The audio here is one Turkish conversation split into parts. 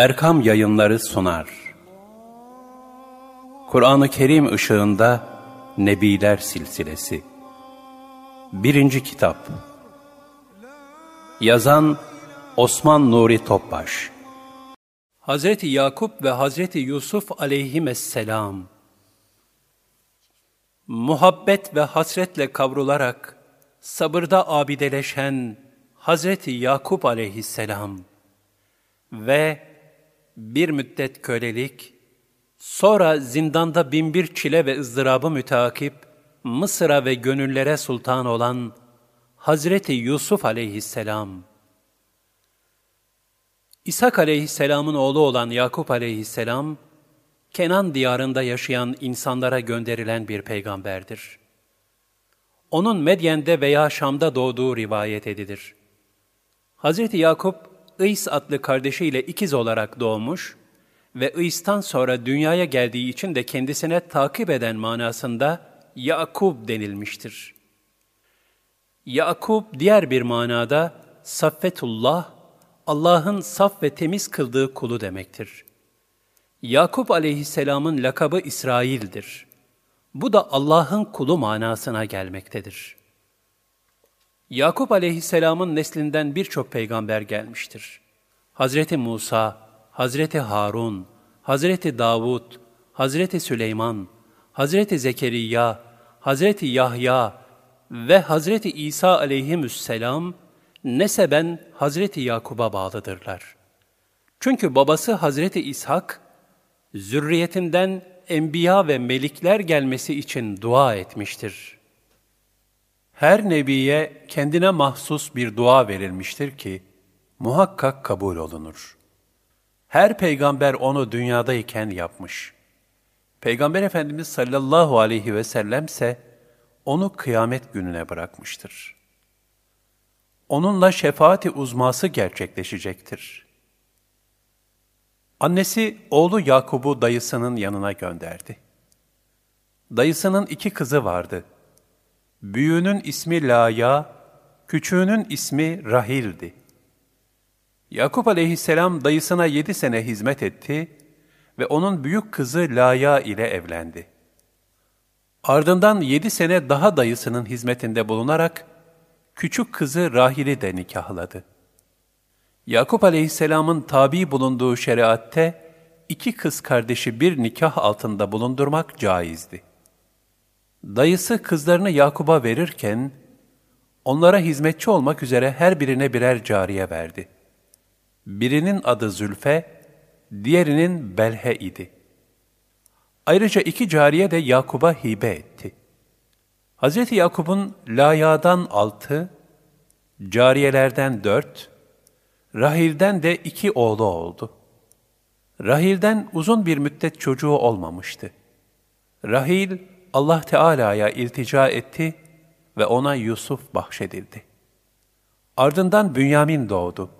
Erkam Yayınları sunar. Kur'an-ı Kerim ışığında Nebiler Silsilesi. Birinci Kitap. Yazan Osman Nuri Topbaş. Hazreti Yakup ve Hazreti Yusuf aleyhisselam. Muhabbet ve hasretle kavrularak sabırda abideleşen Hazreti Yakup aleyhisselam ve bir müddet kölelik, sonra zindanda binbir çile ve ızdırabı müteakip, Mısır'a ve gönüllere sultan olan Hazreti Yusuf aleyhisselam, İshak aleyhisselamın oğlu olan Yakup aleyhisselam, Kenan diyarında yaşayan insanlara gönderilen bir peygamberdir. Onun Medyen'de veya Şam'da doğduğu rivayet edilir. Hz. Yakup, İs adlı kardeşiyle ikiz olarak doğmuş ve İs'tan sonra dünyaya geldiği için de kendisine takip eden manasında Yakub denilmiştir. Yakub diğer bir manada Saffetullah, Allah'ın saf ve temiz kıldığı kulu demektir. Yakup aleyhisselamın lakabı İsrail'dir. Bu da Allah'ın kulu manasına gelmektedir. Yakup aleyhisselamın neslinden birçok peygamber gelmiştir. Hazreti Musa, Hazreti Harun, Hazreti Davud, Hazreti Süleyman, Hazreti Zekeriya, Hazreti Yahya ve Hazreti İsa aleyhisselam neseben Hazreti Yakub'a bağlıdırlar. Çünkü babası Hazreti İshak, zürriyetinden enbiya ve melikler gelmesi için dua etmiştir. Her nebiye kendine mahsus bir dua verilmiştir ki, muhakkak kabul olunur. Her peygamber onu dünyadayken yapmış. Peygamber Efendimiz sallallahu aleyhi ve sellem onu kıyamet gününe bırakmıştır. Onunla şefaati uzması gerçekleşecektir. Annesi oğlu Yakub'u dayısının yanına gönderdi. Dayısının iki kızı vardı. Büyüğünün ismi Laya, küçüğünün ismi Rahil'di. Yakup aleyhisselam dayısına yedi sene hizmet etti ve onun büyük kızı Laya ile evlendi. Ardından yedi sene daha dayısının hizmetinde bulunarak küçük kızı Rahil'i de nikahladı. Yakup aleyhisselamın tabi bulunduğu şeriatte iki kız kardeşi bir nikah altında bulundurmak caizdi. Dayısı kızlarını Yakup'a verirken, onlara hizmetçi olmak üzere her birine birer cariye verdi. Birinin adı Zülfe, diğerinin Belhe idi. Ayrıca iki cariye de Yakup'a hibe etti. Hz. Yakup'un Laya'dan altı, cariyelerden dört, Rahil'den de iki oğlu oldu. Rahil'den uzun bir müddet çocuğu olmamıştı. Rahil, Allah Teala'ya iltica etti ve ona Yusuf bahşedildi. Ardından Bünyamin doğdu.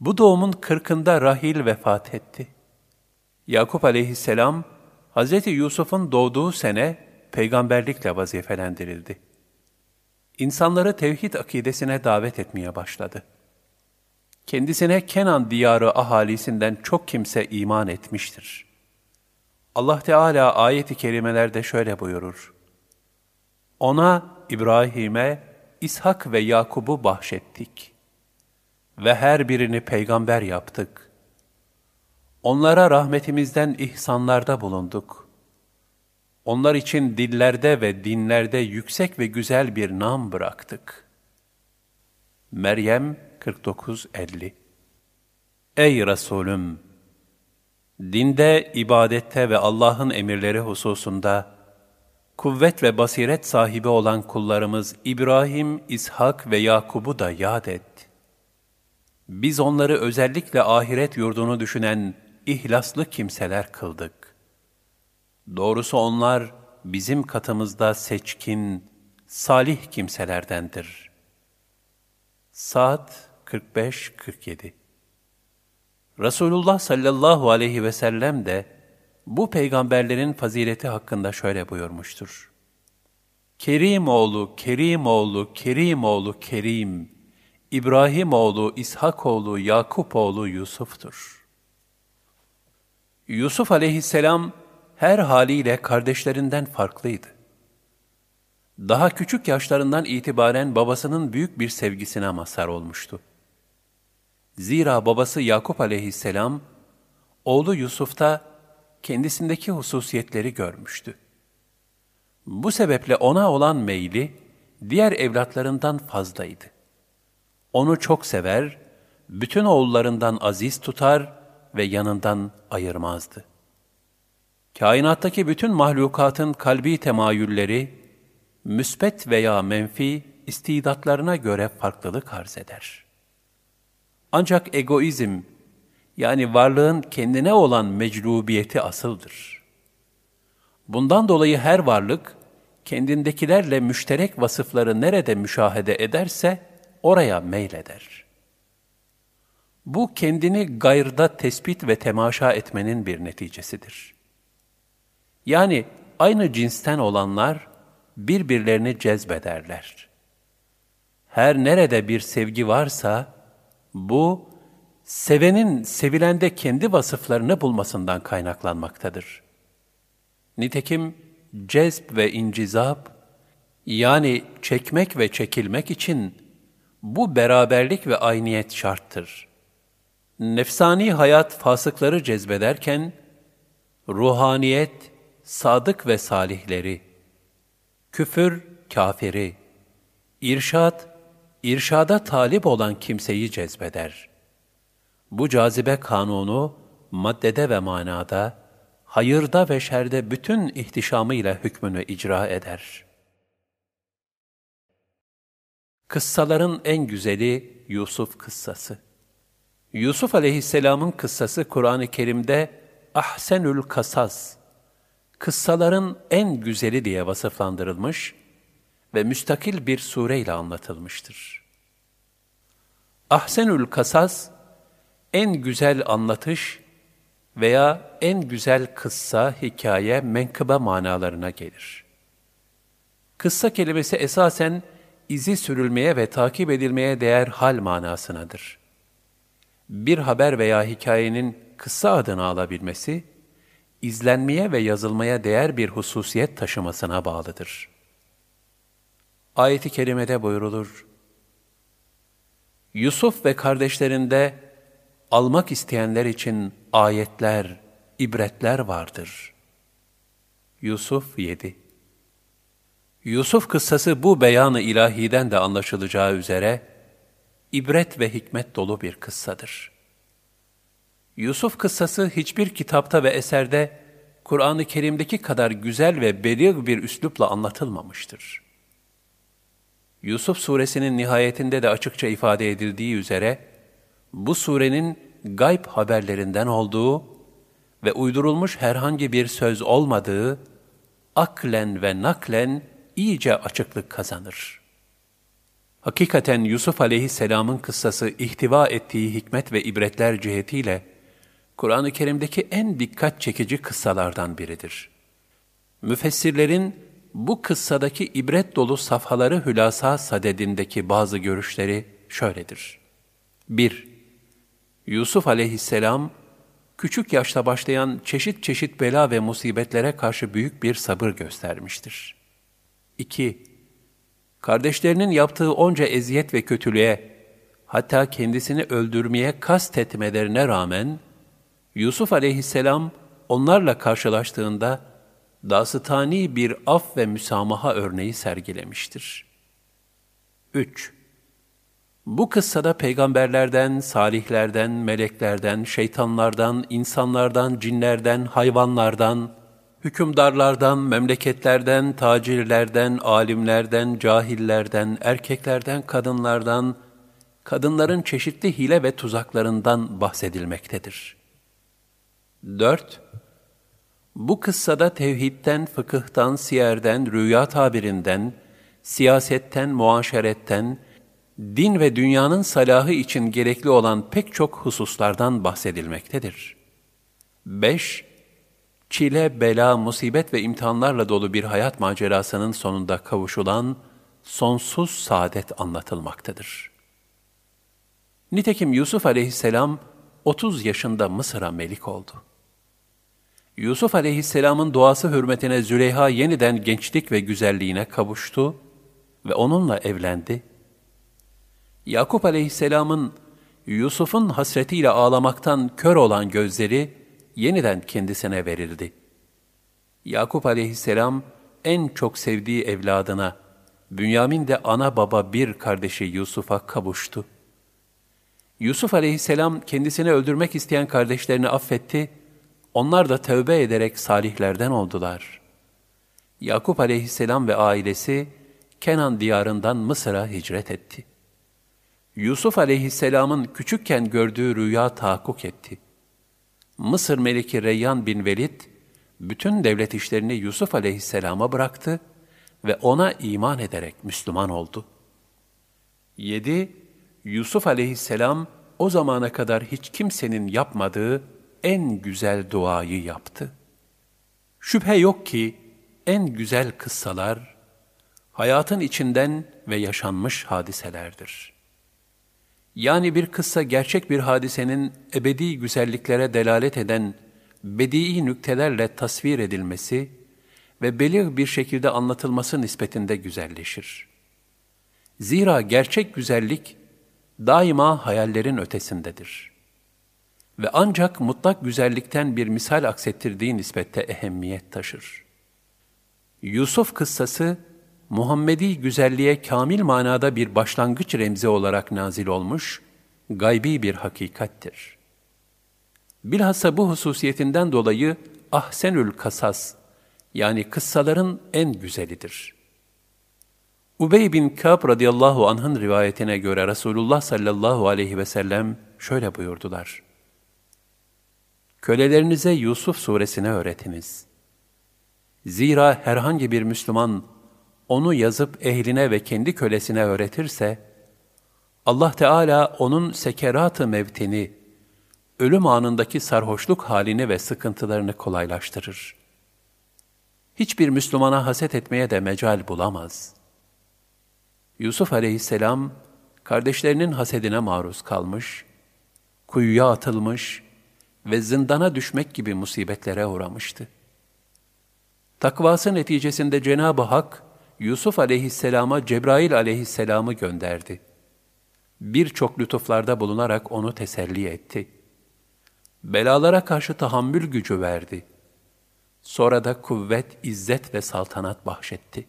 Bu doğumun kırkında Rahil vefat etti. Yakup aleyhisselam, Hz. Yusuf'un doğduğu sene peygamberlikle vazifelendirildi. İnsanları tevhid akidesine davet etmeye başladı. Kendisine Kenan diyarı ahalisinden çok kimse iman etmiştir. Allah Teala ayeti kerimelerde şöyle buyurur. Ona, İbrahim'e, İshak ve Yakub'u bahşettik. Ve her birini peygamber yaptık. Onlara rahmetimizden ihsanlarda bulunduk. Onlar için dillerde ve dinlerde yüksek ve güzel bir nam bıraktık. Meryem 49-50 Ey Resulüm! Dinde, ibadette ve Allah'ın emirleri hususunda kuvvet ve basiret sahibi olan kullarımız İbrahim, İshak ve Yakub'u da yad et. Biz onları özellikle ahiret yurdunu düşünen ihlaslı kimseler kıldık. Doğrusu onlar bizim katımızda seçkin, salih kimselerdendir. Saat 45-47 Resulullah sallallahu aleyhi ve sellem de bu peygamberlerin fazileti hakkında şöyle buyurmuştur. Kerim oğlu, Kerim oğlu, Kerim oğlu, Kerim, İbrahim oğlu, İshak oğlu, Yakup oğlu Yusuf'tur. Yusuf aleyhisselam her haliyle kardeşlerinden farklıydı. Daha küçük yaşlarından itibaren babasının büyük bir sevgisine mazhar olmuştu. Zira babası Yakup aleyhisselam, oğlu Yusuf'ta kendisindeki hususiyetleri görmüştü. Bu sebeple ona olan meyli, diğer evlatlarından fazlaydı. Onu çok sever, bütün oğullarından aziz tutar ve yanından ayırmazdı. Kainattaki bütün mahlukatın kalbi temayülleri, müsbet veya menfi istidatlarına göre farklılık arz eder. Ancak egoizm, yani varlığın kendine olan meclubiyeti asıldır. Bundan dolayı her varlık, kendindekilerle müşterek vasıfları nerede müşahede ederse, oraya meyleder. Bu kendini gayrda tespit ve temaşa etmenin bir neticesidir. Yani aynı cinsten olanlar birbirlerini cezbederler. Her nerede bir sevgi varsa, bu, sevenin sevilende kendi vasıflarını bulmasından kaynaklanmaktadır. Nitekim cezb ve incizap, yani çekmek ve çekilmek için bu beraberlik ve ayniyet şarttır. Nefsani hayat fasıkları cezbederken, ruhaniyet, sadık ve salihleri, küfür, kafiri, irşat, irşada talip olan kimseyi cezbeder. Bu cazibe kanunu, maddede ve manada, hayırda ve şerde bütün ihtişamıyla hükmünü icra eder. Kıssaların en güzeli Yusuf kıssası. Yusuf aleyhisselamın kıssası Kur'an-ı Kerim'de ahsenül kasas, kıssaların en güzeli diye vasıflandırılmış ve müstakil bir sureyle anlatılmıştır. Ahsenül kasas, en güzel anlatış veya en güzel kıssa, hikaye, menkıbe manalarına gelir. Kıssa kelimesi esasen izi sürülmeye ve takip edilmeye değer hal manasınadır. Bir haber veya hikayenin kıssa adını alabilmesi, izlenmeye ve yazılmaya değer bir hususiyet taşımasına bağlıdır. Ayet-i kerimede buyrulur, Yusuf ve kardeşlerinde almak isteyenler için ayetler, ibretler vardır. Yusuf 7 Yusuf kıssası bu beyanı ilahiden de anlaşılacağı üzere, ibret ve hikmet dolu bir kıssadır. Yusuf kıssası hiçbir kitapta ve eserde Kur'an-ı Kerim'deki kadar güzel ve belir bir üslupla anlatılmamıştır. Yusuf suresinin nihayetinde de açıkça ifade edildiği üzere, bu surenin gayb haberlerinden olduğu ve uydurulmuş herhangi bir söz olmadığı, aklen ve naklen iyice açıklık kazanır. Hakikaten Yusuf aleyhisselamın kıssası ihtiva ettiği hikmet ve ibretler cihetiyle, Kur'an-ı Kerim'deki en dikkat çekici kıssalardan biridir. Müfessirlerin bu kıssadaki ibret dolu safhaları hülasa sadedindeki bazı görüşleri şöyledir. 1. Yusuf aleyhisselam, küçük yaşta başlayan çeşit çeşit bela ve musibetlere karşı büyük bir sabır göstermiştir. 2. Kardeşlerinin yaptığı onca eziyet ve kötülüğe, hatta kendisini öldürmeye kast etmelerine rağmen, Yusuf aleyhisselam onlarla karşılaştığında dasıtani bir af ve müsamaha örneği sergilemiştir. 3. Bu kıssada peygamberlerden, salihlerden, meleklerden, şeytanlardan, insanlardan, cinlerden, hayvanlardan, hükümdarlardan, memleketlerden, tacirlerden, alimlerden, cahillerden, erkeklerden, kadınlardan, kadınların çeşitli hile ve tuzaklarından bahsedilmektedir. 4. Bu kıssada tevhidten, fıkıhtan, siyerden, rüya tabirinden, siyasetten, muaşeretten, din ve dünyanın salahı için gerekli olan pek çok hususlardan bahsedilmektedir. 5. Çile, bela, musibet ve imtihanlarla dolu bir hayat macerasının sonunda kavuşulan sonsuz saadet anlatılmaktadır. Nitekim Yusuf aleyhisselam 30 yaşında Mısır'a melik oldu. Yusuf aleyhisselamın duası hürmetine Züleyha yeniden gençlik ve güzelliğine kavuştu ve onunla evlendi. Yakup aleyhisselamın Yusuf'un hasretiyle ağlamaktan kör olan gözleri yeniden kendisine verildi. Yakup aleyhisselam en çok sevdiği evladına, Bünyamin de ana baba bir kardeşi Yusuf'a kavuştu. Yusuf aleyhisselam kendisini öldürmek isteyen kardeşlerini affetti, onlar da tövbe ederek salihlerden oldular. Yakup aleyhisselam ve ailesi Kenan diyarından Mısır'a hicret etti. Yusuf aleyhisselamın küçükken gördüğü rüya tahakkuk etti. Mısır meliki Reyyan bin Velid, bütün devlet işlerini Yusuf aleyhisselama bıraktı ve ona iman ederek Müslüman oldu. 7. Yusuf aleyhisselam o zamana kadar hiç kimsenin yapmadığı en güzel duayı yaptı. Şüphe yok ki en güzel kıssalar hayatın içinden ve yaşanmış hadiselerdir. Yani bir kıssa gerçek bir hadisenin ebedi güzelliklere delalet eden bedii nüktelerle tasvir edilmesi ve belir bir şekilde anlatılması nispetinde güzelleşir. Zira gerçek güzellik daima hayallerin ötesindedir. Ve ancak mutlak güzellikten bir misal aksettirdiği nispette ehemmiyet taşır. Yusuf kıssası, Muhammedi güzelliğe kamil manada bir başlangıç remzi olarak nazil olmuş, gaybi bir hakikattir. Bilhassa bu hususiyetinden dolayı ahsenül kasas, yani kıssaların en güzelidir. Ubey bin Kâb radıyallahu anh'ın rivayetine göre Resulullah sallallahu aleyhi ve sellem şöyle buyurdular. Kölelerinize Yusuf suresini öğretiniz. Zira herhangi bir Müslüman onu yazıp ehline ve kendi kölesine öğretirse, Allah Teala onun sekerat-ı mevtini, ölüm anındaki sarhoşluk halini ve sıkıntılarını kolaylaştırır. Hiçbir Müslümana haset etmeye de mecal bulamaz. Yusuf aleyhisselam, kardeşlerinin hasedine maruz kalmış, kuyuya atılmış ve zindana düşmek gibi musibetlere uğramıştı. Takvası neticesinde Cenab-ı Hak, Yusuf aleyhisselama Cebrail aleyhisselamı gönderdi. Birçok lütuflarda bulunarak onu teselli etti. Belalara karşı tahammül gücü verdi. Sonra da kuvvet, izzet ve saltanat bahşetti.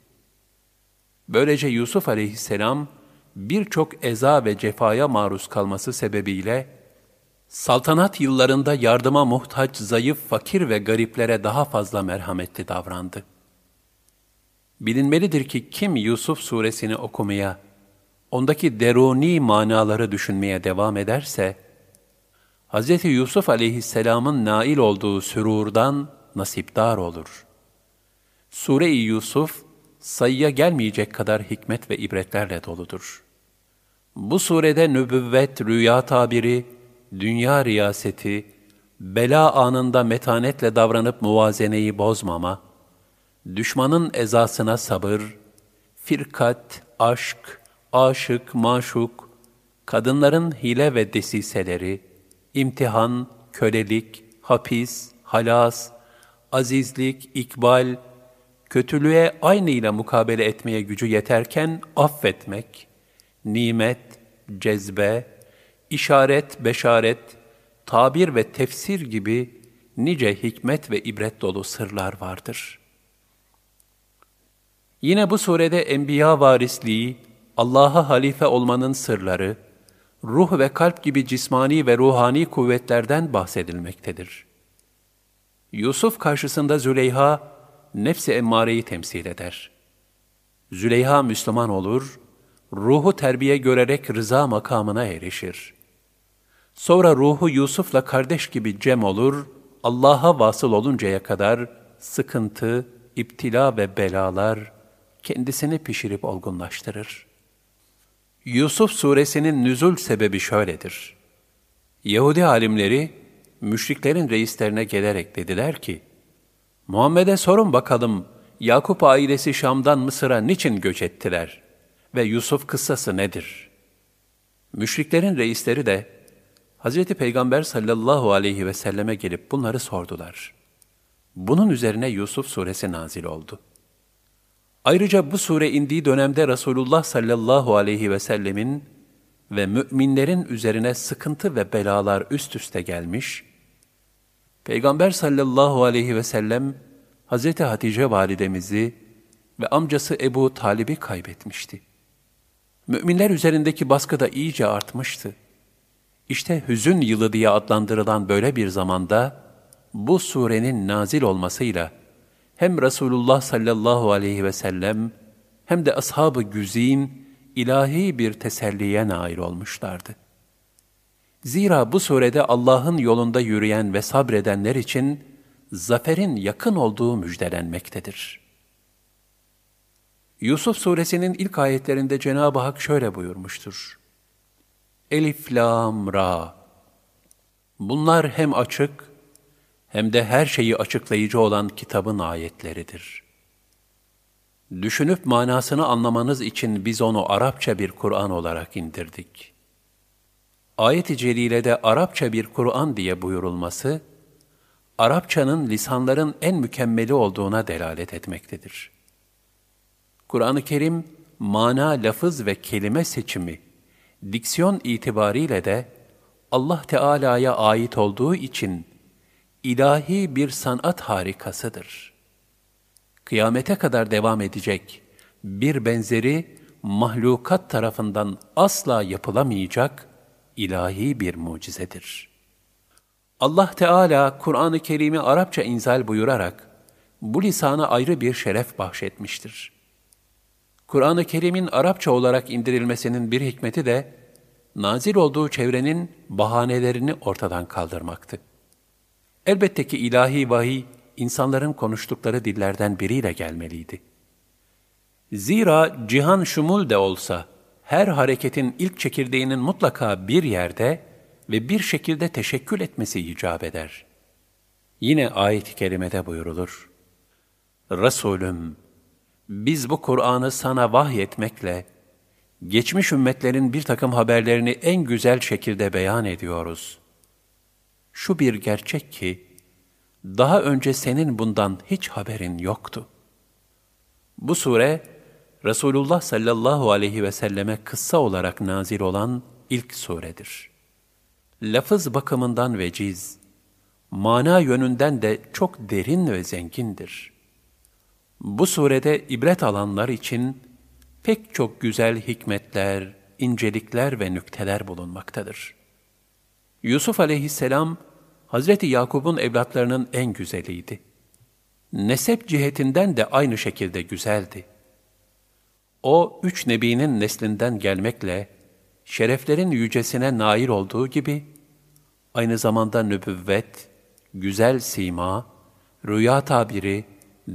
Böylece Yusuf aleyhisselam birçok eza ve cefaya maruz kalması sebebiyle saltanat yıllarında yardıma muhtaç, zayıf, fakir ve gariplere daha fazla merhametli davrandı. Bilinmelidir ki kim Yusuf suresini okumaya, ondaki deruni manaları düşünmeye devam ederse, Hz. Yusuf aleyhisselamın nail olduğu sürurdan nasipdar olur. Sure-i Yusuf, sayıya gelmeyecek kadar hikmet ve ibretlerle doludur. Bu surede nübüvvet, rüya tabiri, dünya riyaseti, bela anında metanetle davranıp muvazeneyi bozmama, düşmanın ezasına sabır, firkat, aşk, aşık, maşuk, kadınların hile ve desiseleri, imtihan, kölelik, hapis, halas, azizlik, ikbal, kötülüğe aynıyla mukabele etmeye gücü yeterken affetmek, nimet, cezbe, işaret, beşaret, tabir ve tefsir gibi nice hikmet ve ibret dolu sırlar vardır. Yine bu surede enbiya varisliği, Allah'a halife olmanın sırları, ruh ve kalp gibi cismani ve ruhani kuvvetlerden bahsedilmektedir. Yusuf karşısında Züleyha, nefsi emmareyi temsil eder. Züleyha Müslüman olur, ruhu terbiye görerek rıza makamına erişir. Sonra ruhu Yusuf'la kardeş gibi cem olur, Allah'a vasıl oluncaya kadar sıkıntı, iptila ve belalar kendisini pişirip olgunlaştırır. Yusuf suresinin nüzul sebebi şöyledir. Yahudi alimleri, müşriklerin reislerine gelerek dediler ki, Muhammed'e sorun bakalım, Yakup ailesi Şam'dan Mısır'a niçin göç ettiler ve Yusuf kıssası nedir? Müşriklerin reisleri de Hz. Peygamber sallallahu aleyhi ve selleme gelip bunları sordular. Bunun üzerine Yusuf suresi nazil oldu. Ayrıca bu sure indiği dönemde Resulullah sallallahu aleyhi ve sellemin ve müminlerin üzerine sıkıntı ve belalar üst üste gelmiş, Peygamber sallallahu aleyhi ve sellem Hazreti Hatice validemizi ve amcası Ebu Talib'i kaybetmişti. Müminler üzerindeki baskı da iyice artmıştı. İşte hüzün yılı diye adlandırılan böyle bir zamanda bu surenin nazil olmasıyla hem Resulullah sallallahu aleyhi ve sellem hem de ashab-ı güzin ilahi bir teselliye nail olmuşlardı. Zira bu surede Allah'ın yolunda yürüyen ve sabredenler için zaferin yakın olduğu müjdelenmektedir. Yusuf suresinin ilk ayetlerinde Cenab-ı Hak şöyle buyurmuştur. Elif, Lam, Ra. Bunlar hem açık hem de her şeyi açıklayıcı olan kitabın ayetleridir. Düşünüp manasını anlamanız için biz onu Arapça bir Kur'an olarak indirdik. Ayet-i Celile'de Arapça bir Kur'an diye buyurulması, Arapçanın lisanların en mükemmeli olduğuna delalet etmektedir. Kur'an-ı Kerim, mana, lafız ve kelime seçimi, diksiyon itibariyle de Allah Teala'ya ait olduğu için ilahi bir sanat harikasıdır. Kıyamete kadar devam edecek bir benzeri mahlukat tarafından asla yapılamayacak ilahi bir mucizedir. Allah Teala Kur'an-ı Kerim'i Arapça inzal buyurarak bu lisana ayrı bir şeref bahşetmiştir. Kur'an-ı Kerim'in Arapça olarak indirilmesinin bir hikmeti de nazil olduğu çevrenin bahanelerini ortadan kaldırmaktı. Elbette ki ilahi vahiy, insanların konuştukları dillerden biriyle gelmeliydi. Zira cihan şumul de olsa, her hareketin ilk çekirdeğinin mutlaka bir yerde ve bir şekilde teşekkül etmesi icap eder. Yine ayet-i kerimede buyurulur. Resulüm, biz bu Kur'an'ı sana vahyetmekle, geçmiş ümmetlerin bir takım haberlerini en güzel şekilde beyan ediyoruz şu bir gerçek ki, daha önce senin bundan hiç haberin yoktu. Bu sure, Resulullah sallallahu aleyhi ve selleme kıssa olarak nazil olan ilk suredir. Lafız bakımından veciz, mana yönünden de çok derin ve zengindir. Bu surede ibret alanlar için pek çok güzel hikmetler, incelikler ve nükteler bulunmaktadır. Yusuf aleyhisselam, Hazreti Yakub'un evlatlarının en güzeliydi. Nesep cihetinden de aynı şekilde güzeldi. O, üç nebinin neslinden gelmekle, şereflerin yücesine nail olduğu gibi, aynı zamanda nübüvvet, güzel sima, rüya tabiri,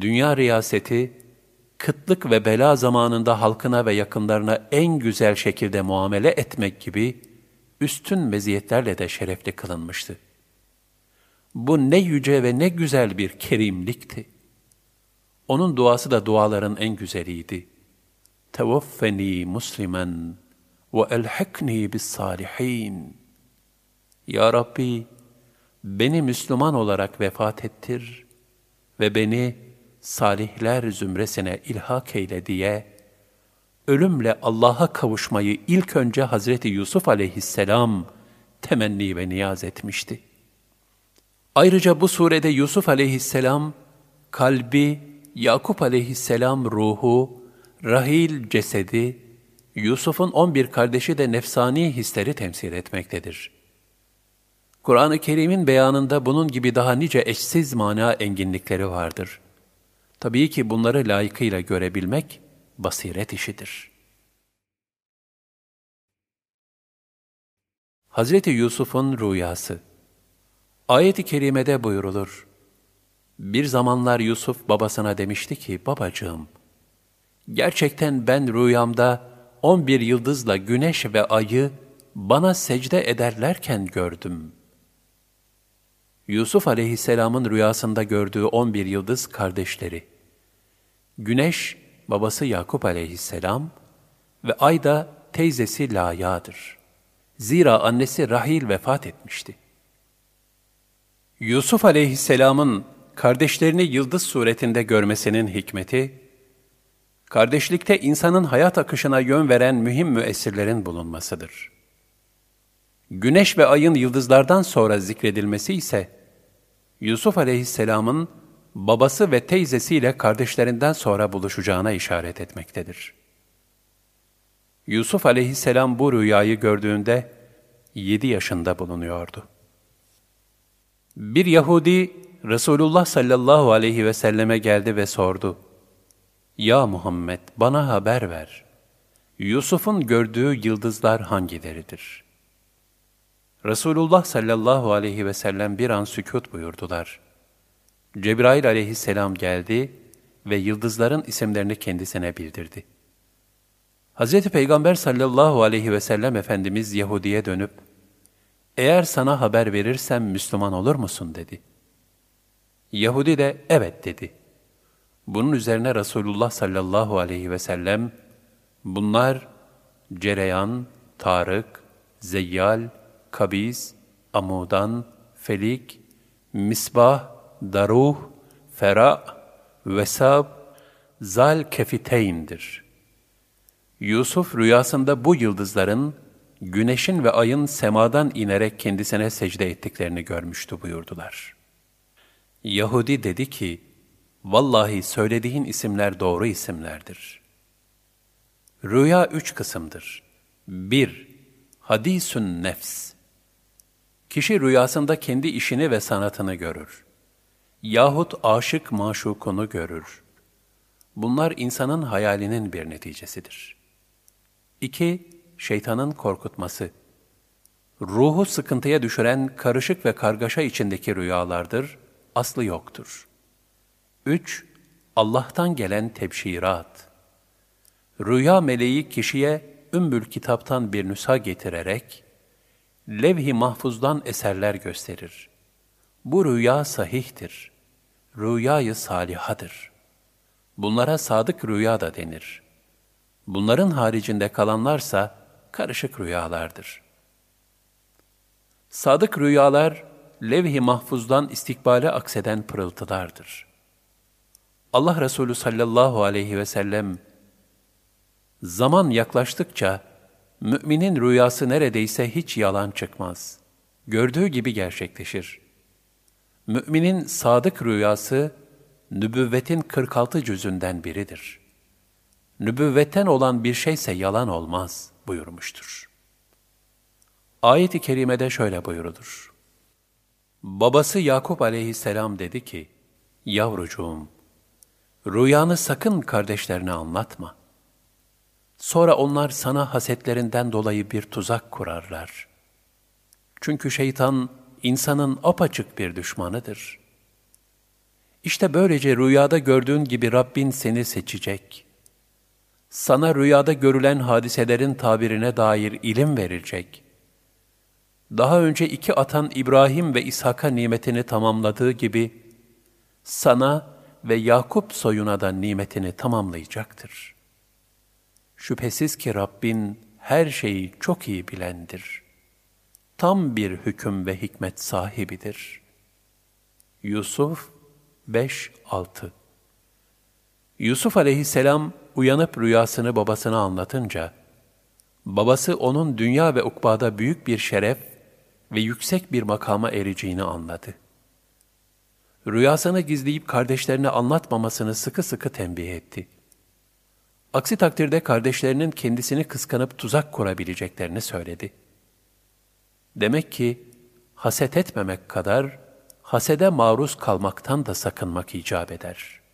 dünya riyaseti, kıtlık ve bela zamanında halkına ve yakınlarına en güzel şekilde muamele etmek gibi üstün meziyetlerle de şerefli kılınmıştı. Bu ne yüce ve ne güzel bir kerimlikti. Onun duası da duaların en güzeliydi. Tevaffeni muslimen ve elhikni bis salihin. Ya Rabbi, beni Müslüman olarak vefat ettir ve beni salihler zümresine ilhak eyle diye ölümle Allah'a kavuşmayı ilk önce Hazreti Yusuf aleyhisselam temenni ve niyaz etmişti. Ayrıca bu surede Yusuf aleyhisselam, kalbi, Yakup aleyhisselam ruhu, Rahil cesedi, Yusuf'un on bir kardeşi de nefsani hisleri temsil etmektedir. Kur'an-ı Kerim'in beyanında bunun gibi daha nice eşsiz mana enginlikleri vardır. Tabii ki bunları layıkıyla görebilmek basiret işidir. Hazreti Yusuf'un rüyası Ayet-i kerimede buyurulur. Bir zamanlar Yusuf babasına demişti ki, babacığım, gerçekten ben rüyamda on bir yıldızla güneş ve ayı bana secde ederlerken gördüm. Yusuf aleyhisselamın rüyasında gördüğü on bir yıldız kardeşleri. Güneş, babası Yakup aleyhisselam ve ay da teyzesi Laya'dır. Zira annesi Rahil vefat etmişti. Yusuf aleyhisselamın kardeşlerini yıldız suretinde görmesinin hikmeti, kardeşlikte insanın hayat akışına yön veren mühim müessirlerin bulunmasıdır. Güneş ve ayın yıldızlardan sonra zikredilmesi ise, Yusuf aleyhisselamın babası ve teyzesiyle kardeşlerinden sonra buluşacağına işaret etmektedir. Yusuf aleyhisselam bu rüyayı gördüğünde yedi yaşında bulunuyordu. Bir Yahudi Resulullah sallallahu aleyhi ve selleme geldi ve sordu. Ya Muhammed bana haber ver. Yusuf'un gördüğü yıldızlar hangileridir? Resulullah sallallahu aleyhi ve sellem bir an sükut buyurdular. Cebrail aleyhisselam geldi ve yıldızların isimlerini kendisine bildirdi. Hz. Peygamber sallallahu aleyhi ve sellem Efendimiz Yahudi'ye dönüp, eğer sana haber verirsem Müslüman olur musun dedi. Yahudi de evet dedi. Bunun üzerine Resulullah sallallahu aleyhi ve sellem, bunlar Cereyan, Tarık, Zeyyal, Kabiz, Amudan, Felik, Misbah, Daruh, Fera, Vesab, Zal Kefiteyn'dir. Yusuf rüyasında bu yıldızların güneşin ve ayın semadan inerek kendisine secde ettiklerini görmüştü buyurdular. Yahudi dedi ki, Vallahi söylediğin isimler doğru isimlerdir. Rüya üç kısımdır. Bir, hadisün nefs. Kişi rüyasında kendi işini ve sanatını görür. Yahut aşık maşukunu görür. Bunlar insanın hayalinin bir neticesidir. İki, şeytanın korkutması. Ruhu sıkıntıya düşüren karışık ve kargaşa içindeki rüyalardır, aslı yoktur. 3. Allah'tan gelen tebşirat. Rüya meleği kişiye ümbül kitaptan bir nüsha getirerek, levh-i mahfuzdan eserler gösterir. Bu rüya sahihtir. Rüyayı salihadır. Bunlara sadık rüya da denir. Bunların haricinde kalanlarsa, karışık rüyalardır. Sadık rüyalar, levh-i mahfuzdan istikbale akseden pırıltılardır. Allah Resulü sallallahu aleyhi ve sellem, zaman yaklaştıkça, müminin rüyası neredeyse hiç yalan çıkmaz. Gördüğü gibi gerçekleşir. Müminin sadık rüyası, nübüvvetin 46 cüzünden biridir. Nübüvvetten olan bir şeyse yalan olmaz.'' buyurmuştur. Ayet-i kerimede şöyle buyurulur. Babası Yakup aleyhisselam dedi ki, Yavrucuğum, rüyanı sakın kardeşlerine anlatma. Sonra onlar sana hasetlerinden dolayı bir tuzak kurarlar. Çünkü şeytan, insanın apaçık bir düşmanıdır. İşte böylece rüyada gördüğün gibi Rabbin seni seçecek sana rüyada görülen hadiselerin tabirine dair ilim verilecek. Daha önce iki atan İbrahim ve İshak'a nimetini tamamladığı gibi, sana ve Yakup soyuna da nimetini tamamlayacaktır. Şüphesiz ki Rabbin her şeyi çok iyi bilendir. Tam bir hüküm ve hikmet sahibidir. Yusuf 5-6 Yusuf aleyhisselam, uyanıp rüyasını babasına anlatınca, babası onun dünya ve ukbada büyük bir şeref ve yüksek bir makama ereceğini anladı. Rüyasını gizleyip kardeşlerine anlatmamasını sıkı sıkı tembih etti. Aksi takdirde kardeşlerinin kendisini kıskanıp tuzak kurabileceklerini söyledi. Demek ki haset etmemek kadar hasede maruz kalmaktan da sakınmak icap eder.''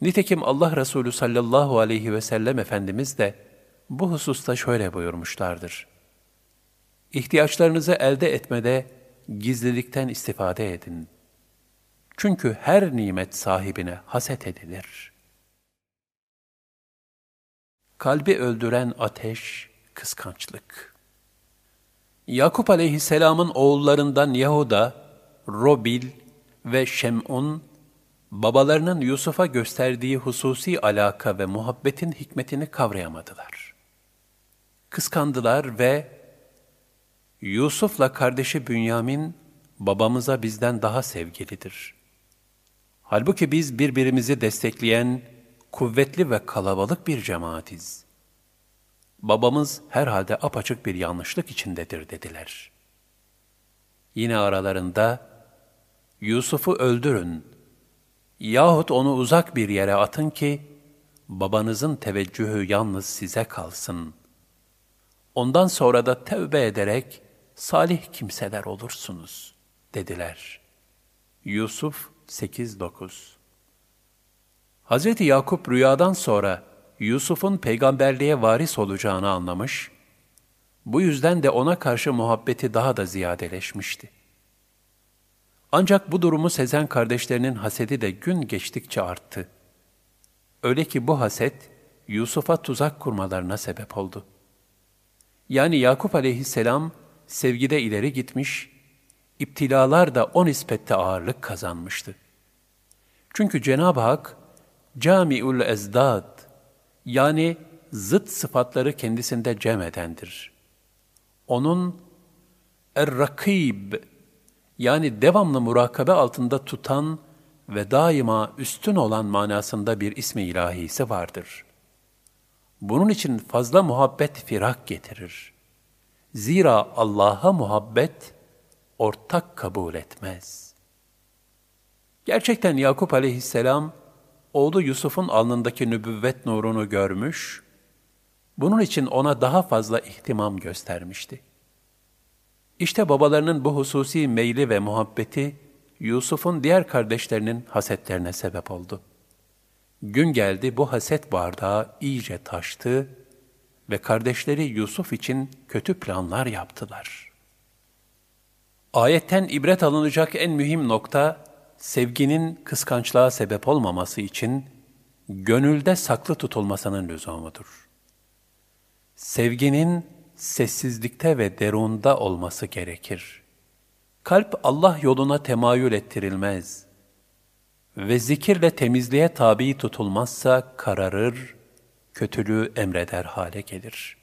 Nitekim Allah Resulü sallallahu aleyhi ve sellem Efendimiz de bu hususta şöyle buyurmuşlardır. İhtiyaçlarınızı elde etmede gizlilikten istifade edin. Çünkü her nimet sahibine haset edilir. Kalbi öldüren ateş, kıskançlık. Yakup aleyhisselamın oğullarından Yahuda, Robil ve Şem'un babalarının Yusuf'a gösterdiği hususi alaka ve muhabbetin hikmetini kavrayamadılar. Kıskandılar ve Yusuf'la kardeşi Bünyamin babamıza bizden daha sevgilidir. Halbuki biz birbirimizi destekleyen kuvvetli ve kalabalık bir cemaatiz. Babamız herhalde apaçık bir yanlışlık içindedir dediler. Yine aralarında Yusuf'u öldürün yahut onu uzak bir yere atın ki babanızın teveccühü yalnız size kalsın. Ondan sonra da tevbe ederek salih kimseler olursunuz dediler. Yusuf 8-9 Hz. Yakup rüyadan sonra Yusuf'un peygamberliğe varis olacağını anlamış, bu yüzden de ona karşı muhabbeti daha da ziyadeleşmişti. Ancak bu durumu sezen kardeşlerinin hasedi de gün geçtikçe arttı. Öyle ki bu haset, Yusuf'a tuzak kurmalarına sebep oldu. Yani Yakup aleyhisselam sevgide ileri gitmiş, iptilalar da o nispette ağırlık kazanmıştı. Çünkü Cenab-ı Hak, Cami'ül Ezdad, yani zıt sıfatları kendisinde cem edendir. Onun Er-Rakib, yani devamlı murakabe altında tutan ve daima üstün olan manasında bir ismi ilahisi vardır. Bunun için fazla muhabbet firak getirir. Zira Allah'a muhabbet ortak kabul etmez. Gerçekten Yakup aleyhisselam, oğlu Yusuf'un alnındaki nübüvvet nurunu görmüş, bunun için ona daha fazla ihtimam göstermişti. İşte babalarının bu hususi meyli ve muhabbeti, Yusuf'un diğer kardeşlerinin hasetlerine sebep oldu. Gün geldi bu haset bardağı iyice taştı ve kardeşleri Yusuf için kötü planlar yaptılar. Ayetten ibret alınacak en mühim nokta, sevginin kıskançlığa sebep olmaması için gönülde saklı tutulmasının lüzumudur. Sevginin sessizlikte ve derunda olması gerekir. Kalp Allah yoluna temayül ettirilmez ve zikirle temizliğe tabi tutulmazsa kararır, kötülüğü emreder hale gelir.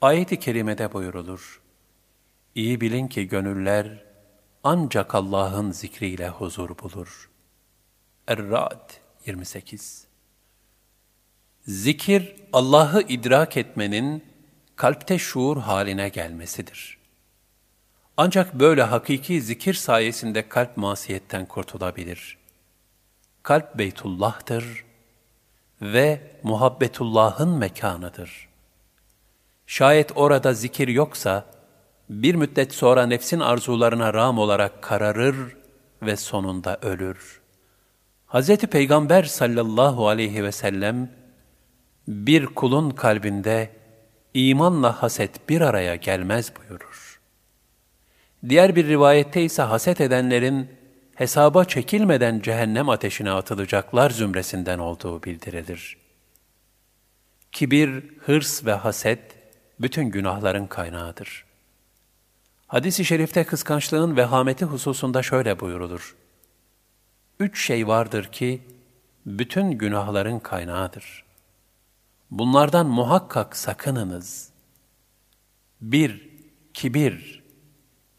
Ayet-i kerimede buyurulur. İyi bilin ki gönüller ancak Allah'ın zikriyle huzur bulur. Er-Ra'd 28 Zikir, Allah'ı idrak etmenin kalpte şuur haline gelmesidir. Ancak böyle hakiki zikir sayesinde kalp masiyetten kurtulabilir. Kalp Beytullah'tır ve muhabbetullah'ın mekanıdır. Şayet orada zikir yoksa, bir müddet sonra nefsin arzularına ram olarak kararır ve sonunda ölür. Hz. Peygamber sallallahu aleyhi ve sellem, bir kulun kalbinde imanla haset bir araya gelmez buyurur. Diğer bir rivayette ise haset edenlerin hesaba çekilmeden cehennem ateşine atılacaklar zümresinden olduğu bildirilir. Kibir, hırs ve haset bütün günahların kaynağıdır. Hadis-i şerifte kıskançlığın vehameti hususunda şöyle buyurulur. Üç şey vardır ki bütün günahların kaynağıdır. Bunlardan muhakkak sakınınız. Bir, kibir.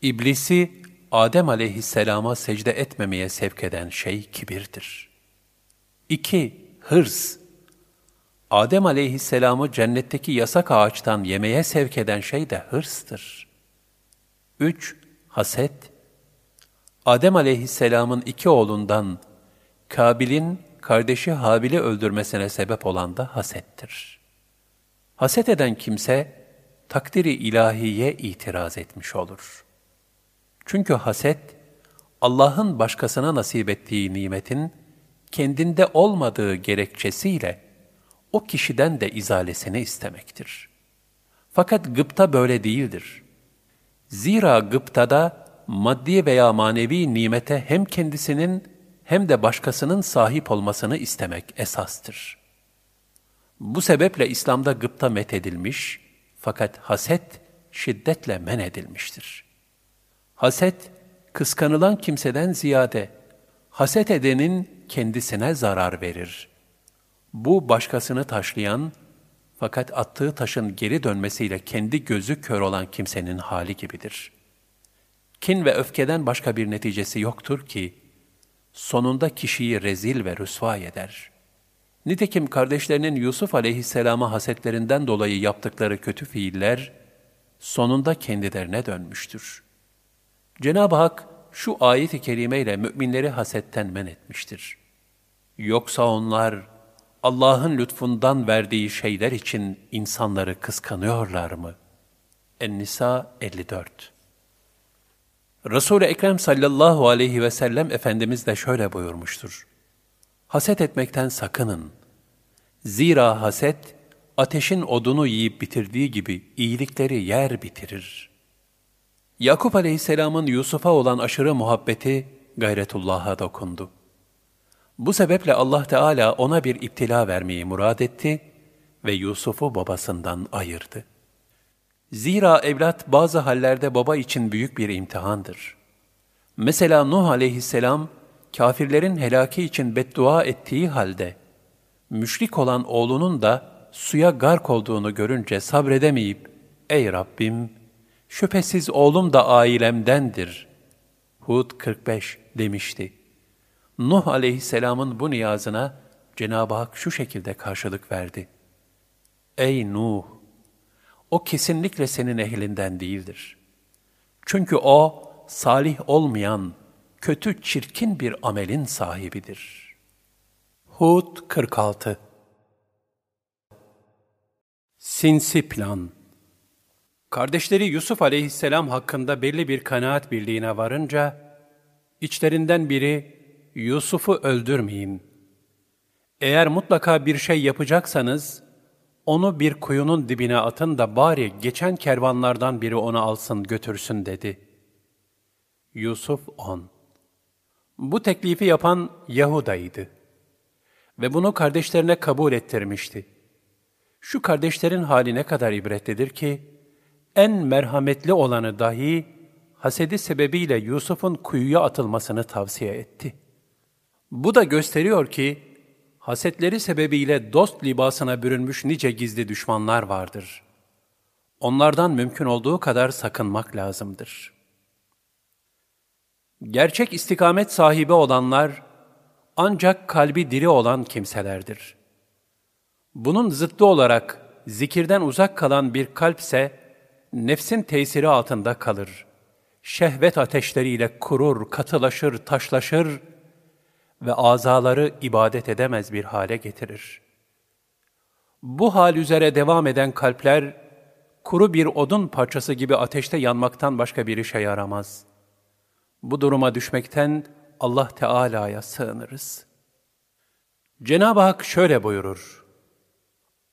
İblisi Adem aleyhisselama secde etmemeye sevk eden şey kibirdir. İki, hırs. Adem aleyhisselamı cennetteki yasak ağaçtan yemeye sevk eden şey de hırstır. Üç, haset. Adem aleyhisselamın iki oğlundan Kabil'in kardeşi Habil'i öldürmesine sebep olan da hasettir. Haset eden kimse, takdiri ilahiye itiraz etmiş olur. Çünkü haset, Allah'ın başkasına nasip ettiği nimetin, kendinde olmadığı gerekçesiyle, o kişiden de izalesini istemektir. Fakat gıpta böyle değildir. Zira gıptada, maddi veya manevi nimete hem kendisinin hem de başkasının sahip olmasını istemek esastır. Bu sebeple İslam'da gıpta methedilmiş fakat haset şiddetle men edilmiştir. Haset, kıskanılan kimseden ziyade haset edenin kendisine zarar verir. Bu başkasını taşlayan fakat attığı taşın geri dönmesiyle kendi gözü kör olan kimsenin hali gibidir. Kin ve öfkeden başka bir neticesi yoktur ki, sonunda kişiyi rezil ve rüsva eder. Nitekim kardeşlerinin Yusuf aleyhisselama hasetlerinden dolayı yaptıkları kötü fiiller, sonunda kendilerine dönmüştür. Cenab-ı Hak şu ayet-i kerimeyle müminleri hasetten men etmiştir. Yoksa onlar Allah'ın lütfundan verdiği şeyler için insanları kıskanıyorlar mı? En-Nisa 54 Resul-i Ekrem sallallahu aleyhi ve sellem Efendimiz de şöyle buyurmuştur. Haset etmekten sakının. Zira haset, ateşin odunu yiyip bitirdiği gibi iyilikleri yer bitirir. Yakup aleyhisselamın Yusuf'a olan aşırı muhabbeti gayretullah'a dokundu. Bu sebeple Allah Teala ona bir iptila vermeyi murad etti ve Yusuf'u babasından ayırdı. Zira evlat bazı hallerde baba için büyük bir imtihandır. Mesela Nuh aleyhisselam, kafirlerin helaki için beddua ettiği halde, müşrik olan oğlunun da suya gark olduğunu görünce sabredemeyip, Ey Rabbim, şüphesiz oğlum da ailemdendir. Hud 45 demişti. Nuh aleyhisselamın bu niyazına Cenab-ı Hak şu şekilde karşılık verdi. Ey Nuh! O kesinlikle senin ehlinden değildir. Çünkü o, salih olmayan, kötü çirkin bir amelin sahibidir. Hud 46 Sinsi Plan Kardeşleri Yusuf aleyhisselam hakkında belli bir kanaat birliğine varınca, içlerinden biri, Yusuf'u öldürmeyin. Eğer mutlaka bir şey yapacaksanız, onu bir kuyunun dibine atın da bari geçen kervanlardan biri onu alsın götürsün dedi. Yusuf 10 Bu teklifi yapan Yahuda'ydı ve bunu kardeşlerine kabul ettirmişti. Şu kardeşlerin hali ne kadar ibretlidir ki, en merhametli olanı dahi hasedi sebebiyle Yusuf'un kuyuya atılmasını tavsiye etti. Bu da gösteriyor ki, hasetleri sebebiyle dost libasına bürünmüş nice gizli düşmanlar vardır. Onlardan mümkün olduğu kadar sakınmak lazımdır. Gerçek istikamet sahibi olanlar, ancak kalbi diri olan kimselerdir. Bunun zıttı olarak zikirden uzak kalan bir kalpse, nefsin tesiri altında kalır. Şehvet ateşleriyle kurur, katılaşır, taşlaşır ve azaları ibadet edemez bir hale getirir. Bu hal üzere devam eden kalpler, kuru bir odun parçası gibi ateşte yanmaktan başka bir işe yaramaz. Bu duruma düşmekten Allah Teala'ya sığınırız. Cenab-ı Hak şöyle buyurur.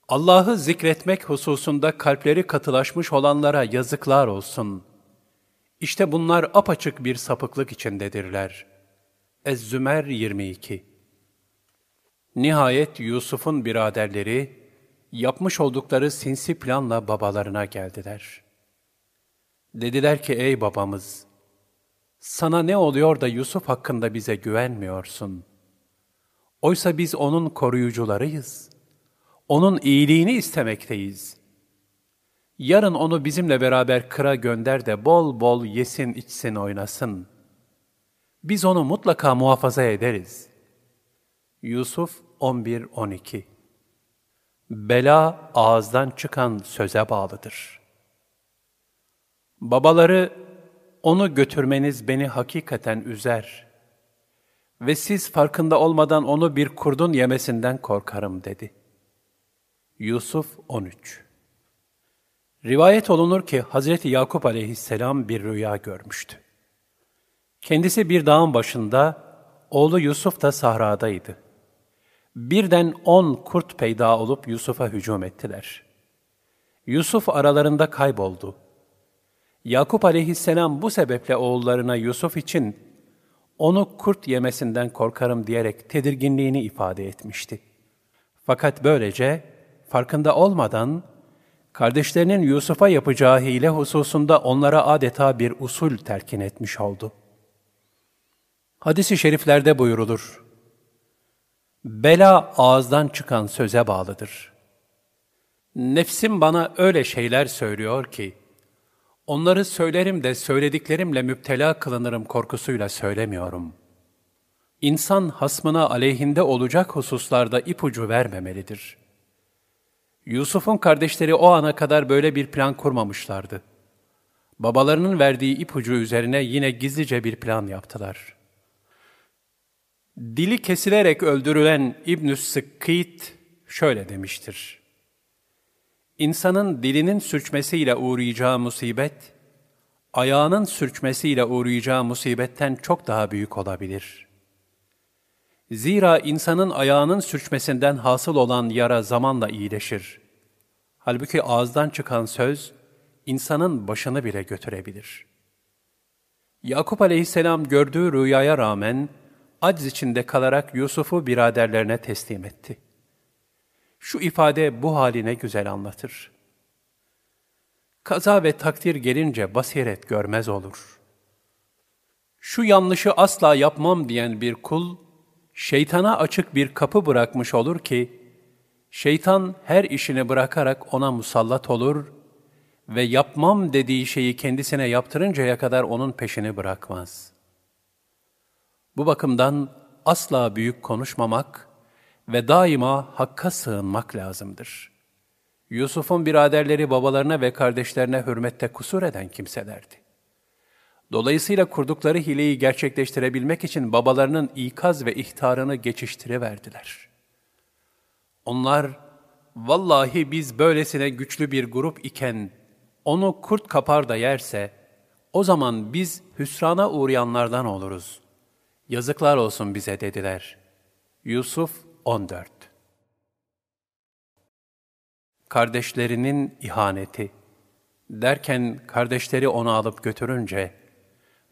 Allah'ı zikretmek hususunda kalpleri katılaşmış olanlara yazıklar olsun. İşte bunlar apaçık bir sapıklık içindedirler. Ez-Zümer 22 Nihayet Yusuf'un biraderleri, yapmış oldukları sinsi planla babalarına geldiler. Dediler ki, ey babamız, sana ne oluyor da Yusuf hakkında bize güvenmiyorsun? Oysa biz onun koruyucularıyız.'' Onun iyiliğini istemekteyiz. Yarın onu bizimle beraber kıra gönder de bol bol yesin, içsin, oynasın. Biz onu mutlaka muhafaza ederiz. Yusuf 11-12 Bela ağızdan çıkan söze bağlıdır. Babaları, onu götürmeniz beni hakikaten üzer ve siz farkında olmadan onu bir kurdun yemesinden korkarım dedi.'' Yusuf 13 Rivayet olunur ki Hazreti Yakup aleyhisselam bir rüya görmüştü. Kendisi bir dağın başında, oğlu Yusuf da sahradaydı. Birden on kurt peyda olup Yusuf'a hücum ettiler. Yusuf aralarında kayboldu. Yakup aleyhisselam bu sebeple oğullarına Yusuf için onu kurt yemesinden korkarım diyerek tedirginliğini ifade etmişti. Fakat böylece farkında olmadan, kardeşlerinin Yusuf'a yapacağı hile hususunda onlara adeta bir usul terkin etmiş oldu. Hadis-i şeriflerde buyurulur. Bela ağızdan çıkan söze bağlıdır. Nefsim bana öyle şeyler söylüyor ki, onları söylerim de söylediklerimle müptela kılınırım korkusuyla söylemiyorum. İnsan hasmına aleyhinde olacak hususlarda ipucu vermemelidir. Yusuf'un kardeşleri o ana kadar böyle bir plan kurmamışlardı. Babalarının verdiği ipucu üzerine yine gizlice bir plan yaptılar. Dili kesilerek öldürülen İbn-i Sıkkit şöyle demiştir. İnsanın dilinin sürçmesiyle uğrayacağı musibet, ayağının sürçmesiyle uğrayacağı musibetten çok daha büyük olabilir. Zira insanın ayağının sürçmesinden hasıl olan yara zamanla iyileşir. Halbuki ağızdan çıkan söz, insanın başını bile götürebilir. Yakup aleyhisselam gördüğü rüyaya rağmen, acz içinde kalarak Yusuf'u biraderlerine teslim etti. Şu ifade bu haline güzel anlatır. Kaza ve takdir gelince basiret görmez olur. Şu yanlışı asla yapmam diyen bir kul, şeytana açık bir kapı bırakmış olur ki, şeytan her işini bırakarak ona musallat olur ve yapmam dediği şeyi kendisine yaptırıncaya kadar onun peşini bırakmaz. Bu bakımdan asla büyük konuşmamak ve daima hakka sığınmak lazımdır. Yusuf'un biraderleri babalarına ve kardeşlerine hürmette kusur eden kimselerdi. Dolayısıyla kurdukları hileyi gerçekleştirebilmek için babalarının ikaz ve ihtarını geçiştiriverdiler. Onlar, vallahi biz böylesine güçlü bir grup iken, onu kurt kapar da yerse, o zaman biz hüsrana uğrayanlardan oluruz. Yazıklar olsun bize dediler. Yusuf 14 Kardeşlerinin ihaneti Derken kardeşleri onu alıp götürünce,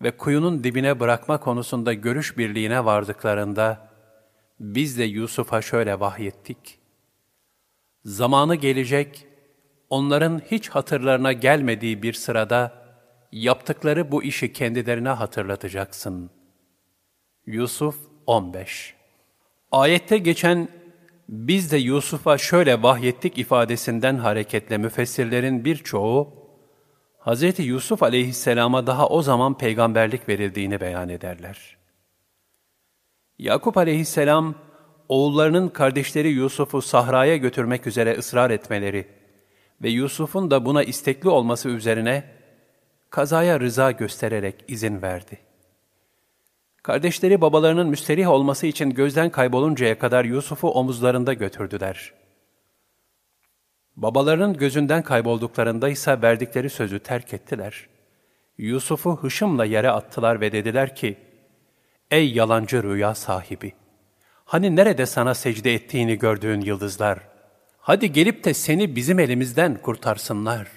ve kuyunun dibine bırakma konusunda görüş birliğine vardıklarında, biz de Yusuf'a şöyle vahyettik. Zamanı gelecek, onların hiç hatırlarına gelmediği bir sırada, yaptıkları bu işi kendilerine hatırlatacaksın. Yusuf 15 Ayette geçen, biz de Yusuf'a şöyle vahyettik ifadesinden hareketle müfessirlerin birçoğu, Hz. Yusuf aleyhisselama daha o zaman peygamberlik verildiğini beyan ederler. Yakup aleyhisselam, oğullarının kardeşleri Yusuf'u sahraya götürmek üzere ısrar etmeleri ve Yusuf'un da buna istekli olması üzerine kazaya rıza göstererek izin verdi. Kardeşleri babalarının müsterih olması için gözden kayboluncaya kadar Yusuf'u omuzlarında götürdüler.'' Babalarının gözünden kaybolduklarında ise verdikleri sözü terk ettiler. Yusuf'u hışımla yere attılar ve dediler ki, Ey yalancı rüya sahibi! Hani nerede sana secde ettiğini gördüğün yıldızlar? Hadi gelip de seni bizim elimizden kurtarsınlar.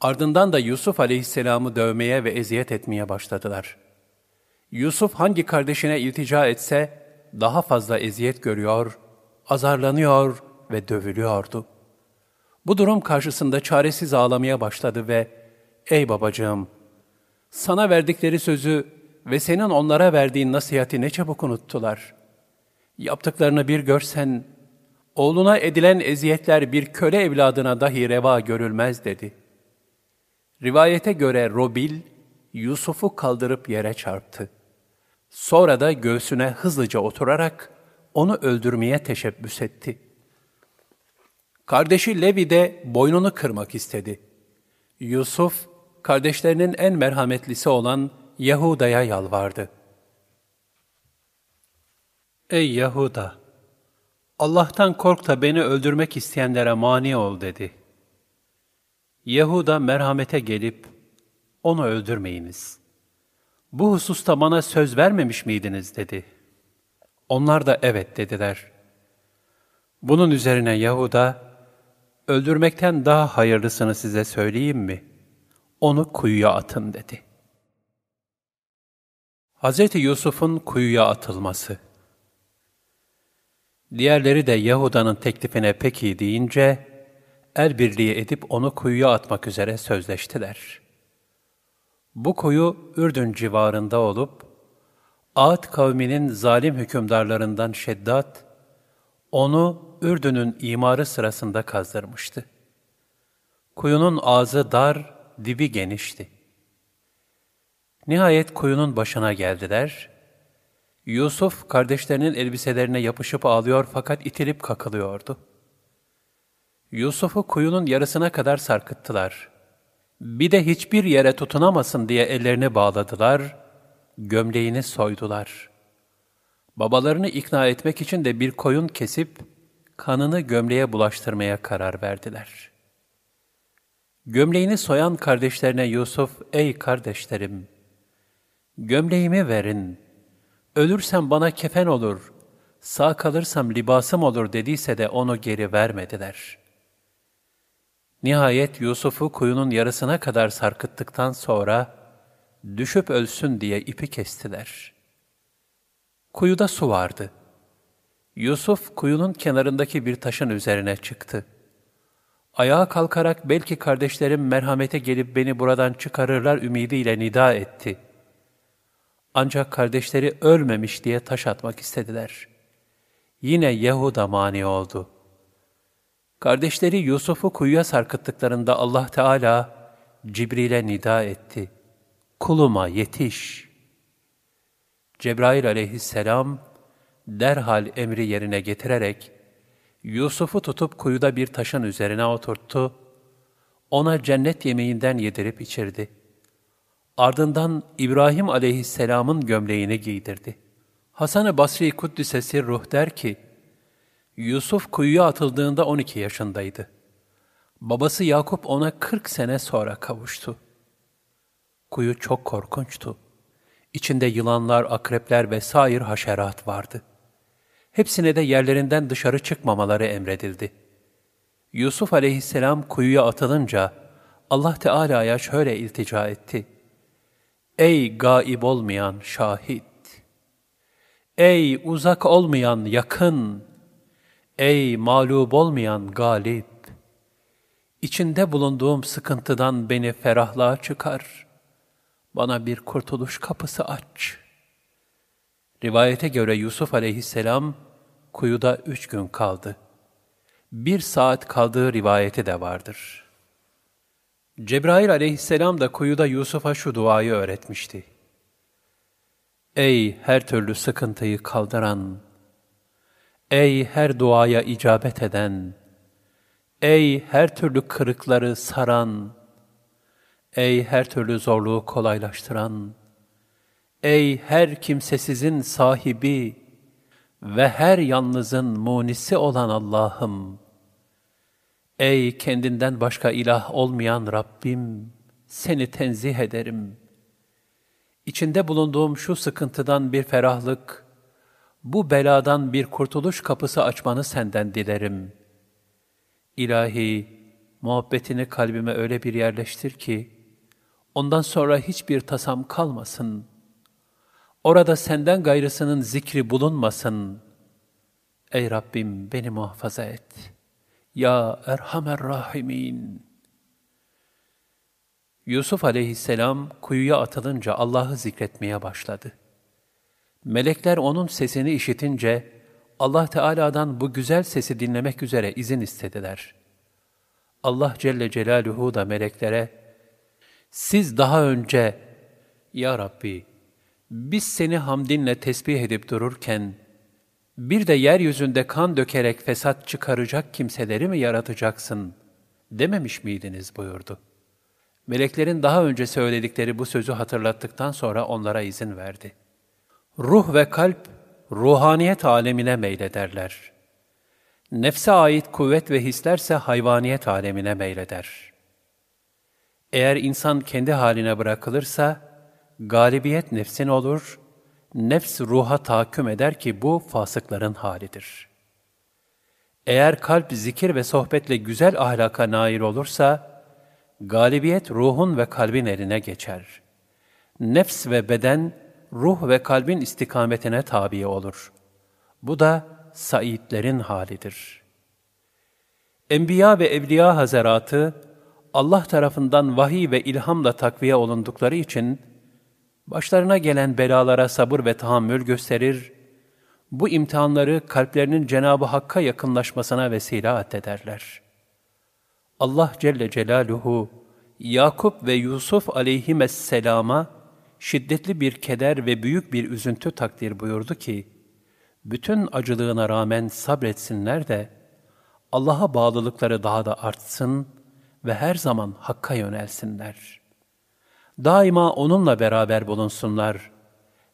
Ardından da Yusuf aleyhisselamı dövmeye ve eziyet etmeye başladılar. Yusuf hangi kardeşine iltica etse, daha fazla eziyet görüyor, azarlanıyor ve dövülüyordu. Bu durum karşısında çaresiz ağlamaya başladı ve ''Ey babacığım, sana verdikleri sözü ve senin onlara verdiğin nasihati ne çabuk unuttular. Yaptıklarını bir görsen, oğluna edilen eziyetler bir köle evladına dahi reva görülmez.'' dedi. Rivayete göre Robil, Yusuf'u kaldırıp yere çarptı. Sonra da göğsüne hızlıca oturarak onu öldürmeye teşebbüs etti.'' Kardeşi Levi de boynunu kırmak istedi. Yusuf, kardeşlerinin en merhametlisi olan Yahuda'ya yalvardı. Ey Yahuda! Allah'tan kork da beni öldürmek isteyenlere mani ol dedi. Yahuda merhamete gelip, onu öldürmeyiniz. Bu hususta bana söz vermemiş miydiniz dedi. Onlar da evet dediler. Bunun üzerine Yahuda, öldürmekten daha hayırlısını size söyleyeyim mi? Onu kuyuya atın dedi. Hz. Yusuf'un kuyuya atılması Diğerleri de Yahuda'nın teklifine peki deyince, el birliği edip onu kuyuya atmak üzere sözleştiler. Bu kuyu Ürdün civarında olup, Ad kavminin zalim hükümdarlarından Şeddat, onu Ürdün'ün imarı sırasında kazdırmıştı. Kuyunun ağzı dar, dibi genişti. Nihayet kuyunun başına geldiler. Yusuf kardeşlerinin elbiselerine yapışıp ağlıyor fakat itilip kakılıyordu. Yusuf'u kuyunun yarısına kadar sarkıttılar. Bir de hiçbir yere tutunamasın diye ellerini bağladılar, gömleğini soydular. Babalarını ikna etmek için de bir koyun kesip, kanını gömleğe bulaştırmaya karar verdiler. Gömleğini soyan kardeşlerine Yusuf, ''Ey kardeşlerim, gömleğimi verin, ölürsem bana kefen olur, sağ kalırsam libasım olur.'' dediyse de onu geri vermediler.'' Nihayet Yusuf'u kuyunun yarısına kadar sarkıttıktan sonra düşüp ölsün diye ipi kestiler. Kuyuda su vardı. Yusuf kuyunun kenarındaki bir taşın üzerine çıktı. Ayağa kalkarak belki kardeşlerim merhamete gelip beni buradan çıkarırlar ümidiyle nida etti. Ancak kardeşleri ölmemiş diye taş atmak istediler. Yine Yehuda mani oldu.'' Kardeşleri Yusuf'u kuyuya sarkıttıklarında Allah Teala Cibril'e nida etti. Kuluma yetiş. Cebrail aleyhisselam derhal emri yerine getirerek Yusuf'u tutup kuyuda bir taşın üzerine oturttu. Ona cennet yemeğinden yedirip içirdi. Ardından İbrahim aleyhisselamın gömleğini giydirdi. Hasan-ı Basri Kuddisesi ruh der ki, Yusuf kuyuya atıldığında 12 yaşındaydı. Babası Yakup ona 40 sene sonra kavuştu. Kuyu çok korkunçtu. İçinde yılanlar, akrepler ve sair haşerat vardı. Hepsine de yerlerinden dışarı çıkmamaları emredildi. Yusuf aleyhisselam kuyuya atılınca Allah Teala'ya şöyle iltica etti. Ey gaib olmayan şahit! Ey uzak olmayan yakın! Ey mağlup olmayan galip! İçinde bulunduğum sıkıntıdan beni ferahlığa çıkar. Bana bir kurtuluş kapısı aç. Rivayete göre Yusuf aleyhisselam kuyuda üç gün kaldı. Bir saat kaldığı rivayeti de vardır. Cebrail aleyhisselam da kuyuda Yusuf'a şu duayı öğretmişti. Ey her türlü sıkıntıyı kaldıran, Ey her duaya icabet eden, ey her türlü kırıkları saran, ey her türlü zorluğu kolaylaştıran, ey her kimsesizin sahibi ve her yalnızın munisi olan Allah'ım, ey kendinden başka ilah olmayan Rabbim, seni tenzih ederim. İçinde bulunduğum şu sıkıntıdan bir ferahlık, bu beladan bir kurtuluş kapısı açmanı senden dilerim. İlahi, muhabbetini kalbime öyle bir yerleştir ki, ondan sonra hiçbir tasam kalmasın. Orada senden gayrısının zikri bulunmasın. Ey Rabbim beni muhafaza et. Ya Erhamer Rahimin. Yusuf aleyhisselam kuyuya atılınca Allah'ı zikretmeye başladı. Melekler onun sesini işitince Allah Teala'dan bu güzel sesi dinlemek üzere izin istediler. Allah Celle Celaluhu da meleklere, siz daha önce, Ya Rabbi, biz seni hamdinle tesbih edip dururken, bir de yeryüzünde kan dökerek fesat çıkaracak kimseleri mi yaratacaksın, dememiş miydiniz buyurdu. Meleklerin daha önce söyledikleri bu sözü hatırlattıktan sonra onlara izin verdi.'' Ruh ve kalp ruhaniyet alemine meylederler. Nefse ait kuvvet ve hislerse hayvaniyet alemine meyleder. Eğer insan kendi haline bırakılırsa, galibiyet nefsin olur, nefs ruha tahakküm eder ki bu fasıkların halidir. Eğer kalp zikir ve sohbetle güzel ahlaka nail olursa, galibiyet ruhun ve kalbin eline geçer. Nefs ve beden, ruh ve kalbin istikametine tabi olur. Bu da saitlerin halidir. Enbiya ve Evliya Hazaratı, Allah tarafından vahiy ve ilhamla takviye olundukları için, başlarına gelen belalara sabır ve tahammül gösterir, bu imtihanları kalplerinin Cenab-ı Hakk'a yakınlaşmasına vesile addederler. Allah Celle Celaluhu, Yakup ve Yusuf aleyhisselama şiddetli bir keder ve büyük bir üzüntü takdir buyurdu ki, bütün acılığına rağmen sabretsinler de, Allah'a bağlılıkları daha da artsın ve her zaman Hakk'a yönelsinler. Daima O'nunla beraber bulunsunlar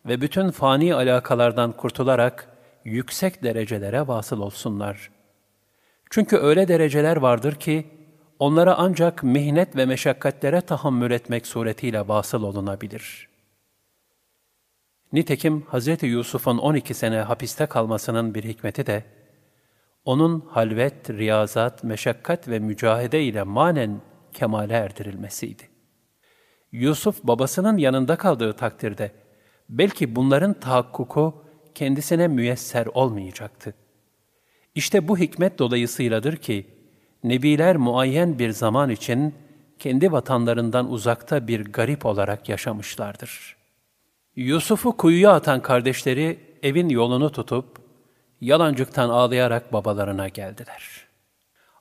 ve bütün fani alakalardan kurtularak yüksek derecelere vasıl olsunlar. Çünkü öyle dereceler vardır ki, onlara ancak mihnet ve meşakkatlere tahammül etmek suretiyle vasıl olunabilir. Nitekim Hz. Yusuf'un 12 sene hapiste kalmasının bir hikmeti de, onun halvet, riyazat, meşakkat ve mücahede ile manen kemale erdirilmesiydi. Yusuf babasının yanında kaldığı takdirde, belki bunların tahakkuku kendisine müyesser olmayacaktı. İşte bu hikmet dolayısıyladır ki, Nebiler muayyen bir zaman için kendi vatanlarından uzakta bir garip olarak yaşamışlardır. Yusuf'u kuyuya atan kardeşleri evin yolunu tutup, yalancıktan ağlayarak babalarına geldiler.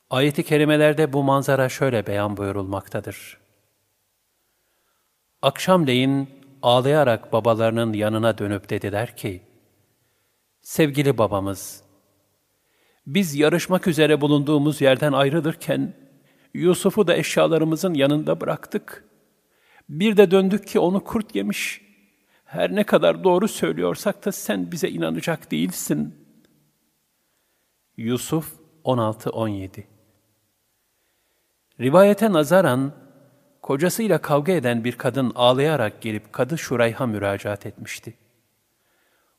Ayet-i kerimelerde bu manzara şöyle beyan buyurulmaktadır. Akşamleyin ağlayarak babalarının yanına dönüp dediler ki, Sevgili babamız, biz yarışmak üzere bulunduğumuz yerden ayrılırken, Yusuf'u da eşyalarımızın yanında bıraktık. Bir de döndük ki onu kurt yemiş. Her ne kadar doğru söylüyorsak da sen bize inanacak değilsin. Yusuf 16-17 Rivayete nazaran, kocasıyla kavga eden bir kadın ağlayarak gelip Kadı Şurayh'a müracaat etmişti.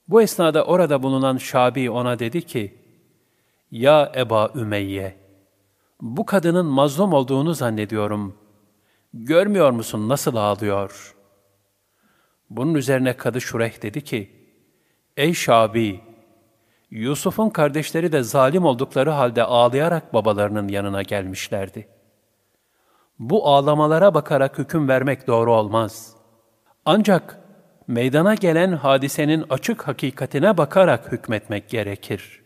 Bu esnada orada bulunan Şabi ona dedi ki, Ya Eba Ümeyye, bu kadının mazlum olduğunu zannediyorum. Görmüyor musun nasıl ağlıyor? Bunun üzerine Kadı Şureyh dedi ki, Ey Şabi, Yusuf'un kardeşleri de zalim oldukları halde ağlayarak babalarının yanına gelmişlerdi. Bu ağlamalara bakarak hüküm vermek doğru olmaz. Ancak meydana gelen hadisenin açık hakikatine bakarak hükmetmek gerekir.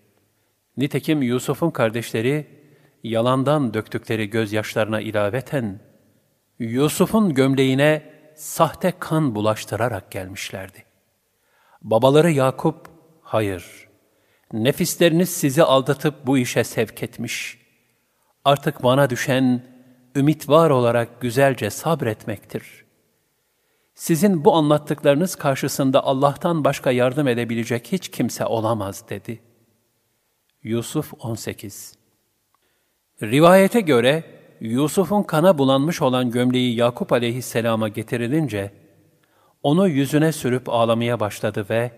Nitekim Yusuf'un kardeşleri, yalandan döktükleri gözyaşlarına ilaveten, Yusuf'un gömleğine sahte kan bulaştırarak gelmişlerdi. Babaları Yakup, hayır, nefisleriniz sizi aldatıp bu işe sevk etmiş. Artık bana düşen, ümit var olarak güzelce sabretmektir. Sizin bu anlattıklarınız karşısında Allah'tan başka yardım edebilecek hiç kimse olamaz dedi. Yusuf 18 Rivayete göre Yusuf'un kana bulanmış olan gömleği Yakup aleyhisselama getirilince, onu yüzüne sürüp ağlamaya başladı ve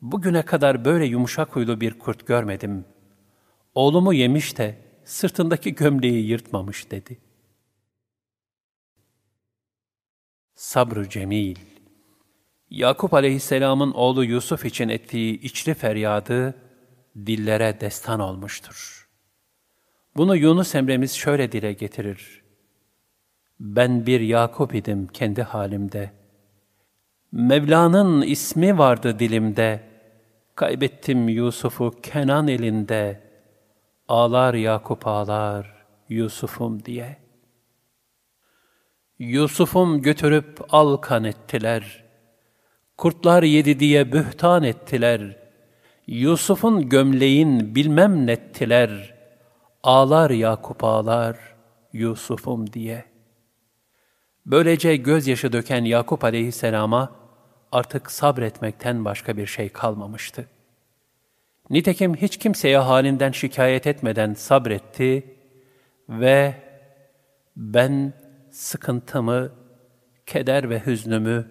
bugüne kadar böyle yumuşak huylu bir kurt görmedim. Oğlumu yemiş de sırtındaki gömleği yırtmamış dedi. Sabrı Cemil Yakup aleyhisselamın oğlu Yusuf için ettiği içli feryadı dillere destan olmuştur. Bunu Yunus Emre'miz şöyle dile getirir. Ben bir Yakup idim kendi halimde. Mevla'nın ismi vardı dilimde. Kaybettim Yusuf'u Kenan elinde. Ağlar Yakup ağlar Yusuf'um diye. Yusuf'um götürüp alkan ettiler. Kurtlar yedi diye bühtan ettiler. Yusuf'un gömleğin bilmem nettiler. Ağlar Yakup ağlar Yusuf'um diye. Böylece gözyaşı döken Yakup aleyhisselama artık sabretmekten başka bir şey kalmamıştı. Nitekim hiç kimseye halinden şikayet etmeden sabretti ve ben sıkıntımı, keder ve hüznümü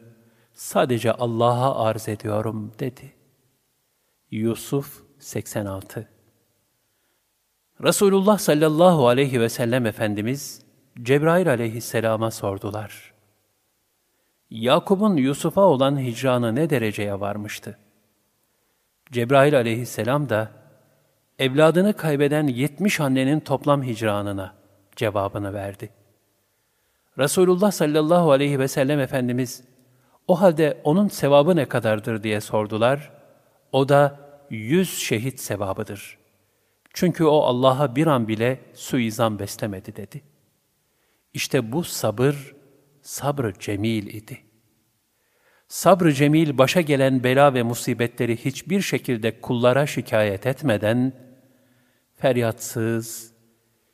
sadece Allah'a arz ediyorum dedi. Yusuf 86 Resulullah sallallahu aleyhi ve sellem Efendimiz Cebrail aleyhisselama sordular. Yakup'un Yusuf'a olan hicranı ne dereceye varmıştı? Cebrail aleyhisselam da evladını kaybeden yetmiş annenin toplam hicranına cevabını verdi. Resulullah sallallahu aleyhi ve sellem Efendimiz o halde onun sevabı ne kadardır diye sordular. O da yüz şehit sevabıdır. Çünkü o Allah'a bir an bile suizan beslemedi dedi. İşte bu sabır, sabrı cemil idi. Sabrı cemil başa gelen bela ve musibetleri hiçbir şekilde kullara şikayet etmeden, feryatsız,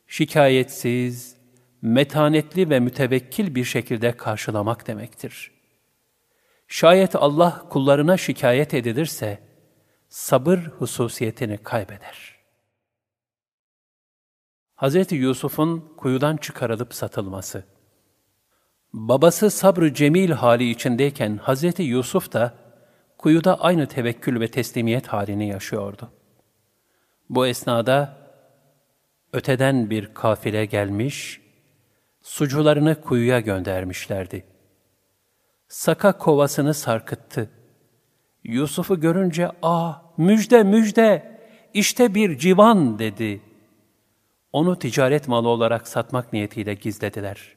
şikayetsiz, metanetli ve mütevekkil bir şekilde karşılamak demektir. Şayet Allah kullarına şikayet edilirse, sabır hususiyetini kaybeder. Hz. Yusuf'un kuyudan çıkarılıp satılması Babası sabrı cemil hali içindeyken Hz. Yusuf da kuyuda aynı tevekkül ve teslimiyet halini yaşıyordu. Bu esnada öteden bir kafile gelmiş, sucularını kuyuya göndermişlerdi. Saka kovasını sarkıttı. Yusuf'u görünce, ''Ah, müjde, müjde, işte bir civan.'' dedi. Onu ticaret malı olarak satmak niyetiyle gizlediler.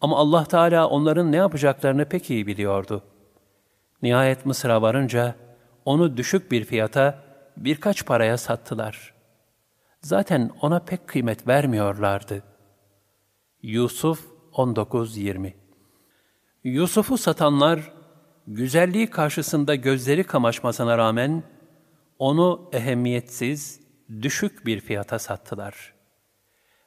Ama Allah Teala onların ne yapacaklarını pek iyi biliyordu. Nihayet Mısır'a varınca onu düşük bir fiyata birkaç paraya sattılar. Zaten ona pek kıymet vermiyorlardı. Yusuf 19-20 Yusuf'u satanlar, güzelliği karşısında gözleri kamaşmasına rağmen, onu ehemmiyetsiz, düşük bir fiyata sattılar.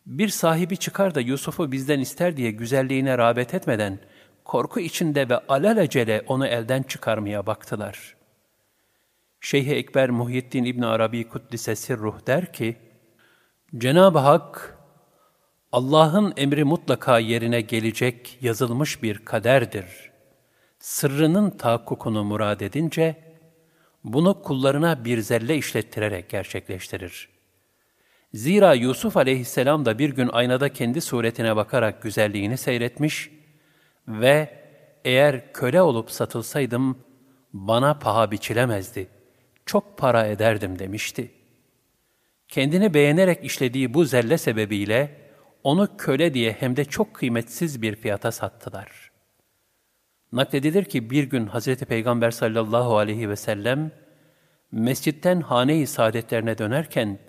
Bir sahibi çıkar da Yusuf'u bizden ister diye güzelliğine rağbet etmeden, korku içinde ve alelacele onu elden çıkarmaya baktılar. Şeyh-i Ekber Muhyiddin İbn Arabi Kuddise Sirruh der ki, Cenab-ı Hak, Allah'ın emri mutlaka yerine gelecek yazılmış bir kaderdir. Sırrının tahakkukunu murad edince, bunu kullarına bir zelle işlettirerek gerçekleştirir. Zira Yusuf aleyhisselam da bir gün aynada kendi suretine bakarak güzelliğini seyretmiş ve eğer köle olup satılsaydım bana paha biçilemezdi, çok para ederdim demişti. Kendini beğenerek işlediği bu zelle sebebiyle onu köle diye hem de çok kıymetsiz bir fiyata sattılar. Nakledilir ki bir gün Hz. Peygamber sallallahu aleyhi ve sellem mescitten hane-i saadetlerine dönerken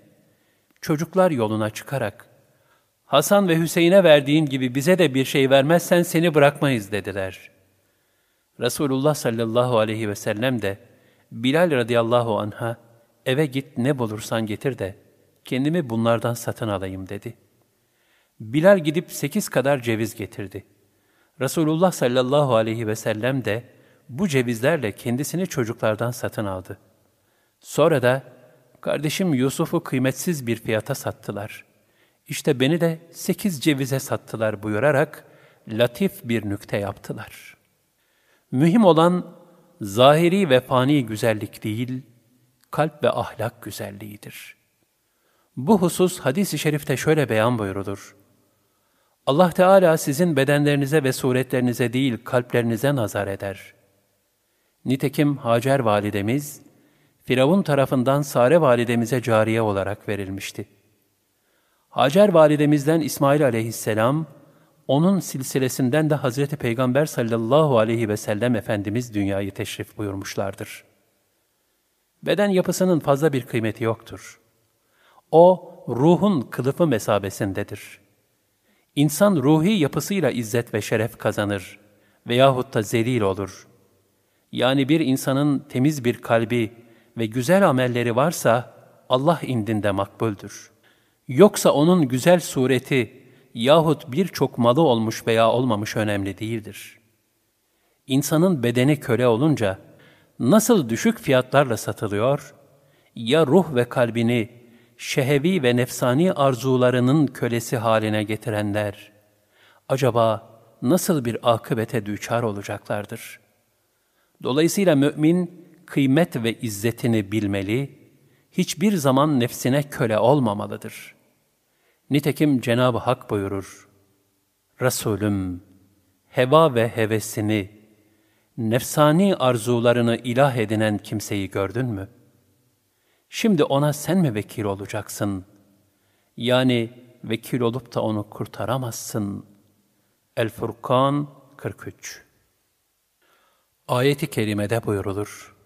çocuklar yoluna çıkarak Hasan ve Hüseyin'e verdiğin gibi bize de bir şey vermezsen seni bırakmayız dediler. Resulullah sallallahu aleyhi ve sellem de Bilal radıyallahu anha eve git ne bulursan getir de kendimi bunlardan satın alayım dedi. Bilal gidip sekiz kadar ceviz getirdi. Resulullah sallallahu aleyhi ve sellem de bu cevizlerle kendisini çocuklardan satın aldı. Sonra da kardeşim Yusuf'u kıymetsiz bir fiyata sattılar. İşte beni de sekiz cevize sattılar buyurarak latif bir nükte yaptılar. Mühim olan zahiri ve fani güzellik değil, kalp ve ahlak güzelliğidir. Bu husus hadis-i şerifte şöyle beyan buyurulur. Allah Teala sizin bedenlerinize ve suretlerinize değil kalplerinize nazar eder. Nitekim Hacer validemiz, Firavun tarafından Sare validemize cariye olarak verilmişti. Hacer validemizden İsmail aleyhisselam, onun silsilesinden de Hazreti Peygamber sallallahu aleyhi ve sellem Efendimiz dünyayı teşrif buyurmuşlardır. Beden yapısının fazla bir kıymeti yoktur. O, ruhun kılıfı mesabesindedir. İnsan ruhi yapısıyla izzet ve şeref kazanır veyahut da zelil olur. Yani bir insanın temiz bir kalbi ve güzel amelleri varsa Allah indinde makbuldür. Yoksa onun güzel sureti yahut birçok malı olmuş veya olmamış önemli değildir. İnsanın bedeni köle olunca nasıl düşük fiyatlarla satılıyor, ya ruh ve kalbini şehevi ve nefsani arzularının kölesi haline getirenler, acaba nasıl bir akıbete düçar olacaklardır? Dolayısıyla mümin, kıymet ve izzetini bilmeli, hiçbir zaman nefsine köle olmamalıdır. Nitekim Cenab-ı Hak buyurur, Resulüm, heva ve hevesini, nefsani arzularını ilah edinen kimseyi gördün mü?'' Şimdi ona sen mi vekil olacaksın? Yani vekil olup da onu kurtaramazsın. El-Furkan 43 Ayeti kerimede buyurulur.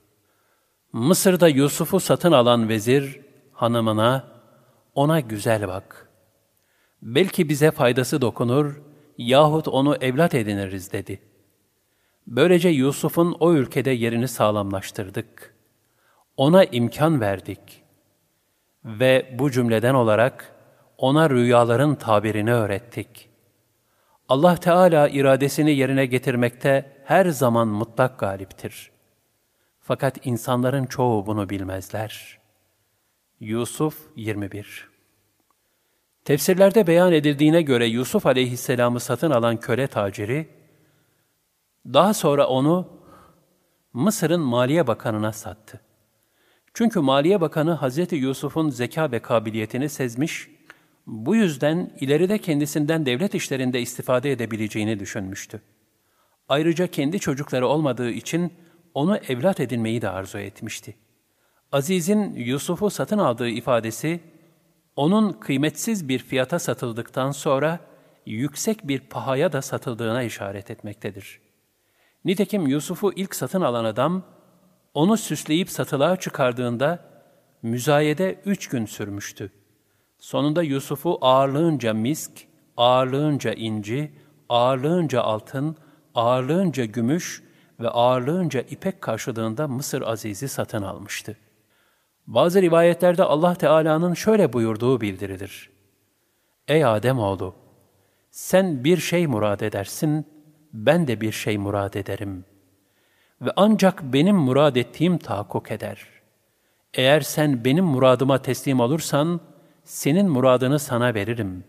Mısır'da Yusuf'u satın alan vezir hanımına ona güzel bak. Belki bize faydası dokunur yahut onu evlat ediniriz dedi. Böylece Yusuf'un o ülkede yerini sağlamlaştırdık. Ona imkan verdik. Ve bu cümleden olarak ona rüyaların tabirini öğrettik. Allah Teala iradesini yerine getirmekte her zaman mutlak galiptir. Fakat insanların çoğu bunu bilmezler. Yusuf 21 Tefsirlerde beyan edildiğine göre Yusuf aleyhisselamı satın alan köle taciri, daha sonra onu Mısır'ın Maliye Bakanı'na sattı. Çünkü Maliye Bakanı Hazreti Yusuf'un zeka ve kabiliyetini sezmiş, bu yüzden ileride kendisinden devlet işlerinde istifade edebileceğini düşünmüştü. Ayrıca kendi çocukları olmadığı için onu evlat edinmeyi de arzu etmişti. Aziz'in Yusuf'u satın aldığı ifadesi, onun kıymetsiz bir fiyata satıldıktan sonra yüksek bir pahaya da satıldığına işaret etmektedir. Nitekim Yusuf'u ilk satın alan adam, onu süsleyip satılığa çıkardığında müzayede üç gün sürmüştü. Sonunda Yusuf'u ağırlığınca misk, ağırlığınca inci, ağırlığınca altın, ağırlığınca gümüş ve ağırlığınca ipek karşılığında Mısır Aziz'i satın almıştı. Bazı rivayetlerde Allah Teala'nın şöyle buyurduğu bildirilir. Ey Adem oğlu, sen bir şey murad edersin, ben de bir şey murad ederim. Ve ancak benim murad ettiğim tahakkuk eder. Eğer sen benim muradıma teslim olursan, senin muradını sana veririm.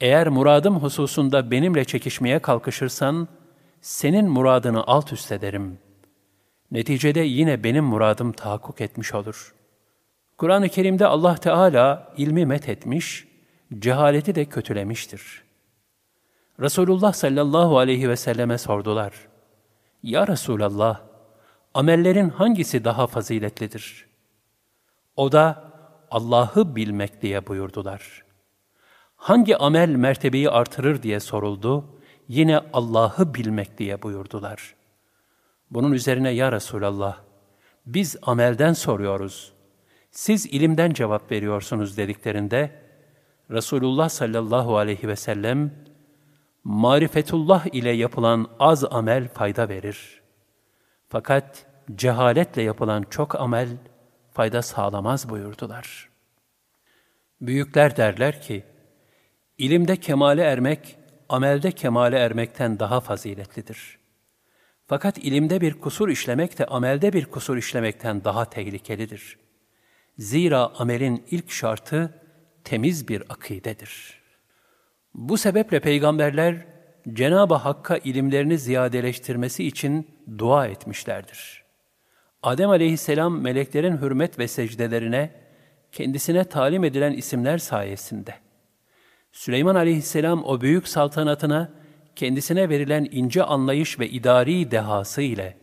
Eğer muradım hususunda benimle çekişmeye kalkışırsan, senin muradını alt üst ederim. Neticede yine benim muradım tahakkuk etmiş olur. Kur'an-ı Kerim'de Allah Teala ilmi met etmiş, cehaleti de kötülemiştir. Resulullah sallallahu aleyhi ve selleme sordular. Ya Resulallah, amellerin hangisi daha faziletlidir? O da Allah'ı bilmek diye buyurdular. Hangi amel mertebeyi artırır diye soruldu yine Allah'ı bilmek diye buyurdular. Bunun üzerine ya Resulallah, biz amelden soruyoruz, siz ilimden cevap veriyorsunuz dediklerinde, Resulullah sallallahu aleyhi ve sellem, marifetullah ile yapılan az amel fayda verir. Fakat cehaletle yapılan çok amel fayda sağlamaz buyurdular. Büyükler derler ki, ilimde kemale ermek, amelde kemale ermekten daha faziletlidir. Fakat ilimde bir kusur işlemek de amelde bir kusur işlemekten daha tehlikelidir. Zira amelin ilk şartı temiz bir akidedir. Bu sebeple peygamberler Cenab-ı Hakk'a ilimlerini ziyadeleştirmesi için dua etmişlerdir. Adem aleyhisselam meleklerin hürmet ve secdelerine kendisine talim edilen isimler sayesinde Süleyman aleyhisselam o büyük saltanatına kendisine verilen ince anlayış ve idari dehası ile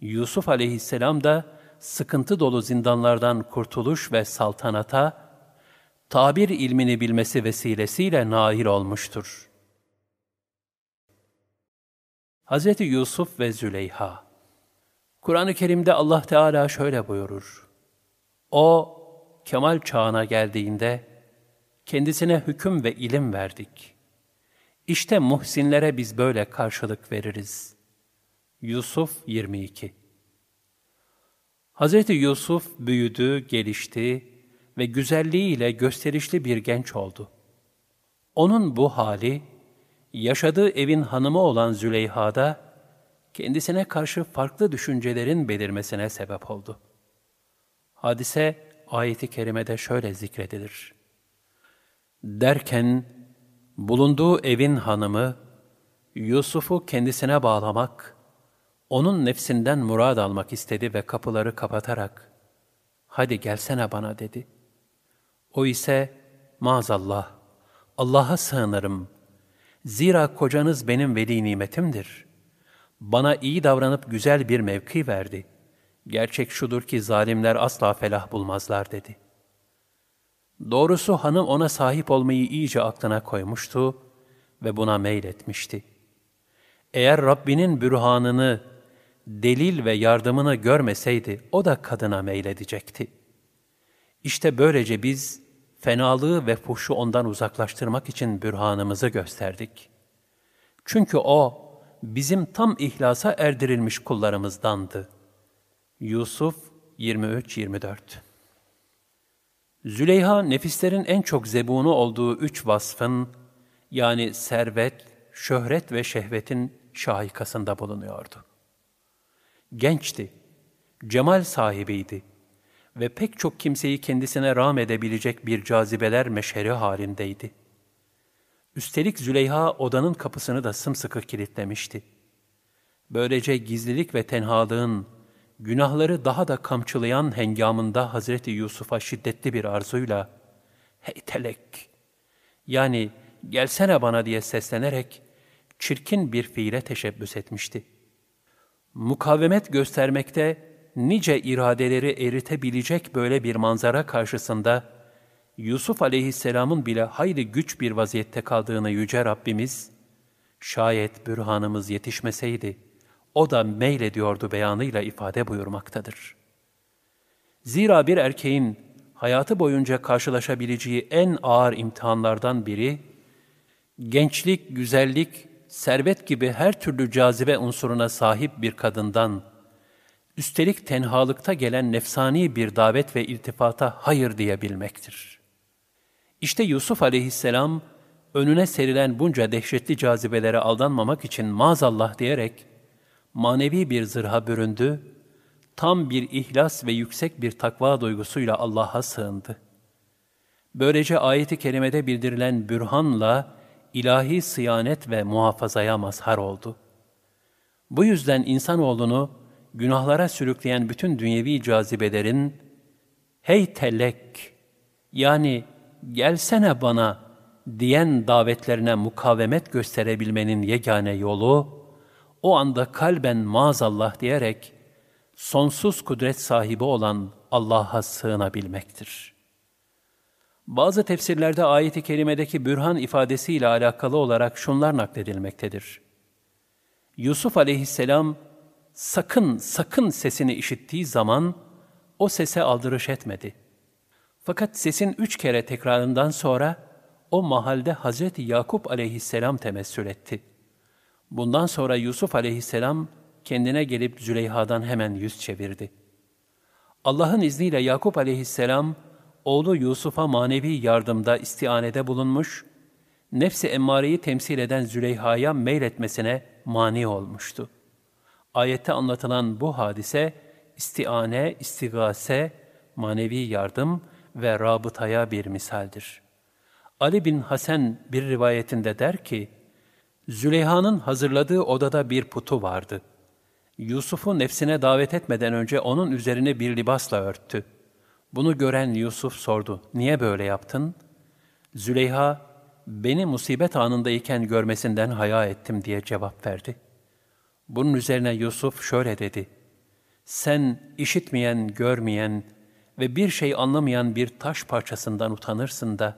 Yusuf aleyhisselam da sıkıntı dolu zindanlardan kurtuluş ve saltanata tabir ilmini bilmesi vesilesiyle nail olmuştur. Hz. Yusuf ve Züleyha Kur'an-ı Kerim'de Allah Teala şöyle buyurur. O, kemal çağına geldiğinde, kendisine hüküm ve ilim verdik. İşte muhsinlere biz böyle karşılık veririz. Yusuf 22 Hz. Yusuf büyüdü, gelişti ve güzelliğiyle gösterişli bir genç oldu. Onun bu hali, yaşadığı evin hanımı olan Züleyha'da, kendisine karşı farklı düşüncelerin belirmesine sebep oldu. Hadise, ayeti kerimede şöyle zikredilir. Derken, bulunduğu evin hanımı, Yusuf'u kendisine bağlamak, onun nefsinden murad almak istedi ve kapıları kapatarak, hadi gelsene bana dedi. O ise, maazallah, Allah'a sığınırım. Zira kocanız benim veli nimetimdir. Bana iyi davranıp güzel bir mevki verdi. Gerçek şudur ki zalimler asla felah bulmazlar dedi. Doğrusu hanım ona sahip olmayı iyice aklına koymuştu ve buna meyletmişti. Eğer Rabbinin bürhanını, delil ve yardımını görmeseydi o da kadına meyledecekti. İşte böylece biz fenalığı ve fuhşu ondan uzaklaştırmak için bürhanımızı gösterdik. Çünkü o bizim tam ihlasa erdirilmiş kullarımızdandı. Yusuf 23-24 Züleyha nefislerin en çok zebunu olduğu üç vasfın, yani servet, şöhret ve şehvetin şahikasında bulunuyordu. Gençti, cemal sahibiydi ve pek çok kimseyi kendisine rağm edebilecek bir cazibeler meşheri halindeydi. Üstelik Züleyha odanın kapısını da sımsıkı kilitlemişti. Böylece gizlilik ve tenhalığın, günahları daha da kamçılayan hengamında Hazreti Yusuf'a şiddetli bir arzuyla, ''Hey telek!'' yani ''Gelsene bana'' diye seslenerek çirkin bir fiile teşebbüs etmişti. Mukavemet göstermekte nice iradeleri eritebilecek böyle bir manzara karşısında Yusuf aleyhisselamın bile hayli güç bir vaziyette kaldığını Yüce Rabbimiz, şayet bürhanımız yetişmeseydi, o da meylediyordu beyanıyla ifade buyurmaktadır. Zira bir erkeğin hayatı boyunca karşılaşabileceği en ağır imtihanlardan biri, gençlik, güzellik, servet gibi her türlü cazibe unsuruna sahip bir kadından, üstelik tenhalıkta gelen nefsani bir davet ve iltifata hayır diyebilmektir. İşte Yusuf aleyhisselam, önüne serilen bunca dehşetli cazibelere aldanmamak için maazallah diyerek, manevi bir zırha büründü, tam bir ihlas ve yüksek bir takva duygusuyla Allah'a sığındı. Böylece ayeti kerimede bildirilen bürhanla ilahi sıyanet ve muhafazaya mazhar oldu. Bu yüzden insanoğlunu günahlara sürükleyen bütün dünyevi cazibelerin hey tellek yani gelsene bana diyen davetlerine mukavemet gösterebilmenin yegane yolu o anda kalben maazallah diyerek sonsuz kudret sahibi olan Allah'a sığınabilmektir. Bazı tefsirlerde ayet-i kerimedeki bürhan ifadesiyle alakalı olarak şunlar nakledilmektedir. Yusuf aleyhisselam sakın sakın sesini işittiği zaman o sese aldırış etmedi. Fakat sesin üç kere tekrarından sonra o mahalde Hazreti Yakup aleyhisselam temessül etti. Bundan sonra Yusuf aleyhisselam kendine gelip Züleyha'dan hemen yüz çevirdi. Allah'ın izniyle Yakup aleyhisselam oğlu Yusuf'a manevi yardımda istianede bulunmuş, nefsi emmareyi temsil eden Züleyha'ya meyletmesine mani olmuştu. Ayette anlatılan bu hadise, istiane, istigase, manevi yardım ve rabıtaya bir misaldir. Ali bin Hasan bir rivayetinde der ki, Züleyha'nın hazırladığı odada bir putu vardı. Yusuf'u nefsine davet etmeden önce onun üzerine bir libasla örttü. Bunu gören Yusuf sordu, niye böyle yaptın? Züleyha, beni musibet anındayken görmesinden haya ettim diye cevap verdi. Bunun üzerine Yusuf şöyle dedi, sen işitmeyen, görmeyen ve bir şey anlamayan bir taş parçasından utanırsın da,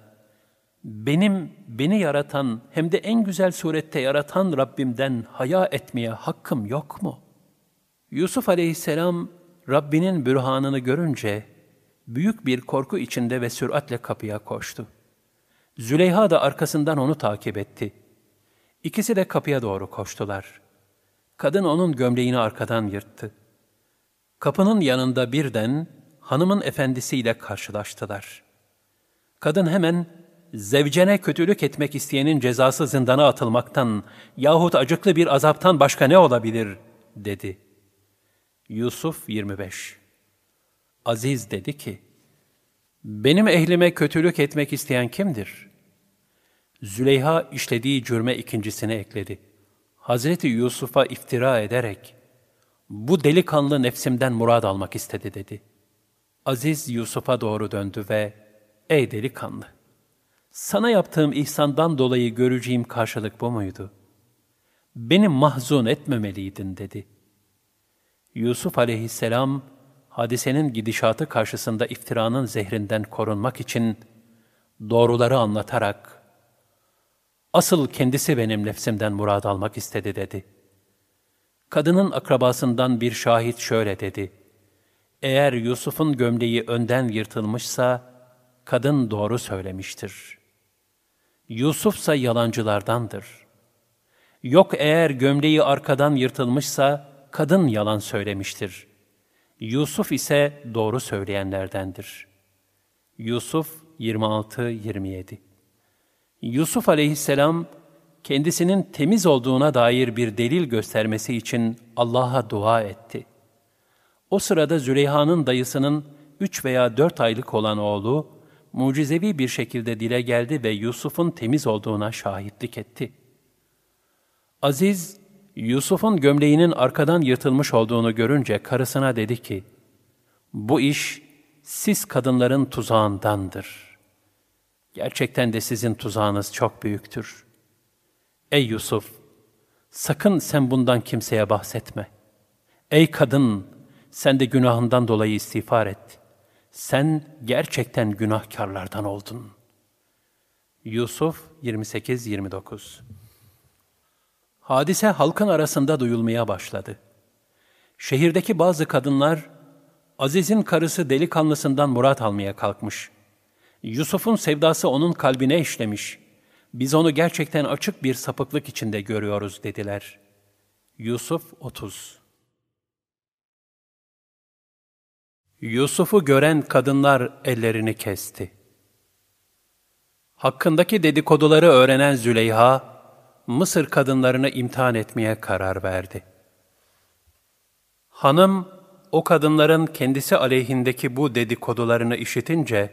benim, beni yaratan hem de en güzel surette yaratan Rabbimden haya etmeye hakkım yok mu? Yusuf aleyhisselam, Rabbinin bürhanını görünce, büyük bir korku içinde ve süratle kapıya koştu. Züleyha da arkasından onu takip etti. İkisi de kapıya doğru koştular. Kadın onun gömleğini arkadan yırttı. Kapının yanında birden hanımın efendisiyle karşılaştılar. Kadın hemen zevcene kötülük etmek isteyenin cezası zindana atılmaktan yahut acıklı bir azaptan başka ne olabilir dedi. Yusuf 25 Aziz dedi ki, benim ehlime kötülük etmek isteyen kimdir? Züleyha işlediği cürme ikincisini ekledi. Hazreti Yusuf'a iftira ederek, bu delikanlı nefsimden murad almak istedi dedi. Aziz Yusuf'a doğru döndü ve, ey delikanlı, sana yaptığım ihsandan dolayı göreceğim karşılık bu muydu? Beni mahzun etmemeliydin dedi. Yusuf aleyhisselam, hadisenin gidişatı karşısında iftiranın zehrinden korunmak için doğruları anlatarak, asıl kendisi benim nefsimden murad almak istedi dedi. Kadının akrabasından bir şahit şöyle dedi, eğer Yusuf'un gömleği önden yırtılmışsa, kadın doğru söylemiştir. Yusuf ise yalancılardandır. Yok eğer gömleği arkadan yırtılmışsa kadın yalan söylemiştir. Yusuf ise doğru söyleyenlerdendir. Yusuf 26-27 Yusuf aleyhisselam kendisinin temiz olduğuna dair bir delil göstermesi için Allah'a dua etti. O sırada Züleyha'nın dayısının üç veya dört aylık olan oğlu, mucizevi bir şekilde dile geldi ve Yusuf'un temiz olduğuna şahitlik etti. Aziz, Yusuf'un gömleğinin arkadan yırtılmış olduğunu görünce karısına dedi ki, bu iş siz kadınların tuzağındandır. Gerçekten de sizin tuzağınız çok büyüktür. Ey Yusuf, sakın sen bundan kimseye bahsetme. Ey kadın, sen de günahından dolayı istiğfar et. Sen gerçekten günahkarlardan oldun. Yusuf 28-29 Hadise halkın arasında duyulmaya başladı. Şehirdeki bazı kadınlar, Aziz'in karısı delikanlısından murat almaya kalkmış. Yusuf'un sevdası onun kalbine işlemiş. Biz onu gerçekten açık bir sapıklık içinde görüyoruz dediler. Yusuf 30 Yusuf'u gören kadınlar ellerini kesti. Hakkındaki dedikoduları öğrenen Züleyha, Mısır kadınlarını imtihan etmeye karar verdi. Hanım, o kadınların kendisi aleyhindeki bu dedikodularını işitince,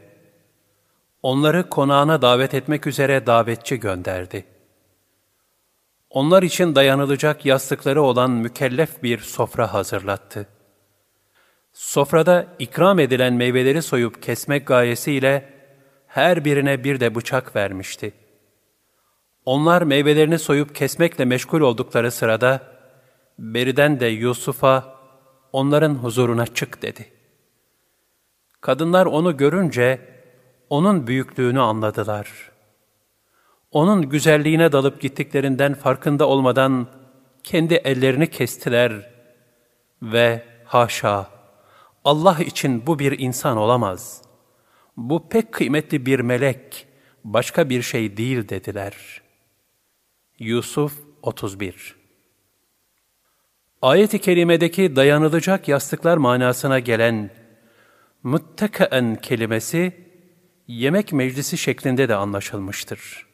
onları konağına davet etmek üzere davetçi gönderdi. Onlar için dayanılacak yastıkları olan mükellef bir sofra hazırlattı. Sofrada ikram edilen meyveleri soyup kesmek gayesiyle her birine bir de bıçak vermişti. Onlar meyvelerini soyup kesmekle meşgul oldukları sırada, beriden de Yusuf'a, onların huzuruna çık dedi. Kadınlar onu görünce, onun büyüklüğünü anladılar. Onun güzelliğine dalıp gittiklerinden farkında olmadan, kendi ellerini kestiler ve haşa, Allah için bu bir insan olamaz. Bu pek kıymetli bir melek, başka bir şey değil dediler. Yusuf 31 Ayet-i kerimedeki dayanılacak yastıklar manasına gelen muttekaen kelimesi yemek meclisi şeklinde de anlaşılmıştır.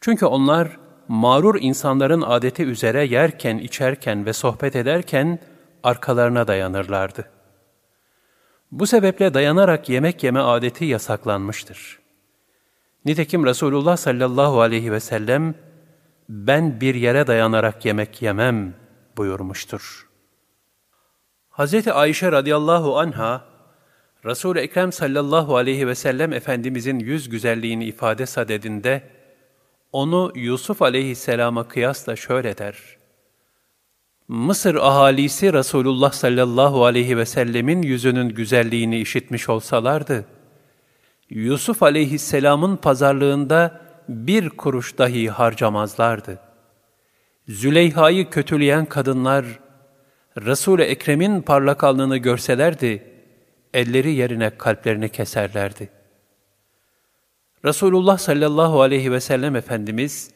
Çünkü onlar mağrur insanların adeti üzere yerken, içerken ve sohbet ederken arkalarına dayanırlardı. Bu sebeple dayanarak yemek yeme adeti yasaklanmıştır. Nitekim Resulullah sallallahu aleyhi ve sellem, ben bir yere dayanarak yemek yemem buyurmuştur. Hz. Ayşe radıyallahu anha, Resul-i Ekrem sallallahu aleyhi ve sellem Efendimizin yüz güzelliğini ifade sadedinde, onu Yusuf aleyhisselama kıyasla şöyle der. Mısır ahalisi Resulullah sallallahu aleyhi ve sellemin yüzünün güzelliğini işitmiş olsalardı, Yusuf aleyhisselamın pazarlığında bir kuruş dahi harcamazlardı. Züleyha'yı kötüleyen kadınlar, Resul-i Ekrem'in parlak alnını görselerdi, elleri yerine kalplerini keserlerdi. Resulullah sallallahu aleyhi ve sellem Efendimiz,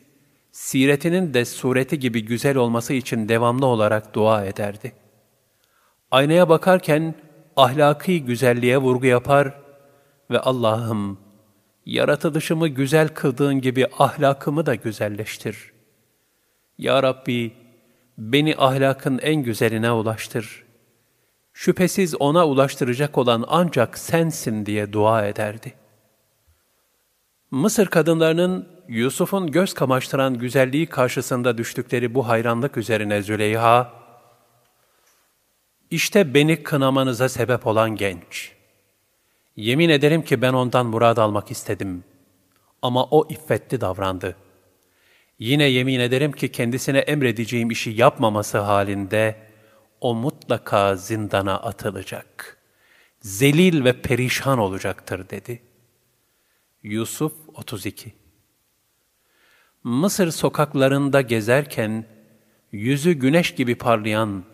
siretinin de sureti gibi güzel olması için devamlı olarak dua ederdi. Aynaya bakarken ahlaki güzelliğe vurgu yapar ve Allah'ım yaratılışımı güzel kıldığın gibi ahlakımı da güzelleştir. Ya Rabbi, beni ahlakın en güzeline ulaştır. Şüphesiz ona ulaştıracak olan ancak sensin diye dua ederdi. Mısır kadınlarının Yusuf'un göz kamaştıran güzelliği karşısında düştükleri bu hayranlık üzerine Züleyha, işte beni kınamanıza sebep olan genç. Yemin ederim ki ben ondan murad almak istedim. Ama o iffetli davrandı. Yine yemin ederim ki kendisine emredeceğim işi yapmaması halinde o mutlaka zindana atılacak. Zelil ve perişan olacaktır dedi. Yusuf 32 Mısır sokaklarında gezerken yüzü güneş gibi parlayan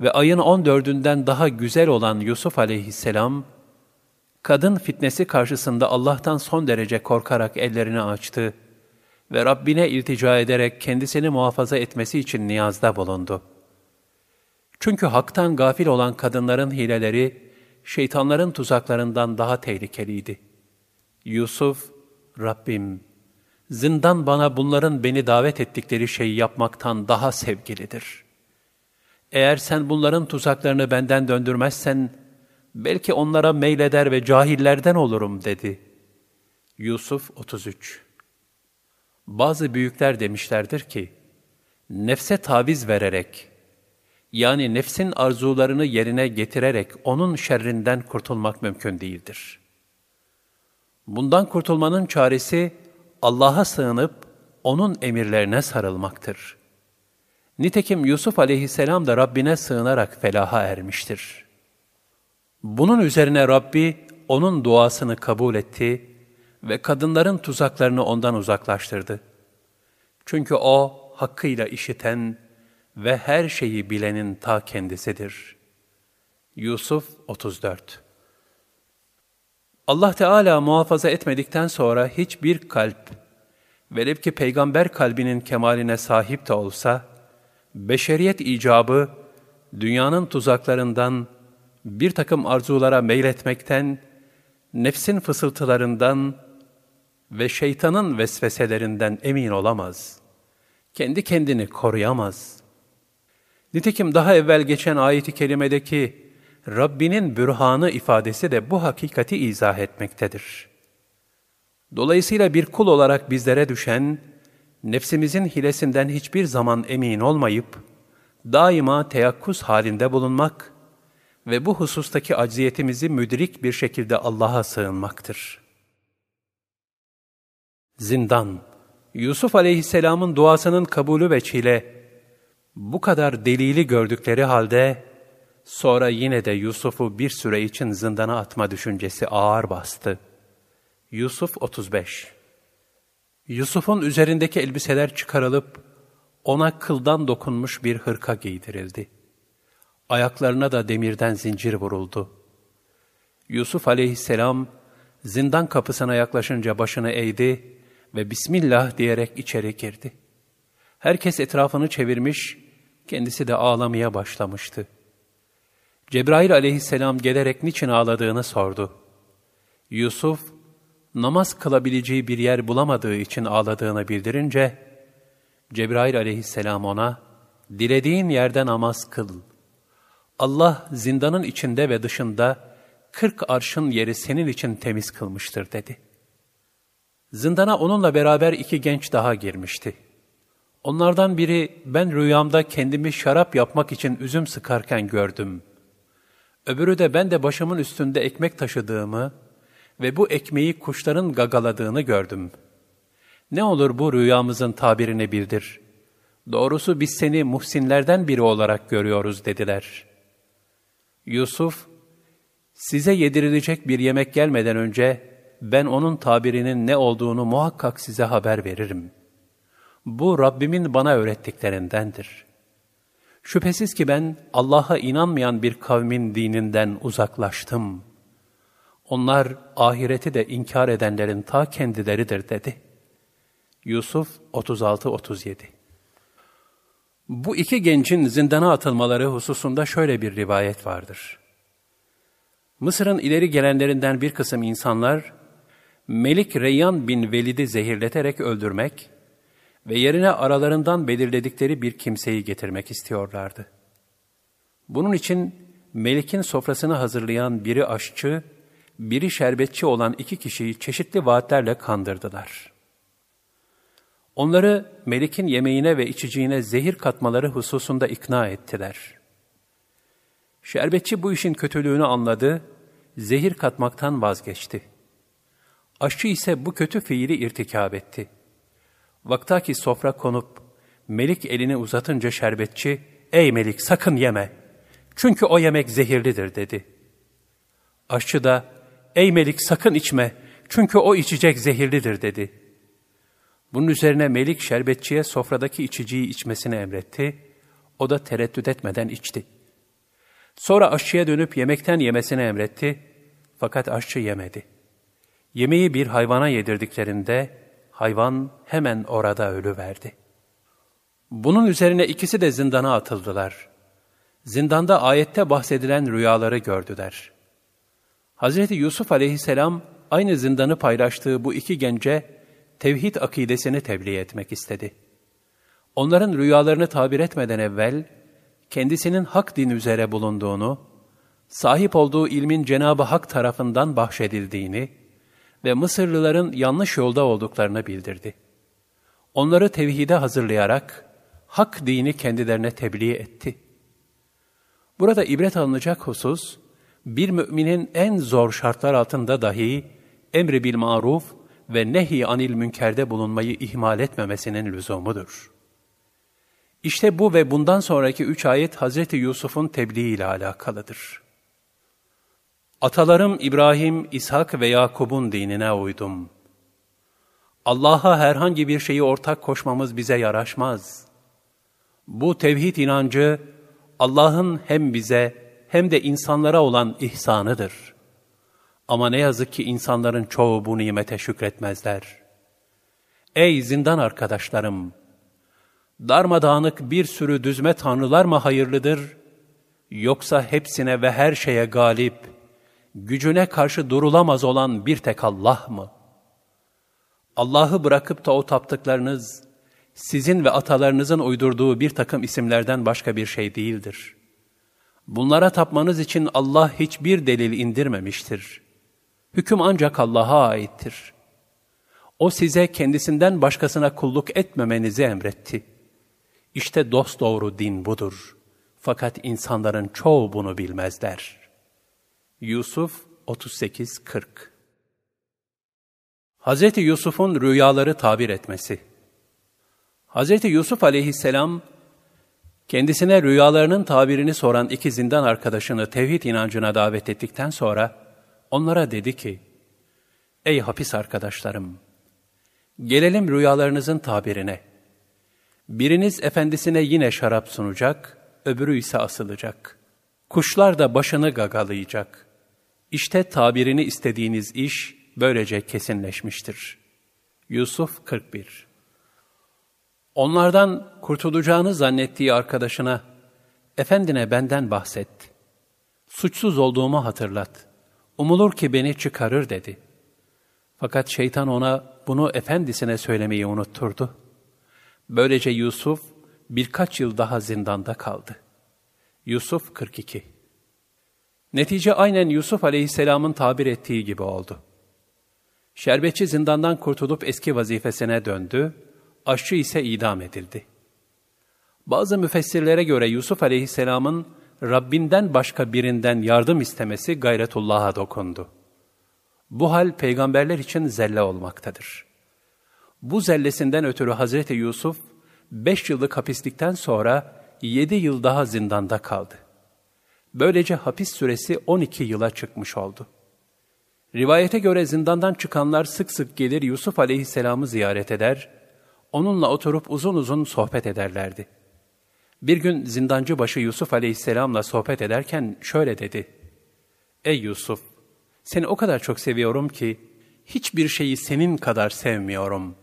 ve ayın on dördünden daha güzel olan Yusuf aleyhisselam, kadın fitnesi karşısında Allah'tan son derece korkarak ellerini açtı ve Rabbine iltica ederek kendisini muhafaza etmesi için niyazda bulundu. Çünkü haktan gafil olan kadınların hileleri, şeytanların tuzaklarından daha tehlikeliydi. Yusuf, Rabbim, zindan bana bunların beni davet ettikleri şeyi yapmaktan daha sevgilidir. Eğer sen bunların tuzaklarını benden döndürmezsen, belki onlara meyleder ve cahillerden olurum dedi. Yusuf 33 Bazı büyükler demişlerdir ki, nefse taviz vererek, yani nefsin arzularını yerine getirerek onun şerrinden kurtulmak mümkün değildir. Bundan kurtulmanın çaresi, Allah'a sığınıp onun emirlerine sarılmaktır. Nitekim Yusuf aleyhisselam da Rabbine sığınarak felaha ermiştir. Bunun üzerine Rabbi onun duasını kabul etti ve kadınların tuzaklarını ondan uzaklaştırdı. Çünkü o hakkıyla işiten ve her şeyi bilenin ta kendisidir. Yusuf 34 Allah Teala muhafaza etmedikten sonra hiçbir kalp, velev ki peygamber kalbinin kemaline sahip de olsa, beşeriyet icabı, dünyanın tuzaklarından, bir takım arzulara meyletmekten, nefsin fısıltılarından ve şeytanın vesveselerinden emin olamaz. Kendi kendini koruyamaz. Nitekim daha evvel geçen ayeti kerimedeki Rabbinin bürhanı ifadesi de bu hakikati izah etmektedir. Dolayısıyla bir kul olarak bizlere düşen, nefsimizin hilesinden hiçbir zaman emin olmayıp, daima teyakkuz halinde bulunmak ve bu husustaki acziyetimizi müdrik bir şekilde Allah'a sığınmaktır. Zindan Yusuf aleyhisselamın duasının kabulü veçile bu kadar delili gördükleri halde sonra yine de Yusuf'u bir süre için zindana atma düşüncesi ağır bastı. Yusuf 35 Yusuf'un üzerindeki elbiseler çıkarılıp ona kıldan dokunmuş bir hırka giydirildi. Ayaklarına da demirden zincir vuruldu. Yusuf aleyhisselam zindan kapısına yaklaşınca başını eğdi ve Bismillah diyerek içeri girdi. Herkes etrafını çevirmiş, kendisi de ağlamaya başlamıştı. Cebrail aleyhisselam gelerek niçin ağladığını sordu. Yusuf, namaz kılabileceği bir yer bulamadığı için ağladığını bildirince, Cebrail aleyhisselam ona, dilediğin yerde namaz kıl. Allah zindanın içinde ve dışında kırk arşın yeri senin için temiz kılmıştır dedi. Zindana onunla beraber iki genç daha girmişti. Onlardan biri ben rüyamda kendimi şarap yapmak için üzüm sıkarken gördüm. Öbürü de ben de başımın üstünde ekmek taşıdığımı ve bu ekmeği kuşların gagaladığını gördüm. Ne olur bu rüyamızın tabirini bildir. Doğrusu biz seni muhsinlerden biri olarak görüyoruz dediler. Yusuf, size yedirilecek bir yemek gelmeden önce ben onun tabirinin ne olduğunu muhakkak size haber veririm. Bu Rabbimin bana öğrettiklerindendir. Şüphesiz ki ben Allah'a inanmayan bir kavmin dininden uzaklaştım. Onlar ahireti de inkar edenlerin ta kendileridir dedi. Yusuf 36-37 Bu iki gencin zindana atılmaları hususunda şöyle bir rivayet vardır. Mısır'ın ileri gelenlerinden bir kısım insanlar, Melik Reyyan bin Velid'i zehirleterek öldürmek ve yerine aralarından belirledikleri bir kimseyi getirmek istiyorlardı. Bunun için Melik'in sofrasını hazırlayan biri aşçı, biri şerbetçi olan iki kişiyi çeşitli vaatlerle kandırdılar. Onları Melik'in yemeğine ve içeceğine zehir katmaları hususunda ikna ettiler. Şerbetçi bu işin kötülüğünü anladı, zehir katmaktan vazgeçti.'' Aşçı ise bu kötü fiili irtikab etti. Vaktaki sofra konup, Melik elini uzatınca şerbetçi, ''Ey Melik sakın yeme, çünkü o yemek zehirlidir.'' dedi. Aşçı da, ''Ey Melik sakın içme, çünkü o içecek zehirlidir.'' dedi. Bunun üzerine Melik şerbetçiye sofradaki içiciyi içmesini emretti, o da tereddüt etmeden içti. Sonra aşçıya dönüp yemekten yemesini emretti, fakat aşçı yemedi.'' Yemeği bir hayvana yedirdiklerinde hayvan hemen orada ölüverdi. Bunun üzerine ikisi de zindana atıldılar. Zindanda ayette bahsedilen rüyaları gördüler. Hazreti Yusuf aleyhisselam aynı zindanı paylaştığı bu iki gence tevhid akidesini tebliğ etmek istedi. Onların rüyalarını tabir etmeden evvel, kendisinin hak din üzere bulunduğunu, sahip olduğu ilmin Cenab-ı Hak tarafından bahşedildiğini ve Mısırlıların yanlış yolda olduklarını bildirdi. Onları tevhide hazırlayarak, hak dini kendilerine tebliğ etti. Burada ibret alınacak husus, bir müminin en zor şartlar altında dahi emri bil maruf ve nehi anil münkerde bulunmayı ihmal etmemesinin lüzumudur. İşte bu ve bundan sonraki üç ayet Hazreti Yusuf'un tebliği ile alakalıdır. Atalarım İbrahim, İshak ve Yakub'un dinine uydum. Allah'a herhangi bir şeyi ortak koşmamız bize yaraşmaz. Bu tevhid inancı Allah'ın hem bize hem de insanlara olan ihsanıdır. Ama ne yazık ki insanların çoğu bu nimete şükretmezler. Ey zindan arkadaşlarım! Darmadağınık bir sürü düzme tanrılar mı hayırlıdır? Yoksa hepsine ve her şeye galip, gücüne karşı durulamaz olan bir tek Allah mı? Allah'ı bırakıp da o taptıklarınız, sizin ve atalarınızın uydurduğu bir takım isimlerden başka bir şey değildir. Bunlara tapmanız için Allah hiçbir delil indirmemiştir. Hüküm ancak Allah'a aittir. O size kendisinden başkasına kulluk etmemenizi emretti. İşte dosdoğru din budur. Fakat insanların çoğu bunu bilmezler. Yusuf 38-40 Hz. Yusuf'un rüyaları tabir etmesi Hz. Yusuf aleyhisselam, kendisine rüyalarının tabirini soran iki zindan arkadaşını tevhid inancına davet ettikten sonra, onlara dedi ki, Ey hapis arkadaşlarım! Gelelim rüyalarınızın tabirine. Biriniz efendisine yine şarap sunacak, öbürü ise asılacak. Kuşlar da başını gagalayacak. İşte tabirini istediğiniz iş böylece kesinleşmiştir. Yusuf 41 Onlardan kurtulacağını zannettiği arkadaşına, Efendine benden bahset. Suçsuz olduğumu hatırlat. Umulur ki beni çıkarır dedi. Fakat şeytan ona bunu efendisine söylemeyi unutturdu. Böylece Yusuf birkaç yıl daha zindanda kaldı. Yusuf 42 Netice aynen Yusuf aleyhisselamın tabir ettiği gibi oldu. Şerbetçi zindandan kurtulup eski vazifesine döndü aşçı ise idam edildi. Bazı müfessirlere göre Yusuf aleyhisselamın Rabbinden başka birinden yardım istemesi gayretullah'a dokundu. Bu hal peygamberler için zelle olmaktadır. Bu zellesinden ötürü Hazreti Yusuf, beş yıllık hapislikten sonra yedi yıl daha zindanda kaldı. Böylece hapis süresi on iki yıla çıkmış oldu. Rivayete göre zindandan çıkanlar sık sık gelir Yusuf aleyhisselamı ziyaret eder, onunla oturup uzun uzun sohbet ederlerdi. Bir gün zindancı başı Yusuf aleyhisselamla sohbet ederken şöyle dedi. Ey Yusuf! Seni o kadar çok seviyorum ki hiçbir şeyi senin kadar sevmiyorum.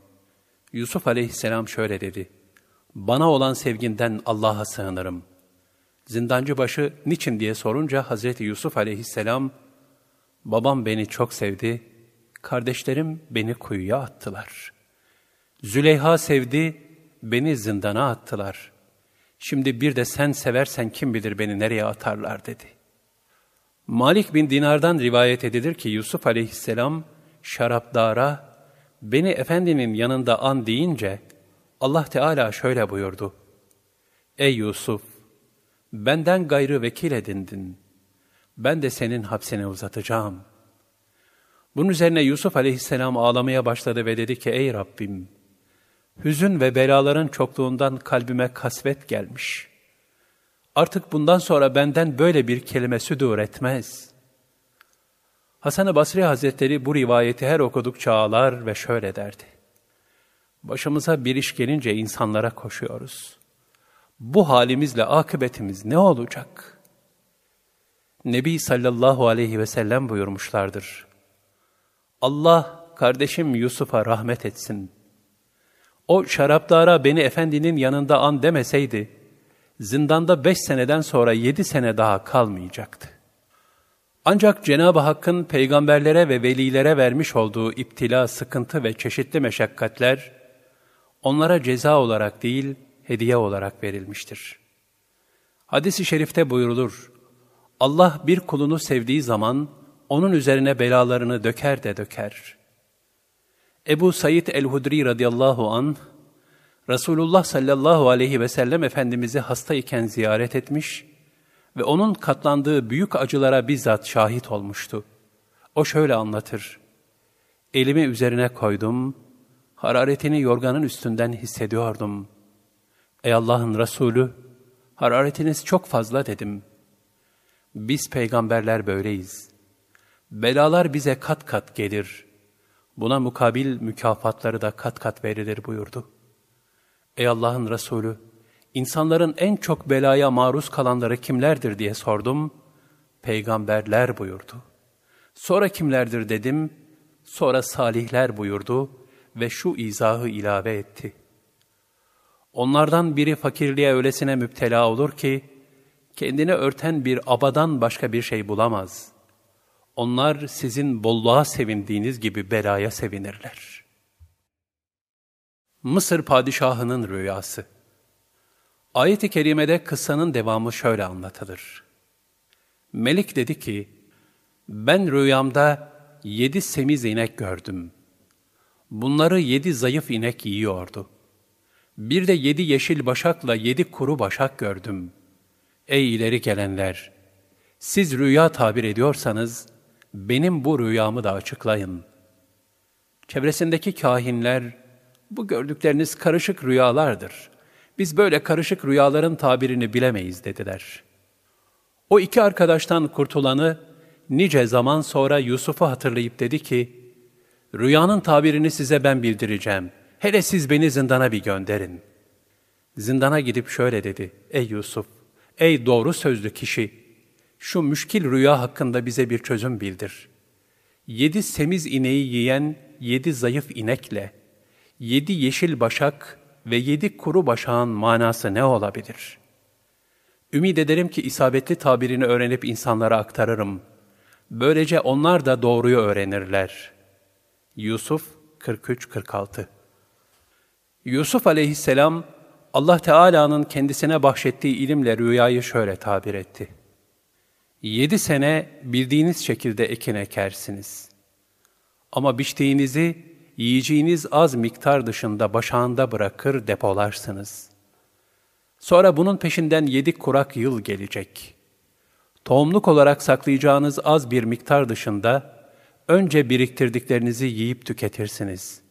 Yusuf aleyhisselam şöyle dedi. Bana olan sevginden Allah'a sığınırım. Zindancı başı niçin diye sorunca Hazreti Yusuf aleyhisselam, babam beni çok sevdi, kardeşlerim beni kuyuya attılar. Züleyha sevdi, beni zindana attılar. Şimdi bir de sen seversen kim bilir beni nereye atarlar dedi. Malik bin Dinar'dan rivayet edilir ki Yusuf aleyhisselam şarapdara beni efendinin yanında an deyince Allah Teala şöyle buyurdu. Ey Yusuf! Benden gayrı vekil edindin. Ben de senin hapsini uzatacağım. Bunun üzerine Yusuf aleyhisselam ağlamaya başladı ve dedi ki, Ey Rabbim! Hüzün ve belaların çokluğundan kalbime kasvet gelmiş. Artık bundan sonra benden böyle bir kelime südur etmez. Hasan-ı Basri Hazretleri bu rivayeti her okudukça ağlar ve şöyle derdi. Başımıza bir iş gelince insanlara koşuyoruz. Bu halimizle akıbetimiz ne olacak? Nebi sallallahu aleyhi ve sellem buyurmuşlardır. Allah kardeşim Yusuf'a rahmet etsin.'' O şaraptara beni efendinin yanında an demeseydi, zindanda beş seneden sonra yedi sene daha kalmayacaktı. Ancak Cenab-ı Hakk'ın peygamberlere ve velilere vermiş olduğu iptila, sıkıntı ve çeşitli meşakkatler, onlara ceza olarak değil, hediye olarak verilmiştir. Hadis-i şerifte buyurulur, Allah bir kulunu sevdiği zaman, onun üzerine belalarını döker de döker. Ebu Said el-Hudri radıyallahu an Resulullah sallallahu aleyhi ve sellem Efendimiz'i hastayken ziyaret etmiş ve onun katlandığı büyük acılara bizzat şahit olmuştu. O şöyle anlatır. Elimi üzerine koydum, hararetini yorganın üstünden hissediyordum. Ey Allah'ın Resulü, hararetiniz çok fazla dedim. Biz peygamberler böyleyiz. Belalar bize kat kat gelir. Buna mukabil mükafatları da kat kat verilir buyurdu. Ey Allah'ın Resulü, insanların en çok belaya maruz kalanları kimlerdir diye sordum. Peygamberler buyurdu. Sonra kimlerdir dedim, sonra salihler buyurdu ve şu izahı ilave etti. Onlardan biri fakirliğe öylesine müptela olur ki, kendini örten bir abadan başka bir şey bulamaz. Onlar sizin bolluğa sevindiğiniz gibi belaya sevinirler. Mısır padişahının rüyası Ayet-i kerimede kıssanın devamı şöyle anlatılır. Melik dedi ki, ben rüyamda yedi semiz inek gördüm. Bunları yedi zayıf inek yiyordu. Bir de yedi yeşil başakla yedi kuru başak gördüm. Ey ileri gelenler! Siz rüya tabir ediyorsanız, benim bu rüyamı da açıklayın. Çevresindeki kahinler, bu gördükleriniz karışık rüyalardır. Biz böyle karışık rüyaların tabirini bilemeyiz dediler. O iki arkadaştan kurtulanı nice zaman sonra Yusuf'u hatırlayıp dedi ki, Rüyanın tabirini size ben bildireceğim. Hele siz beni zindana bir gönderin. Zindana gidip şöyle dedi, Ey Yusuf, ey doğru sözlü kişi, şu müşkil rüya hakkında bize bir çözüm bildir. Yedi semiz ineği yiyen yedi zayıf inekle, yedi yeşil başak ve yedi kuru başağın manası ne olabilir? Ümid ederim ki isabetli tabirini öğrenip insanlara aktarırım. Böylece onlar da doğruyu öğrenirler. Yusuf 43-46 Yusuf aleyhisselam, Allah Teala'nın kendisine bahşettiği ilimle rüyayı şöyle tabir etti. Yedi sene bildiğiniz şekilde ekin ekersiniz. Ama biçtiğinizi yiyeceğiniz az miktar dışında başağında bırakır depolarsınız. Sonra bunun peşinden yedi kurak yıl gelecek. Tohumluk olarak saklayacağınız az bir miktar dışında önce biriktirdiklerinizi yiyip tüketirsiniz.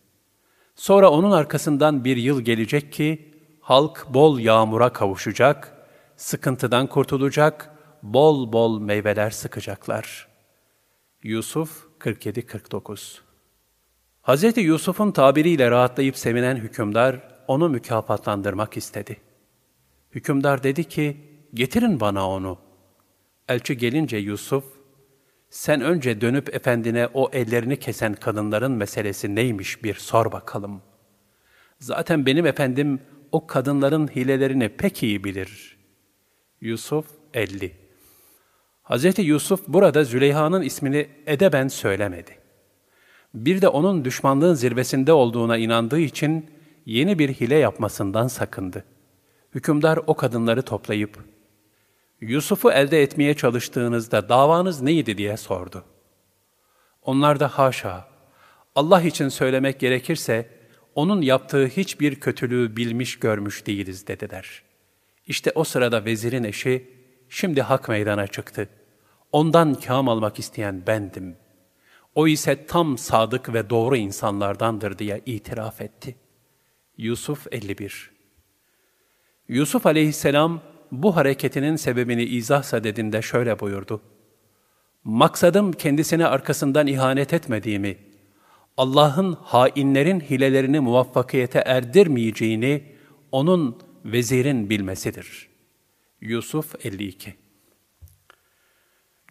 Sonra onun arkasından bir yıl gelecek ki halk bol yağmura kavuşacak, sıkıntıdan kurtulacak, bol bol meyveler sıkacaklar. Yusuf 47-49 Hz. Yusuf'un tabiriyle rahatlayıp sevinen hükümdar onu mükafatlandırmak istedi. Hükümdar dedi ki, getirin bana onu. Elçi gelince Yusuf, sen önce dönüp efendine o ellerini kesen kadınların meselesi neymiş bir sor bakalım. Zaten benim efendim o kadınların hilelerini pek iyi bilir. Yusuf 50 Hz. Yusuf burada Züleyha'nın ismini edeben söylemedi. Bir de onun düşmanlığın zirvesinde olduğuna inandığı için yeni bir hile yapmasından sakındı. Hükümdar o kadınları toplayıp, Yusuf'u elde etmeye çalıştığınızda davanız neydi diye sordu. Onlar da haşa, Allah için söylemek gerekirse, onun yaptığı hiçbir kötülüğü bilmiş görmüş değiliz dediler. İşte o sırada vezirin eşi, şimdi hak meydana çıktı. Ondan kam almak isteyen bendim.'' O ise tam sadık ve doğru insanlardandır diye itiraf etti. Yusuf 51 Yusuf aleyhisselam bu hareketinin sebebini izah sadedinde şöyle buyurdu. Maksadım kendisine arkasından ihanet etmediğimi, Allah'ın hainlerin hilelerini muvaffakiyete erdirmeyeceğini onun vezirin bilmesidir. Yusuf 52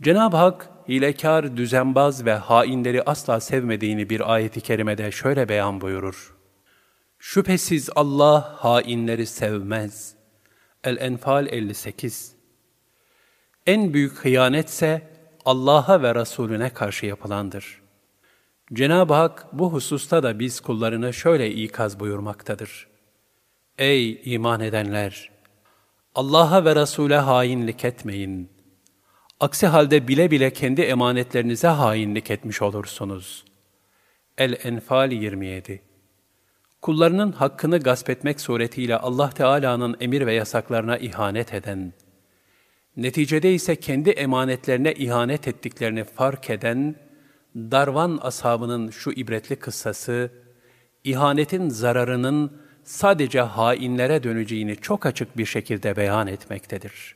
Cenab-ı Hak hilekar, düzenbaz ve hainleri asla sevmediğini bir ayeti kerimede şöyle beyan buyurur. Şüphesiz Allah hainleri sevmez. El-Enfal 58 En büyük hıyanetse Allah'a ve Resulüne karşı yapılandır. Cenab-ı Hak bu hususta da biz kullarını şöyle ikaz buyurmaktadır. Ey iman edenler! Allah'a ve Resul'e hainlik etmeyin. Aksi halde bile bile kendi emanetlerinize hainlik etmiş olursunuz. El-Enfal 27 Kullarının hakkını gasp etmek suretiyle Allah Teala'nın emir ve yasaklarına ihanet eden, neticede ise kendi emanetlerine ihanet ettiklerini fark eden, Darvan ashabının şu ibretli kıssası, ihanetin zararının sadece hainlere döneceğini çok açık bir şekilde beyan etmektedir.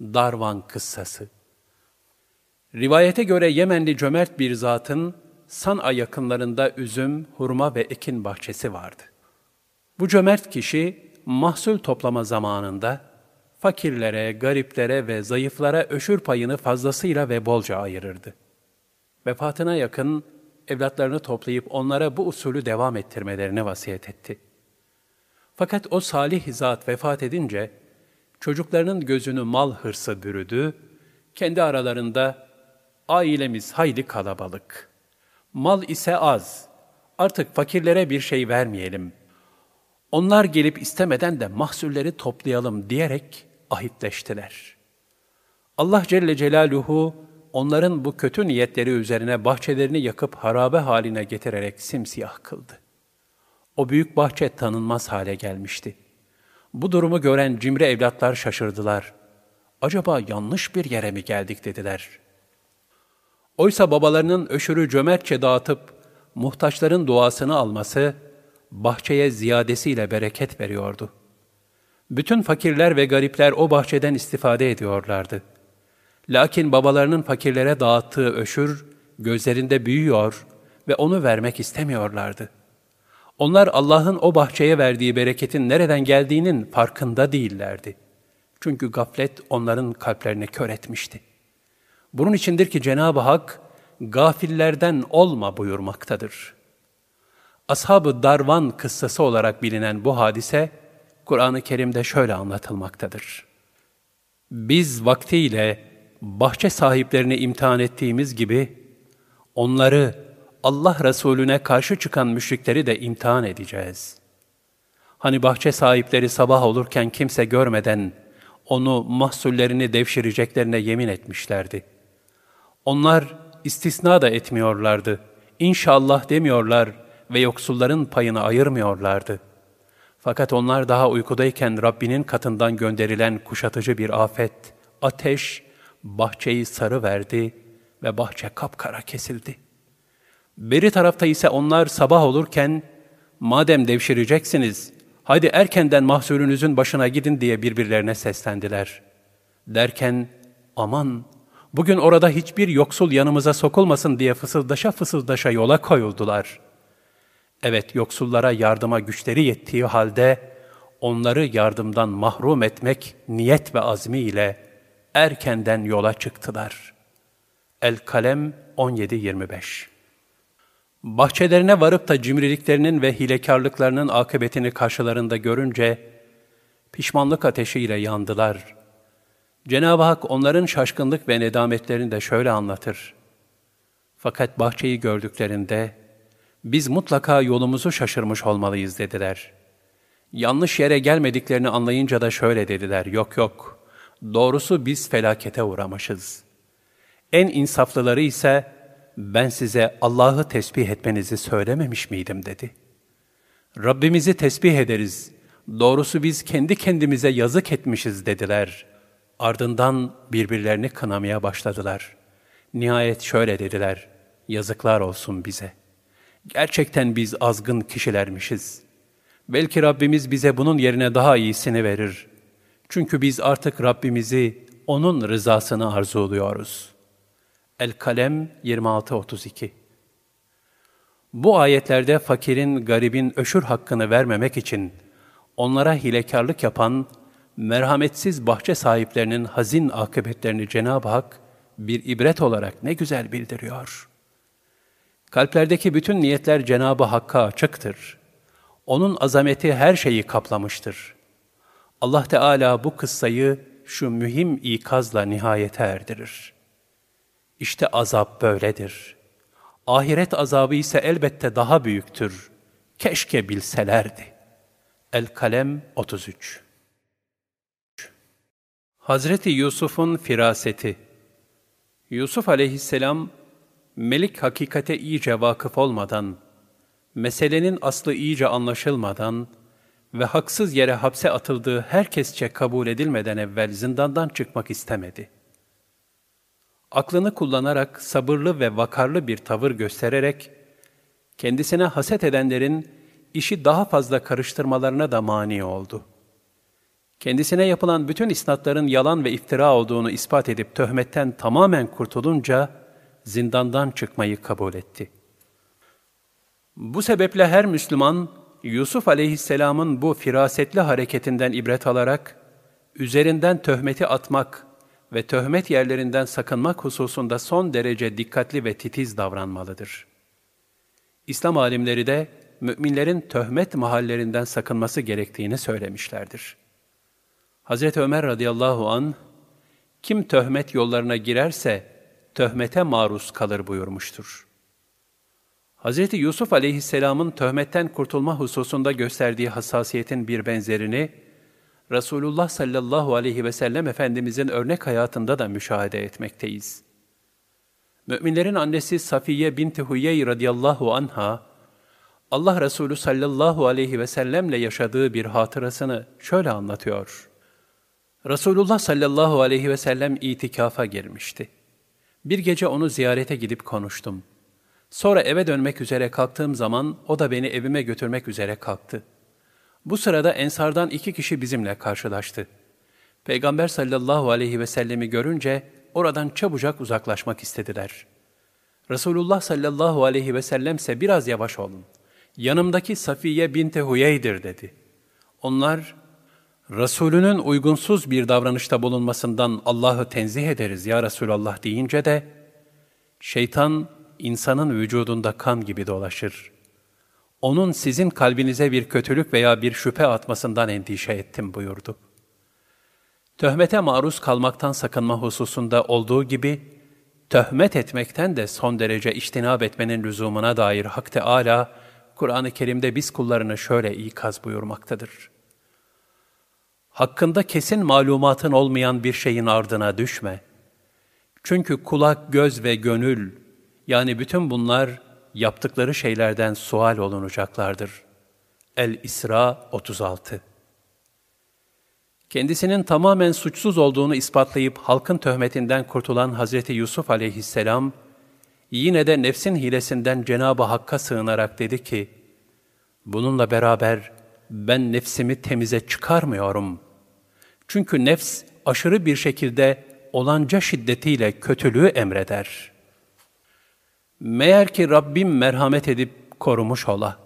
Darvan kıssası Rivayete göre Yemenli cömert bir zatın San'a yakınlarında üzüm, hurma ve ekin bahçesi vardı. Bu cömert kişi mahsul toplama zamanında fakirlere, gariplere ve zayıflara öşür payını fazlasıyla ve bolca ayırırdı. Vefatına yakın evlatlarını toplayıp onlara bu usulü devam ettirmelerini vasiyet etti. Fakat o salih zat vefat edince çocuklarının gözünü mal hırsı bürüdü, kendi aralarında ailemiz hayli kalabalık, mal ise az, artık fakirlere bir şey vermeyelim, onlar gelip istemeden de mahsulleri toplayalım diyerek ahitleştiler. Allah Celle Celaluhu onların bu kötü niyetleri üzerine bahçelerini yakıp harabe haline getirerek simsiyah kıldı. O büyük bahçe tanınmaz hale gelmişti. Bu durumu gören cimri evlatlar şaşırdılar. Acaba yanlış bir yere mi geldik dediler. Oysa babalarının öşürü cömertçe dağıtıp muhtaçların duasını alması bahçeye ziyadesiyle bereket veriyordu. Bütün fakirler ve garipler o bahçeden istifade ediyorlardı. Lakin babalarının fakirlere dağıttığı öşür gözlerinde büyüyor ve onu vermek istemiyorlardı. Onlar Allah'ın o bahçeye verdiği bereketin nereden geldiğinin farkında değillerdi. Çünkü gaflet onların kalplerini kör etmişti. Bunun içindir ki Cenab-ı Hak, gafillerden olma buyurmaktadır. Ashab-ı Darvan kıssası olarak bilinen bu hadise, Kur'an-ı Kerim'de şöyle anlatılmaktadır. Biz vaktiyle bahçe sahiplerini imtihan ettiğimiz gibi, onları Allah Resulüne karşı çıkan müşrikleri de imtihan edeceğiz. Hani bahçe sahipleri sabah olurken kimse görmeden onu mahsullerini devşireceklerine yemin etmişlerdi. Onlar istisna da etmiyorlardı. İnşallah demiyorlar ve yoksulların payını ayırmıyorlardı. Fakat onlar daha uykudayken Rabbinin katından gönderilen kuşatıcı bir afet, ateş, bahçeyi sarı verdi ve bahçe kapkara kesildi. Beri tarafta ise onlar sabah olurken, madem devşireceksiniz, hadi erkenden mahsulünüzün başına gidin diye birbirlerine seslendiler. Derken, aman bugün orada hiçbir yoksul yanımıza sokulmasın diye fısıldaşa fısıldaşa yola koyuldular. Evet, yoksullara yardıma güçleri yettiği halde, onları yardımdan mahrum etmek niyet ve azmi ile erkenden yola çıktılar. El-Kalem 17-25 Bahçelerine varıp da cimriliklerinin ve hilekarlıklarının akıbetini karşılarında görünce, pişmanlık ateşiyle yandılar. Cenab-ı Hak onların şaşkınlık ve nedametlerini de şöyle anlatır. Fakat bahçeyi gördüklerinde, biz mutlaka yolumuzu şaşırmış olmalıyız dediler. Yanlış yere gelmediklerini anlayınca da şöyle dediler, yok yok, doğrusu biz felakete uğramışız. En insaflıları ise, ben size Allah'ı tesbih etmenizi söylememiş miydim dedi. Rabbimizi tesbih ederiz, doğrusu biz kendi kendimize yazık etmişiz dediler. Ardından birbirlerini kınamaya başladılar. Nihayet şöyle dediler, yazıklar olsun bize. Gerçekten biz azgın kişilermişiz. Belki Rabbimiz bize bunun yerine daha iyisini verir. Çünkü biz artık Rabbimizi, O'nun rızasını arzuluyoruz.'' El-Kalem 26-32 Bu ayetlerde fakirin, garibin öşür hakkını vermemek için onlara hilekarlık yapan, merhametsiz bahçe sahiplerinin hazin akıbetlerini Cenab-ı Hak bir ibret olarak ne güzel bildiriyor. Kalplerdeki bütün niyetler Cenabı Hakk'a açıktır. Onun azameti her şeyi kaplamıştır. Allah Teala bu kıssayı şu mühim ikazla nihayete erdirir. İşte azap böyledir. Ahiret azabı ise elbette daha büyüktür. Keşke bilselerdi. El-Kalem 33 Hazreti Yusuf'un firaseti Yusuf aleyhisselam, melik hakikate iyice vakıf olmadan, meselenin aslı iyice anlaşılmadan ve haksız yere hapse atıldığı herkesçe kabul edilmeden evvel zindandan çıkmak istemedi. Aklını kullanarak sabırlı ve vakarlı bir tavır göstererek, kendisine haset edenlerin işi daha fazla karıştırmalarına da mani oldu. Kendisine yapılan bütün isnatların yalan ve iftira olduğunu ispat edip töhmetten tamamen kurtulunca, zindandan çıkmayı kabul etti. Bu sebeple her Müslüman, Yusuf aleyhisselamın bu firasetli hareketinden ibret alarak, üzerinden töhmeti atmak ve töhmet yerlerinden sakınmak hususunda son derece dikkatli ve titiz davranmalıdır. İslam alimleri de müminlerin töhmet mahallerinden sakınması gerektiğini söylemişlerdir. Hz. Ömer radıyallahu an kim töhmet yollarına girerse töhmete maruz kalır buyurmuştur. Hz. Yusuf aleyhisselamın töhmetten kurtulma hususunda gösterdiği hassasiyetin bir benzerini, Resulullah sallallahu aleyhi ve sellem Efendimizin örnek hayatında da müşahede etmekteyiz. Müminlerin annesi Safiye binti Huyey radıyallahu anha, Allah Resulü sallallahu aleyhi ve sellemle yaşadığı bir hatırasını şöyle anlatıyor. Resulullah sallallahu aleyhi ve sellem itikafa girmişti. Bir gece onu ziyarete gidip konuştum. Sonra eve dönmek üzere kalktığım zaman o da beni evime götürmek üzere kalktı. Bu sırada ensardan iki kişi bizimle karşılaştı. Peygamber sallallahu aleyhi ve sellemi görünce oradan çabucak uzaklaşmak istediler. Resulullah sallallahu aleyhi ve sellem ise biraz yavaş olun. Yanımdaki Safiye binti Huyey'dir dedi. Onlar, Resulünün uygunsuz bir davranışta bulunmasından Allah'ı tenzih ederiz ya Resulallah deyince de, şeytan insanın vücudunda kan gibi dolaşır. Onun sizin kalbinize bir kötülük veya bir şüphe atmasından endişe ettim buyurdu. Töhmete maruz kalmaktan sakınma hususunda olduğu gibi, töhmet etmekten de son derece iştinab etmenin lüzumuna dair Hak Teâlâ, Kur'an-ı Kerim'de biz kullarını şöyle ikaz buyurmaktadır. Hakkında kesin malumatın olmayan bir şeyin ardına düşme. Çünkü kulak, göz ve gönül, yani bütün bunlar yaptıkları şeylerden sual olunacaklardır. El-İsra 36 Kendisinin tamamen suçsuz olduğunu ispatlayıp halkın töhmetinden kurtulan Hazreti Yusuf aleyhisselam, yine de nefsin hilesinden Cenab-ı Hakk'a sığınarak dedi ki, Bununla beraber ben nefsimi temize çıkarmıyorum. Çünkü nefs aşırı bir şekilde olanca şiddetiyle kötülüğü emreder. Meğer ki Rabbim merhamet edip korumuş ola.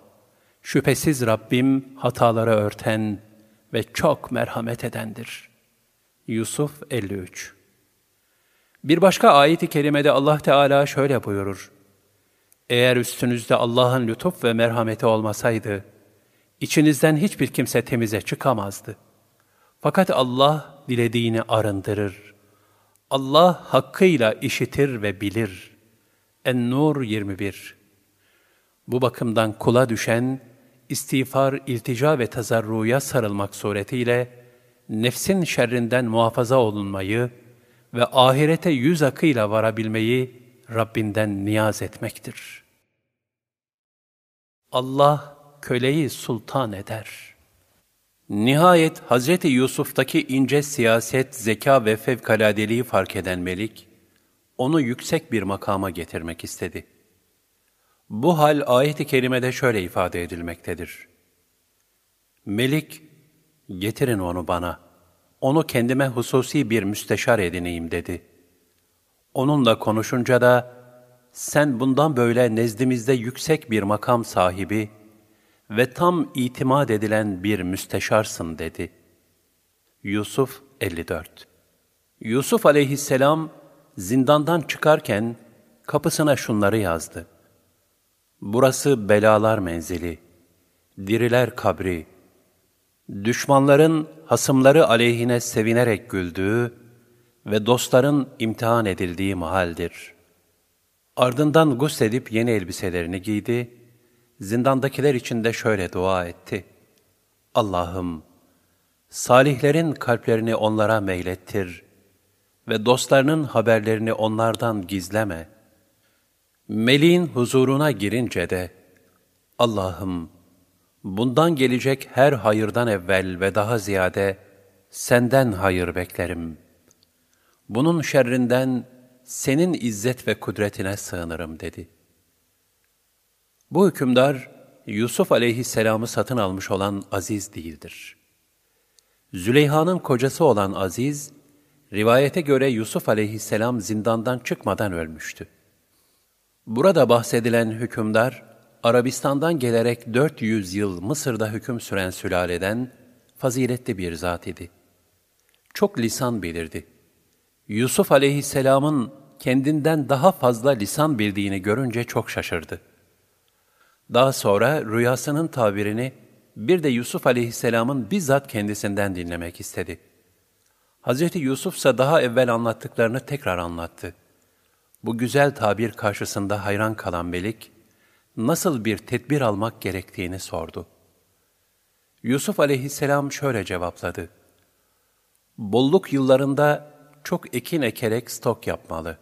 Şüphesiz Rabbim hataları örten ve çok merhamet edendir. Yusuf 53 Bir başka ayet-i kerimede Allah Teala şöyle buyurur. Eğer üstünüzde Allah'ın lütuf ve merhameti olmasaydı, içinizden hiçbir kimse temize çıkamazdı. Fakat Allah dilediğini arındırır. Allah hakkıyla işitir ve bilir. En-Nur 21 Bu bakımdan kula düşen, istiğfar, iltica ve tazarruya sarılmak suretiyle, nefsin şerrinden muhafaza olunmayı ve ahirete yüz akıyla varabilmeyi Rabbinden niyaz etmektir. Allah köleyi sultan eder. Nihayet Hazreti Yusuf'taki ince siyaset, zeka ve fevkaladeliği fark eden Melik, onu yüksek bir makama getirmek istedi. Bu hal ayet-i kerimede şöyle ifade edilmektedir. Melik, getirin onu bana, onu kendime hususi bir müsteşar edineyim dedi. Onunla konuşunca da, sen bundan böyle nezdimizde yüksek bir makam sahibi ve tam itimat edilen bir müsteşarsın dedi. Yusuf 54 Yusuf aleyhisselam zindandan çıkarken kapısına şunları yazdı. Burası belalar menzili, diriler kabri, düşmanların hasımları aleyhine sevinerek güldüğü ve dostların imtihan edildiği mahaldir. Ardından gusledip yeni elbiselerini giydi, zindandakiler için de şöyle dua etti. Allah'ım, salihlerin kalplerini onlara meylettir ve dostlarının haberlerini onlardan gizleme. Meleğin huzuruna girince de, Allah'ım, bundan gelecek her hayırdan evvel ve daha ziyade senden hayır beklerim. Bunun şerrinden senin izzet ve kudretine sığınırım dedi. Bu hükümdar, Yusuf aleyhisselamı satın almış olan Aziz değildir. Züleyha'nın kocası olan Aziz, rivayete göre Yusuf aleyhisselam zindandan çıkmadan ölmüştü. Burada bahsedilen hükümdar, Arabistan'dan gelerek 400 yıl Mısır'da hüküm süren sülaleden faziletli bir zat idi. Çok lisan bilirdi. Yusuf aleyhisselamın kendinden daha fazla lisan bildiğini görünce çok şaşırdı. Daha sonra rüyasının tabirini bir de Yusuf aleyhisselamın bizzat kendisinden dinlemek istedi. Hazreti Yusuf ise daha evvel anlattıklarını tekrar anlattı. Bu güzel tabir karşısında hayran kalan Melik, nasıl bir tedbir almak gerektiğini sordu. Yusuf aleyhisselam şöyle cevapladı. Bolluk yıllarında çok ekin ekerek stok yapmalı.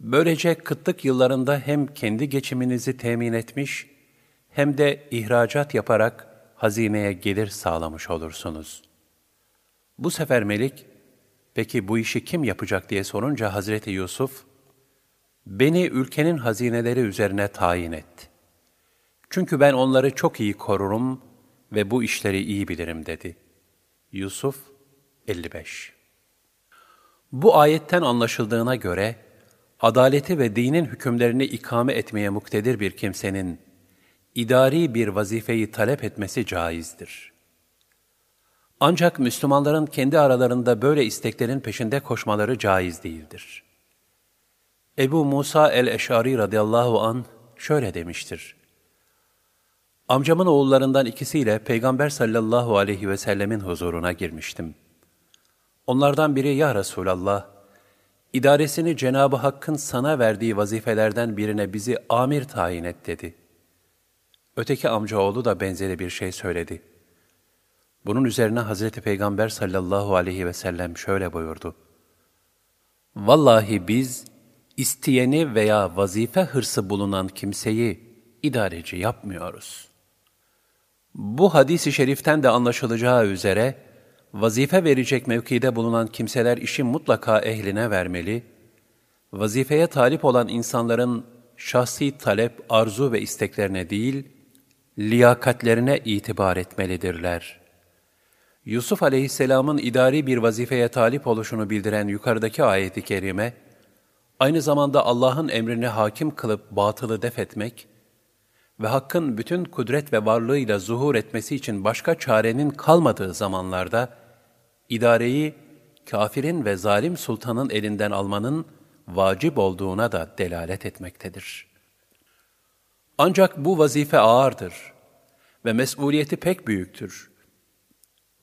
Böylece kıtlık yıllarında hem kendi geçiminizi temin etmiş, hem de ihracat yaparak hazineye gelir sağlamış olursunuz. Bu sefer Melik, peki bu işi kim yapacak diye sorunca Hazreti Yusuf, beni ülkenin hazineleri üzerine tayin et. Çünkü ben onları çok iyi korurum ve bu işleri iyi bilirim dedi. Yusuf 55 Bu ayetten anlaşıldığına göre, adaleti ve dinin hükümlerini ikame etmeye muktedir bir kimsenin, idari bir vazifeyi talep etmesi caizdir. Ancak Müslümanların kendi aralarında böyle isteklerin peşinde koşmaları caiz değildir. Ebu Musa el-Eşari radıyallahu an şöyle demiştir. Amcamın oğullarından ikisiyle Peygamber sallallahu aleyhi ve sellemin huzuruna girmiştim. Onlardan biri ya Resulallah, idaresini Cenab-ı Hakk'ın sana verdiği vazifelerden birine bizi amir tayin et dedi. Öteki amcaoğlu da benzeri bir şey söyledi. Bunun üzerine Hazreti Peygamber sallallahu aleyhi ve sellem şöyle buyurdu. Vallahi biz isteyeni veya vazife hırsı bulunan kimseyi idareci yapmıyoruz. Bu hadisi şeriften de anlaşılacağı üzere, vazife verecek mevkide bulunan kimseler işi mutlaka ehline vermeli, vazifeye talip olan insanların şahsi talep, arzu ve isteklerine değil, liyakatlerine itibar etmelidirler. Yusuf aleyhisselamın idari bir vazifeye talip oluşunu bildiren yukarıdaki ayeti kerime, aynı zamanda Allah'ın emrini hakim kılıp batılı def etmek ve Hakk'ın bütün kudret ve varlığıyla zuhur etmesi için başka çarenin kalmadığı zamanlarda, idareyi kafirin ve zalim sultanın elinden almanın vacip olduğuna da delalet etmektedir. Ancak bu vazife ağırdır ve mesuliyeti pek büyüktür.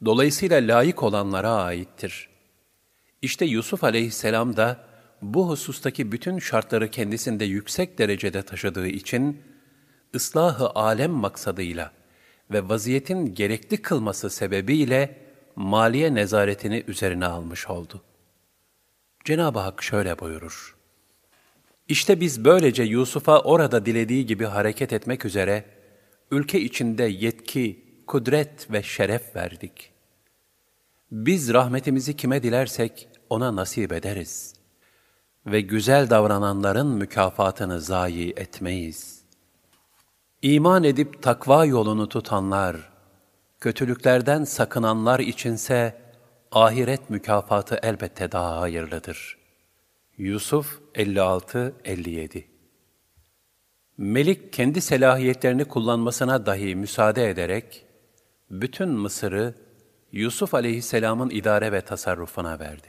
Dolayısıyla layık olanlara aittir. İşte Yusuf aleyhisselam da bu husustaki bütün şartları kendisinde yüksek derecede taşıdığı için, ıslahı alem maksadıyla ve vaziyetin gerekli kılması sebebiyle maliye nezaretini üzerine almış oldu. Cenab-ı Hak şöyle buyurur. İşte biz böylece Yusuf'a orada dilediği gibi hareket etmek üzere ülke içinde yetki, kudret ve şeref verdik. Biz rahmetimizi kime dilersek ona nasip ederiz ve güzel davrananların mükafatını zayi etmeyiz. İman edip takva yolunu tutanlar, kötülüklerden sakınanlar içinse ahiret mükafatı elbette daha hayırlıdır. Yusuf 56-57 Melik kendi selahiyetlerini kullanmasına dahi müsaade ederek, bütün Mısır'ı Yusuf aleyhisselamın idare ve tasarrufuna verdi.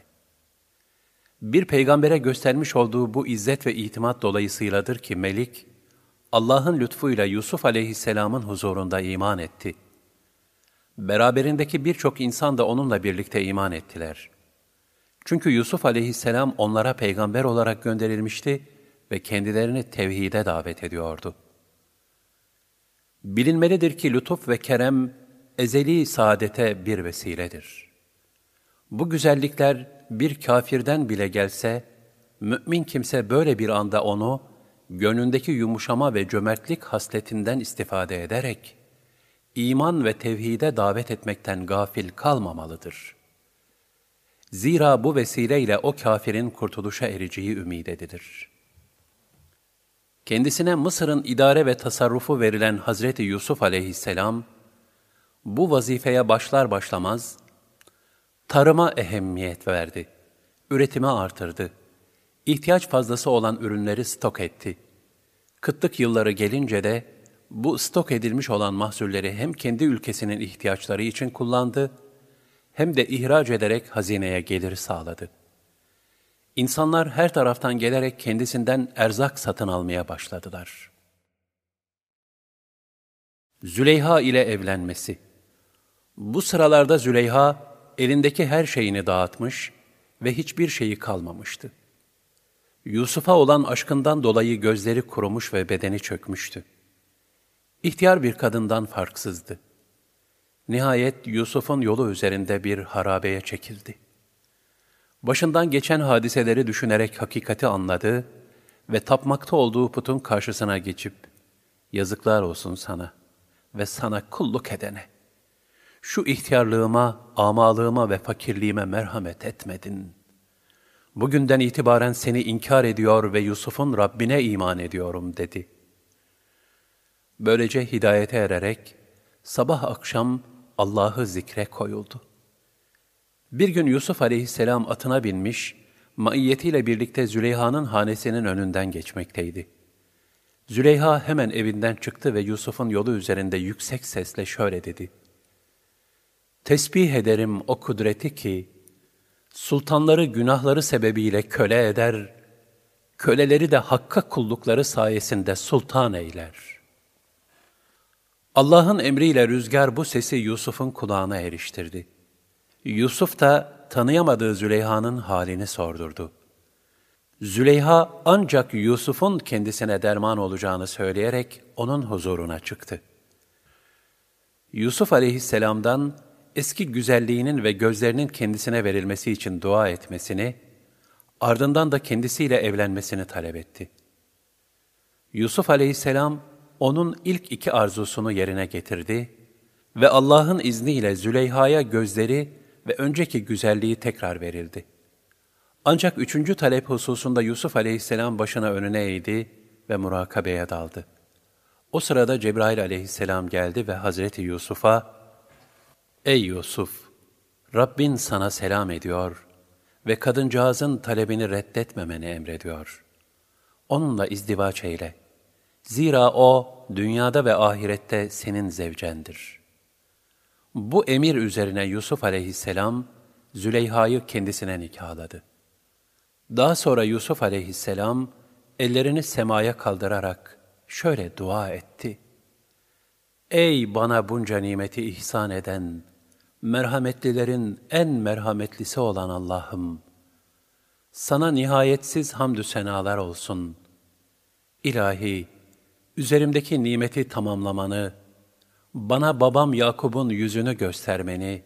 Bir peygambere göstermiş olduğu bu izzet ve itimat dolayısıyladır ki Melik, Allah'ın lütfuyla Yusuf aleyhisselamın huzurunda iman etti. Beraberindeki birçok insan da onunla birlikte iman ettiler. Çünkü Yusuf aleyhisselam onlara peygamber olarak gönderilmişti ve kendilerini tevhide davet ediyordu. Bilinmelidir ki lütuf ve kerem ezeli saadete bir vesiledir. Bu güzellikler bir kafirden bile gelse, mümin kimse böyle bir anda onu, gönlündeki yumuşama ve cömertlik hasletinden istifade ederek, iman ve tevhide davet etmekten gafil kalmamalıdır. Zira bu vesileyle o kafirin kurtuluşa ereceği ümid edilir. Kendisine Mısır'ın idare ve tasarrufu verilen Hazreti Yusuf aleyhisselam, bu vazifeye başlar başlamaz, tarıma ehemmiyet verdi, üretimi artırdı, ihtiyaç fazlası olan ürünleri stok etti. Kıtlık yılları gelince de bu stok edilmiş olan mahsulleri hem kendi ülkesinin ihtiyaçları için kullandı, hem de ihraç ederek hazineye gelir sağladı. İnsanlar her taraftan gelerek kendisinden erzak satın almaya başladılar. Züleyha ile evlenmesi Bu sıralarda Züleyha elindeki her şeyini dağıtmış ve hiçbir şeyi kalmamıştı. Yusuf'a olan aşkından dolayı gözleri kurumuş ve bedeni çökmüştü. İhtiyar bir kadından farksızdı. Nihayet Yusuf'un yolu üzerinde bir harabeye çekildi. Başından geçen hadiseleri düşünerek hakikati anladı ve tapmakta olduğu putun karşısına geçip, yazıklar olsun sana ve sana kulluk edene. Şu ihtiyarlığıma, amalığıma ve fakirliğime merhamet etmedin. Bugünden itibaren seni inkar ediyor ve Yusuf'un Rabbine iman ediyorum dedi. Böylece hidayete ererek sabah akşam Allah'ı zikre koyuldu. Bir gün Yusuf aleyhisselam atına binmiş, maiyetiyle birlikte Züleyha'nın hanesinin önünden geçmekteydi. Züleyha hemen evinden çıktı ve Yusuf'un yolu üzerinde yüksek sesle şöyle dedi. Tesbih ederim o kudreti ki, sultanları günahları sebebiyle köle eder, köleleri de hakka kullukları sayesinde sultan eyler.'' Allah'ın emriyle rüzgar bu sesi Yusuf'un kulağına eriştirdi. Yusuf da tanıyamadığı Züleyha'nın halini sordurdu. Züleyha ancak Yusuf'un kendisine derman olacağını söyleyerek onun huzuruna çıktı. Yusuf aleyhisselamdan eski güzelliğinin ve gözlerinin kendisine verilmesi için dua etmesini, ardından da kendisiyle evlenmesini talep etti. Yusuf aleyhisselam, onun ilk iki arzusunu yerine getirdi ve Allah'ın izniyle Züleyha'ya gözleri ve önceki güzelliği tekrar verildi. Ancak üçüncü talep hususunda Yusuf aleyhisselam başına önüne eğdi ve murakabeye daldı. O sırada Cebrail aleyhisselam geldi ve Hazreti Yusuf'a, Ey Yusuf! Rabbin sana selam ediyor ve kadıncağızın talebini reddetmemeni emrediyor. Onunla izdivaç eyle.'' Zira o dünyada ve ahirette senin zevcendir. Bu emir üzerine Yusuf aleyhisselam Züleyha'yı kendisine nikahladı. Daha sonra Yusuf aleyhisselam ellerini semaya kaldırarak şöyle dua etti. Ey bana bunca nimeti ihsan eden, merhametlilerin en merhametlisi olan Allah'ım! Sana nihayetsiz hamdü senalar olsun. İlahi, üzerimdeki nimeti tamamlamanı, bana babam Yakub'un yüzünü göstermeni,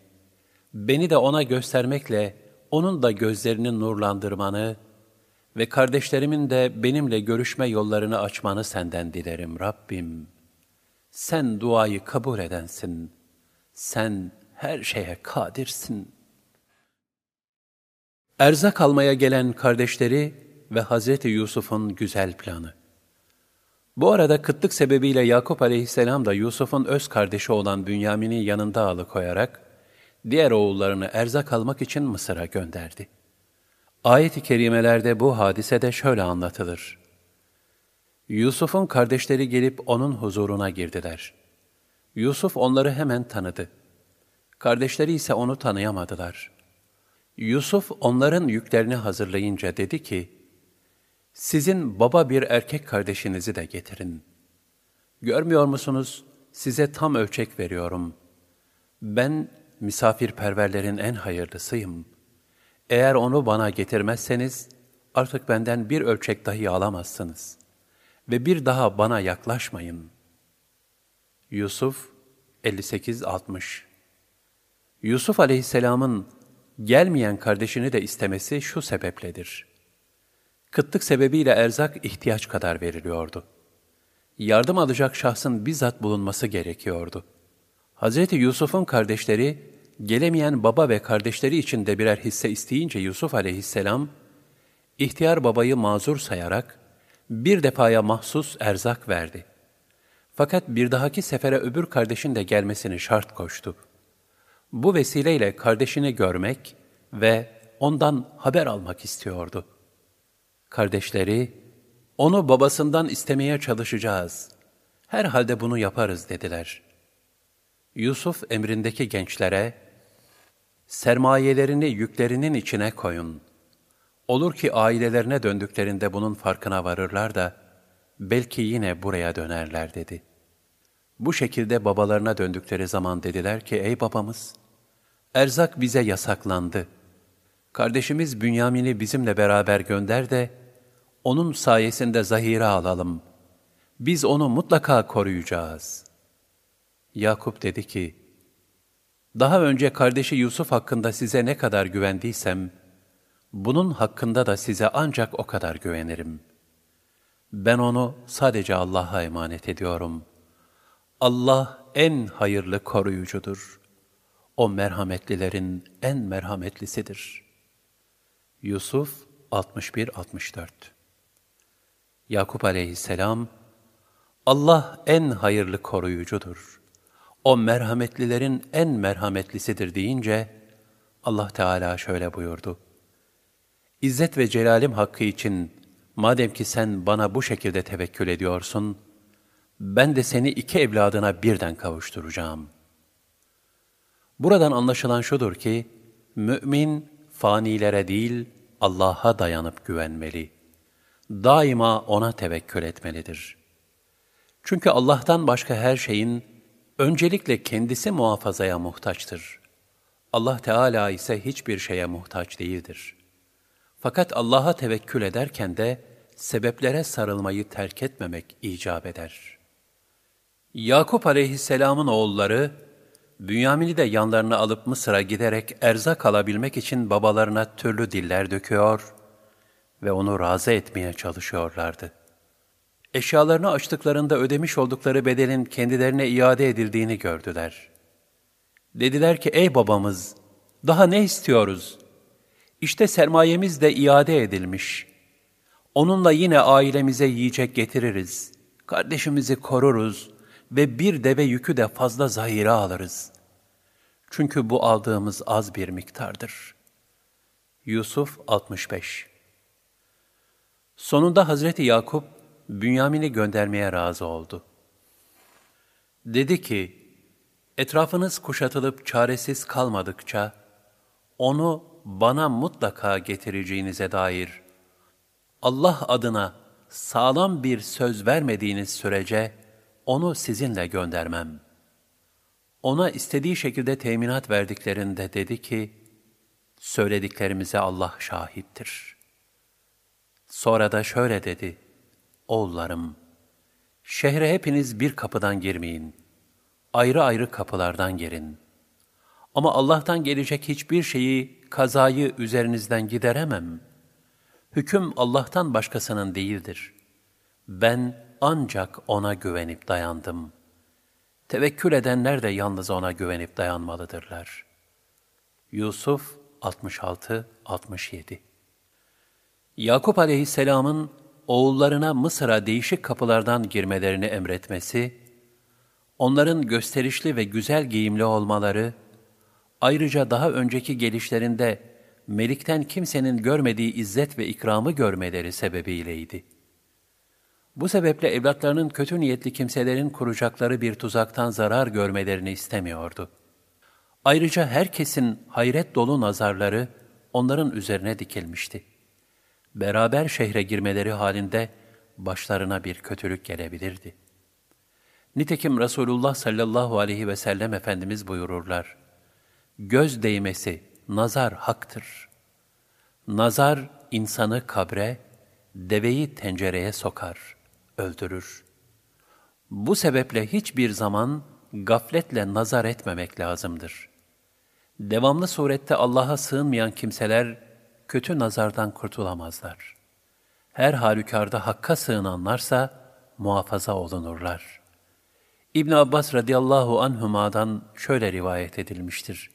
beni de ona göstermekle onun da gözlerini nurlandırmanı ve kardeşlerimin de benimle görüşme yollarını açmanı senden dilerim Rabbim. Sen duayı kabul edensin. Sen her şeye kadirsin. Erzak almaya gelen kardeşleri ve Hazreti Yusuf'un güzel planı. Bu arada kıtlık sebebiyle Yakup aleyhisselam da Yusuf'un öz kardeşi olan Bünyamin'i yanında alıkoyarak, diğer oğullarını erzak almak için Mısır'a gönderdi. Ayet-i kerimelerde bu hadise de şöyle anlatılır. Yusuf'un kardeşleri gelip onun huzuruna girdiler. Yusuf onları hemen tanıdı. Kardeşleri ise onu tanıyamadılar. Yusuf onların yüklerini hazırlayınca dedi ki, sizin baba bir erkek kardeşinizi de getirin. Görmüyor musunuz? Size tam ölçek veriyorum. Ben misafirperverlerin en hayırlısıyım. Eğer onu bana getirmezseniz, artık benden bir ölçek dahi alamazsınız. Ve bir daha bana yaklaşmayın. Yusuf 58-60 Yusuf aleyhisselamın gelmeyen kardeşini de istemesi şu sebepledir. Kıtlık sebebiyle erzak ihtiyaç kadar veriliyordu. Yardım alacak şahsın bizzat bulunması gerekiyordu. Hz. Yusuf'un kardeşleri, gelemeyen baba ve kardeşleri için de birer hisse isteyince Yusuf aleyhisselam, ihtiyar babayı mazur sayarak, bir defaya mahsus erzak verdi. Fakat bir dahaki sefere öbür kardeşin de gelmesini şart koştu. Bu vesileyle kardeşini görmek ve ondan haber almak istiyordu. Kardeşleri, onu babasından istemeye çalışacağız. Herhalde bunu yaparız dediler. Yusuf emrindeki gençlere, sermayelerini yüklerinin içine koyun. Olur ki ailelerine döndüklerinde bunun farkına varırlar da, belki yine buraya dönerler dedi. Bu şekilde babalarına döndükleri zaman dediler ki, ey babamız, erzak bize yasaklandı. Kardeşimiz Bünyamin'i bizimle beraber gönder de, onun sayesinde zahire alalım. Biz onu mutlaka koruyacağız. Yakup dedi ki, daha önce kardeşi Yusuf hakkında size ne kadar güvendiysem, bunun hakkında da size ancak o kadar güvenirim. Ben onu sadece Allah'a emanet ediyorum. Allah en hayırlı koruyucudur. O merhametlilerin en merhametlisidir. Yusuf 61-64 Yakup aleyhisselam, Allah en hayırlı koruyucudur. O merhametlilerin en merhametlisidir deyince, Allah Teala şöyle buyurdu. İzzet ve celalim hakkı için, madem ki sen bana bu şekilde tevekkül ediyorsun, ben de seni iki evladına birden kavuşturacağım. Buradan anlaşılan şudur ki, mümin fanilere değil, Allah'a dayanıp güvenmeli.'' daima ona tevekkül etmelidir. Çünkü Allah'tan başka her şeyin öncelikle kendisi muhafazaya muhtaçtır. Allah Teala ise hiçbir şeye muhtaç değildir. Fakat Allah'a tevekkül ederken de sebeplere sarılmayı terk etmemek icap eder. Yakup aleyhisselamın oğulları, Bünyamin'i de yanlarına alıp Mısır'a giderek erzak alabilmek için babalarına türlü diller döküyor ve onu razı etmeye çalışıyorlardı. Eşyalarını açtıklarında ödemiş oldukları bedelin kendilerine iade edildiğini gördüler. Dediler ki, ey babamız, daha ne istiyoruz? İşte sermayemiz de iade edilmiş. Onunla yine ailemize yiyecek getiririz. Kardeşimizi koruruz ve bir deve yükü de fazla zahire alırız. Çünkü bu aldığımız az bir miktardır. Yusuf 65 Sonunda Hazreti Yakup, Bünyamin'i göndermeye razı oldu. Dedi ki, etrafınız kuşatılıp çaresiz kalmadıkça, onu bana mutlaka getireceğinize dair Allah adına sağlam bir söz vermediğiniz sürece onu sizinle göndermem. Ona istediği şekilde teminat verdiklerinde dedi ki, söylediklerimize Allah şahittir.'' Sonra da şöyle dedi, Oğullarım, şehre hepiniz bir kapıdan girmeyin, ayrı ayrı kapılardan girin. Ama Allah'tan gelecek hiçbir şeyi, kazayı üzerinizden gideremem. Hüküm Allah'tan başkasının değildir. Ben ancak O'na güvenip dayandım. Tevekkül edenler de yalnız O'na güvenip dayanmalıdırlar. Yusuf 66-67 Yakup aleyhisselamın oğullarına Mısır'a değişik kapılardan girmelerini emretmesi, onların gösterişli ve güzel giyimli olmaları, ayrıca daha önceki gelişlerinde Melik'ten kimsenin görmediği izzet ve ikramı görmeleri sebebiyleydi. Bu sebeple evlatlarının kötü niyetli kimselerin kuracakları bir tuzaktan zarar görmelerini istemiyordu. Ayrıca herkesin hayret dolu nazarları onların üzerine dikilmişti beraber şehre girmeleri halinde başlarına bir kötülük gelebilirdi. Nitekim Resulullah sallallahu aleyhi ve sellem Efendimiz buyururlar. Göz değmesi, nazar haktır. Nazar insanı kabre, deveyi tencereye sokar, öldürür. Bu sebeple hiçbir zaman gafletle nazar etmemek lazımdır. Devamlı surette Allah'a sığınmayan kimseler kötü nazardan kurtulamazlar. Her halükarda Hakk'a sığınanlarsa muhafaza olunurlar. İbn Abbas radıyallahu anhuma'dan şöyle rivayet edilmiştir.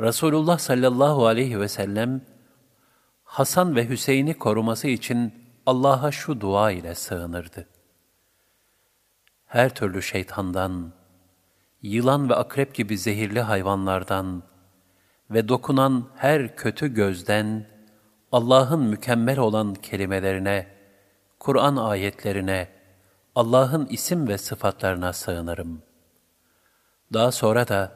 Resulullah sallallahu aleyhi ve sellem Hasan ve Hüseyin'i koruması için Allah'a şu dua ile sığınırdı. Her türlü şeytandan, yılan ve akrep gibi zehirli hayvanlardan ve dokunan her kötü gözden Allah'ın mükemmel olan kelimelerine, Kur'an ayetlerine, Allah'ın isim ve sıfatlarına sığınırım. Daha sonra da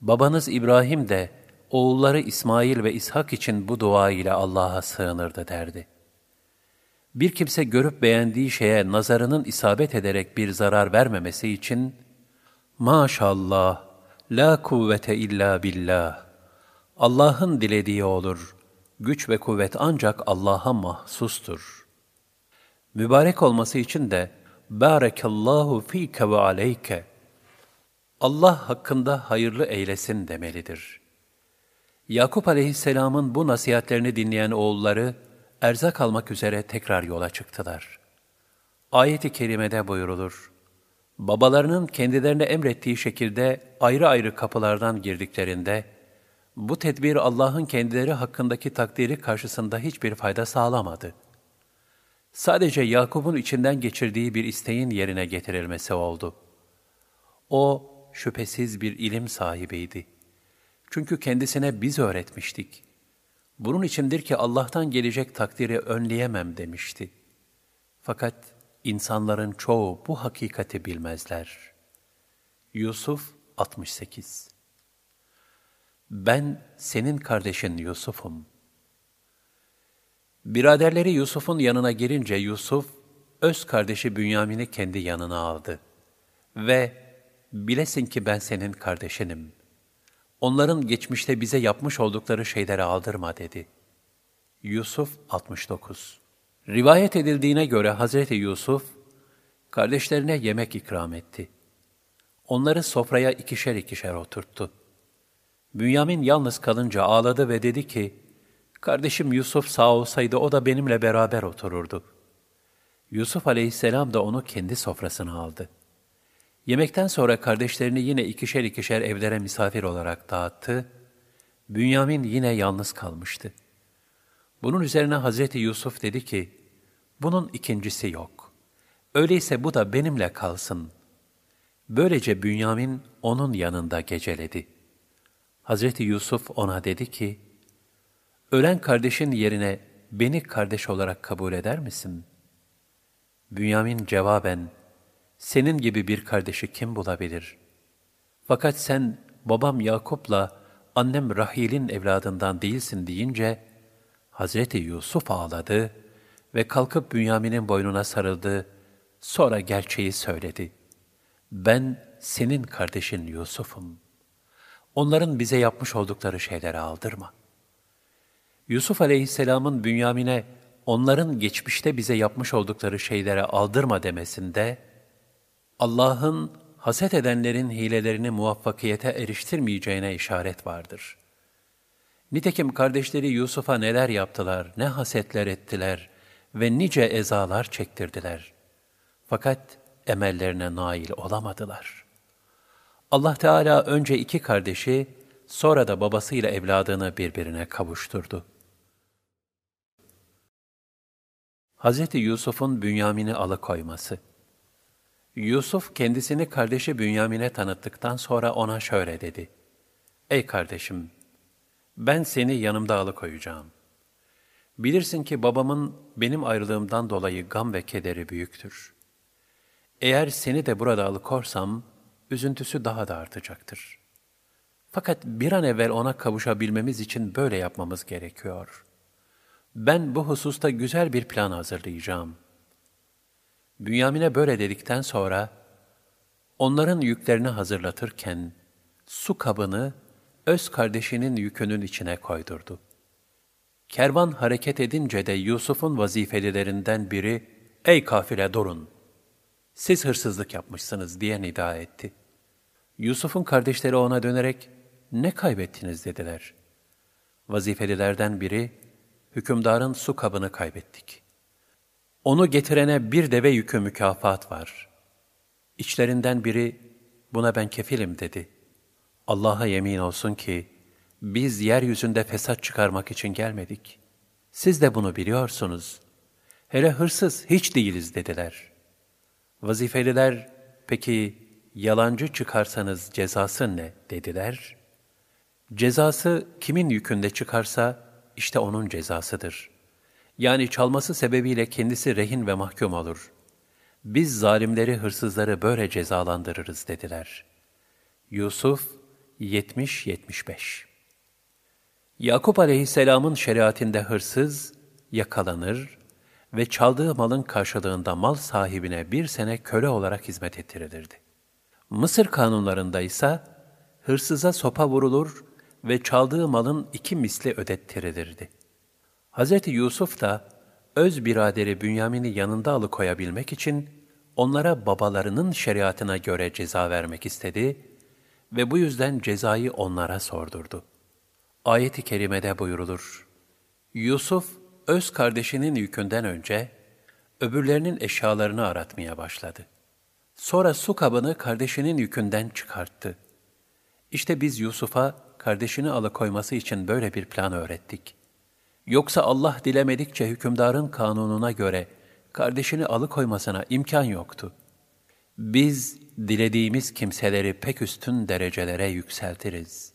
babanız İbrahim de oğulları İsmail ve İshak için bu dua ile Allah'a sığınırdı derdi. Bir kimse görüp beğendiği şeye nazarının isabet ederek bir zarar vermemesi için, Maşallah, la kuvvete illa billah. Allah'ın dilediği olur. Güç ve kuvvet ancak Allah'a mahsustur. Mübarek olması için de, Bârekallahu fîke ve aleyke. Allah hakkında hayırlı eylesin demelidir. Yakup aleyhisselamın bu nasihatlerini dinleyen oğulları, erzak almak üzere tekrar yola çıktılar. Ayet-i kerimede buyurulur, babalarının kendilerine emrettiği şekilde ayrı ayrı kapılardan girdiklerinde, bu tedbir Allah'ın kendileri hakkındaki takdiri karşısında hiçbir fayda sağlamadı. Sadece Yakup'un içinden geçirdiği bir isteğin yerine getirilmesi oldu. O, şüphesiz bir ilim sahibiydi. Çünkü kendisine biz öğretmiştik. Bunun içindir ki Allah'tan gelecek takdiri önleyemem demişti. Fakat insanların çoğu bu hakikati bilmezler. Yusuf 68 Ben senin kardeşin Yusuf'um. Biraderleri Yusuf'un yanına girince Yusuf, öz kardeşi Bünyamin'i kendi yanına aldı. Ve bilesin ki ben senin kardeşinim. Onların geçmişte bize yapmış oldukları şeyleri aldırma dedi. Yusuf 69 Rivayet edildiğine göre Hazreti Yusuf, kardeşlerine yemek ikram etti. Onları sofraya ikişer ikişer oturttu. Bünyamin yalnız kalınca ağladı ve dedi ki, Kardeşim Yusuf sağ olsaydı o da benimle beraber otururdu. Yusuf aleyhisselam da onu kendi sofrasına aldı. Yemekten sonra kardeşlerini yine ikişer ikişer evlere misafir olarak dağıttı. Bünyamin yine yalnız kalmıştı. Bunun üzerine Hazreti Yusuf dedi ki, bunun ikincisi yok. Öyleyse bu da benimle kalsın. Böylece Bünyamin onun yanında geceledi. Hazreti Yusuf ona dedi ki, ölen kardeşin yerine beni kardeş olarak kabul eder misin? Bünyamin cevaben, senin gibi bir kardeşi kim bulabilir? Fakat sen babam Yakup'la annem Rahil'in evladından değilsin deyince, Hazreti Yusuf ağladı ve kalkıp Bünyamin'in boynuna sarıldı, sonra gerçeği söyledi. Ben senin kardeşin Yusuf'um. Onların bize yapmış oldukları şeyleri aldırma. Yusuf aleyhisselamın Bünyamin'e onların geçmişte bize yapmış oldukları şeylere aldırma demesinde, Allah'ın haset edenlerin hilelerini muvaffakiyete eriştirmeyeceğine işaret vardır. Nitekim kardeşleri Yusuf'a neler yaptılar, ne hasetler ettiler ve nice ezalar çektirdiler. Fakat emellerine nail olamadılar. Allah Teala önce iki kardeşi, sonra da babasıyla evladını birbirine kavuşturdu. Hz. Yusuf'un Bünyamin'i alıkoyması Yusuf kendisini kardeşi Bünyamin'e tanıttıktan sonra ona şöyle dedi. Ey kardeşim, ben seni yanımda alıkoyacağım. Bilirsin ki babamın benim ayrılığımdan dolayı gam ve kederi büyüktür. Eğer seni de burada alıkorsam, üzüntüsü daha da artacaktır. Fakat bir an evvel ona kavuşabilmemiz için böyle yapmamız gerekiyor. Ben bu hususta güzel bir plan hazırlayacağım.'' Bünyamin'e böyle dedikten sonra onların yüklerini hazırlatırken su kabını öz kardeşinin yükünün içine koydurdu. Kervan hareket edince de Yusuf'un vazifelilerinden biri, ''Ey kafile durun, siz hırsızlık yapmışsınız.'' diye nida etti. Yusuf'un kardeşleri ona dönerek, ''Ne kaybettiniz?'' dediler. Vazifelilerden biri, ''Hükümdarın su kabını kaybettik. Onu getirene bir deve yükü mükafat var.'' İçlerinden biri, ''Buna ben kefilim.'' dedi. Allah'a yemin olsun ki, biz yeryüzünde fesat çıkarmak için gelmedik. Siz de bunu biliyorsunuz. Hele hırsız hiç değiliz dediler. Vazifeliler, peki yalancı çıkarsanız cezası ne dediler. Cezası kimin yükünde çıkarsa işte onun cezasıdır. Yani çalması sebebiyle kendisi rehin ve mahkum olur. Biz zalimleri, hırsızları böyle cezalandırırız dediler. Yusuf 70-75 Yakup aleyhisselamın şeriatinde hırsız yakalanır ve çaldığı malın karşılığında mal sahibine bir sene köle olarak hizmet ettirilirdi. Mısır kanunlarında ise hırsıza sopa vurulur ve çaldığı malın iki misli ödettirilirdi. Hz. Yusuf da öz biraderi Bünyamin'i yanında alıkoyabilmek için onlara babalarının şeriatına göre ceza vermek istedi ve bu yüzden cezayı onlara sordurdu. Ayet-i kerimede buyurulur. Yusuf, öz kardeşinin yükünden önce, öbürlerinin eşyalarını aratmaya başladı. Sonra su kabını kardeşinin yükünden çıkarttı. İşte biz Yusuf'a kardeşini alıkoyması için böyle bir plan öğrettik. Yoksa Allah dilemedikçe hükümdarın kanununa göre kardeşini alıkoymasına imkan yoktu. Biz dilediğimiz kimseleri pek üstün derecelere yükseltiriz.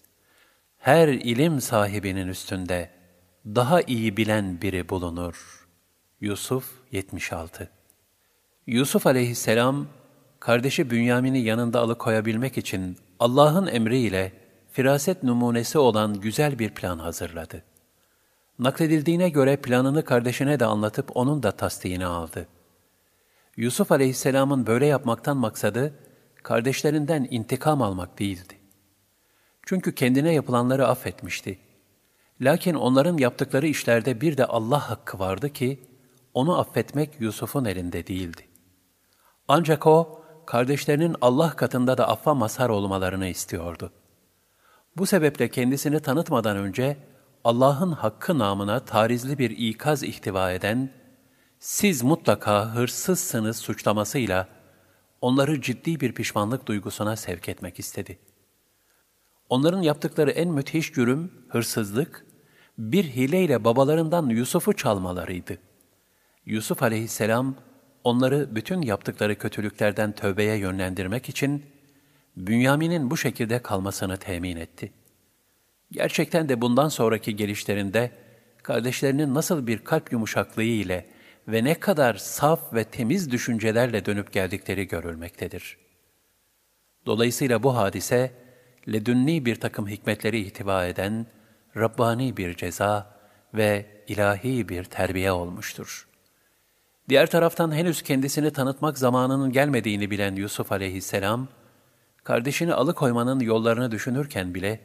Her ilim sahibinin üstünde daha iyi bilen biri bulunur. Yusuf 76 Yusuf aleyhisselam, kardeşi Bünyamin'i yanında alıkoyabilmek için Allah'ın emriyle firaset numunesi olan güzel bir plan hazırladı. Nakledildiğine göre planını kardeşine de anlatıp onun da tasdiğini aldı. Yusuf aleyhisselamın böyle yapmaktan maksadı, kardeşlerinden intikam almak değildi. Çünkü kendine yapılanları affetmişti. Lakin onların yaptıkları işlerde bir de Allah hakkı vardı ki, onu affetmek Yusuf'un elinde değildi. Ancak o, kardeşlerinin Allah katında da affa mazhar olmalarını istiyordu. Bu sebeple kendisini tanıtmadan önce, Allah'ın hakkı namına tarizli bir ikaz ihtiva eden, siz mutlaka hırsızsınız suçlamasıyla, onları ciddi bir pişmanlık duygusuna sevk etmek istedi. Onların yaptıkları en müthiş cürüm, hırsızlık, bir hileyle babalarından Yusuf'u çalmalarıydı. Yusuf aleyhisselam, onları bütün yaptıkları kötülüklerden tövbeye yönlendirmek için, Bünyamin'in bu şekilde kalmasını temin etti. Gerçekten de bundan sonraki gelişlerinde, kardeşlerinin nasıl bir kalp yumuşaklığı ile ve ne kadar saf ve temiz düşüncelerle dönüp geldikleri görülmektedir. Dolayısıyla bu hadise, ledünni bir takım hikmetleri ihtiva eden, Rabbani bir ceza ve ilahi bir terbiye olmuştur. Diğer taraftan henüz kendisini tanıtmak zamanının gelmediğini bilen Yusuf aleyhisselam, kardeşini alıkoymanın yollarını düşünürken bile,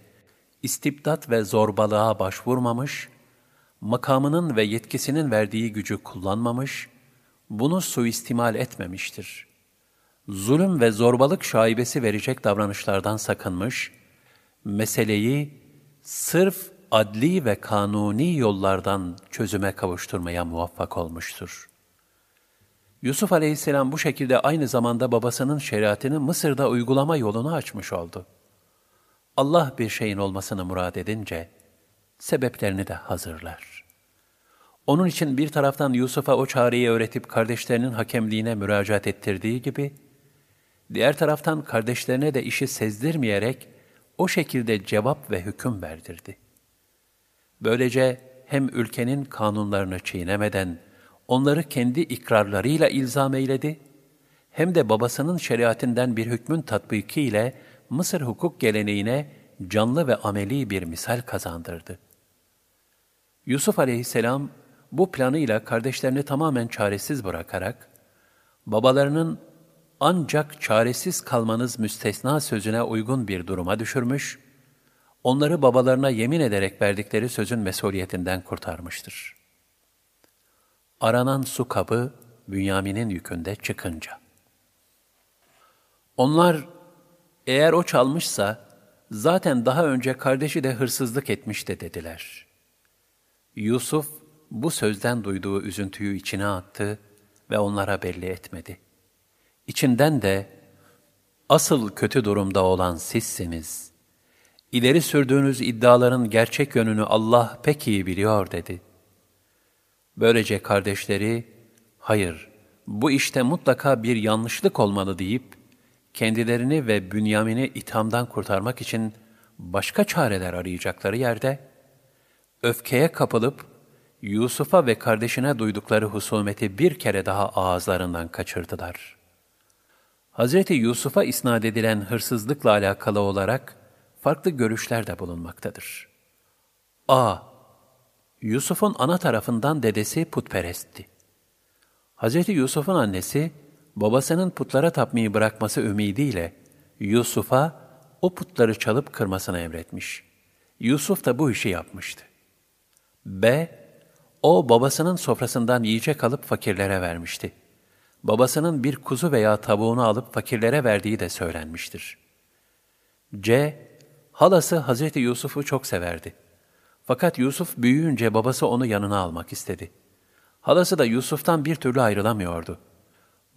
istibdat ve zorbalığa başvurmamış, makamının ve yetkisinin verdiği gücü kullanmamış, bunu suistimal etmemiştir. Zulüm ve zorbalık şaibesi verecek davranışlardan sakınmış, meseleyi sırf adli ve kanuni yollardan çözüme kavuşturmaya muvaffak olmuştur. Yusuf aleyhisselam bu şekilde aynı zamanda babasının şeriatını Mısır'da uygulama yolunu açmış oldu. Allah bir şeyin olmasını murad edince, sebeplerini de hazırlar. Onun için bir taraftan Yusuf'a o çareyi öğretip kardeşlerinin hakemliğine müracaat ettirdiği gibi, diğer taraftan kardeşlerine de işi sezdirmeyerek o şekilde cevap ve hüküm verdirdi. Böylece hem ülkenin kanunlarını çiğnemeden onları kendi ikrarlarıyla ilzam eyledi, hem de babasının şeriatinden bir hükmün tatbiki ile Mısır hukuk geleneğine canlı ve ameli bir misal kazandırdı. Yusuf aleyhisselam bu planıyla kardeşlerini tamamen çaresiz bırakarak, babalarının ancak çaresiz kalmanız müstesna sözüne uygun bir duruma düşürmüş, onları babalarına yemin ederek verdikleri sözün mesuliyetinden kurtarmıştır. Aranan su kabı, Bünyamin'in yükünde çıkınca. Onlar, eğer o çalmışsa, zaten daha önce kardeşi de hırsızlık etmişti dediler. Yusuf, bu sözden duyduğu üzüntüyü içine attı ve onlara belli etmedi. İçinden de, asıl kötü durumda olan sizsiniz. İleri sürdüğünüz iddiaların gerçek yönünü Allah pek iyi biliyor dedi. Böylece kardeşleri, hayır, bu işte mutlaka bir yanlışlık olmalı deyip, kendilerini ve Bünyamin'i ithamdan kurtarmak için başka çareler arayacakları yerde, öfkeye kapılıp Yusuf'a ve kardeşine duydukları husumeti bir kere daha ağızlarından kaçırdılar. Hz. Yusuf'a isnat edilen hırsızlıkla alakalı olarak farklı görüşler de bulunmaktadır. A. Yusuf'un ana tarafından dedesi putperestti. Hz. Yusuf'un annesi, babasının putlara tapmayı bırakması ümidiyle Yusuf'a o putları çalıp kırmasını emretmiş. Yusuf da bu işi yapmıştı. B. O babasının sofrasından yiyecek alıp fakirlere vermişti. Babasının bir kuzu veya tavuğunu alıp fakirlere verdiği de söylenmiştir. C. Halası Hazreti Yusuf'u çok severdi. Fakat Yusuf büyüyünce babası onu yanına almak istedi. Halası da Yusuf'tan bir türlü ayrılamıyordu.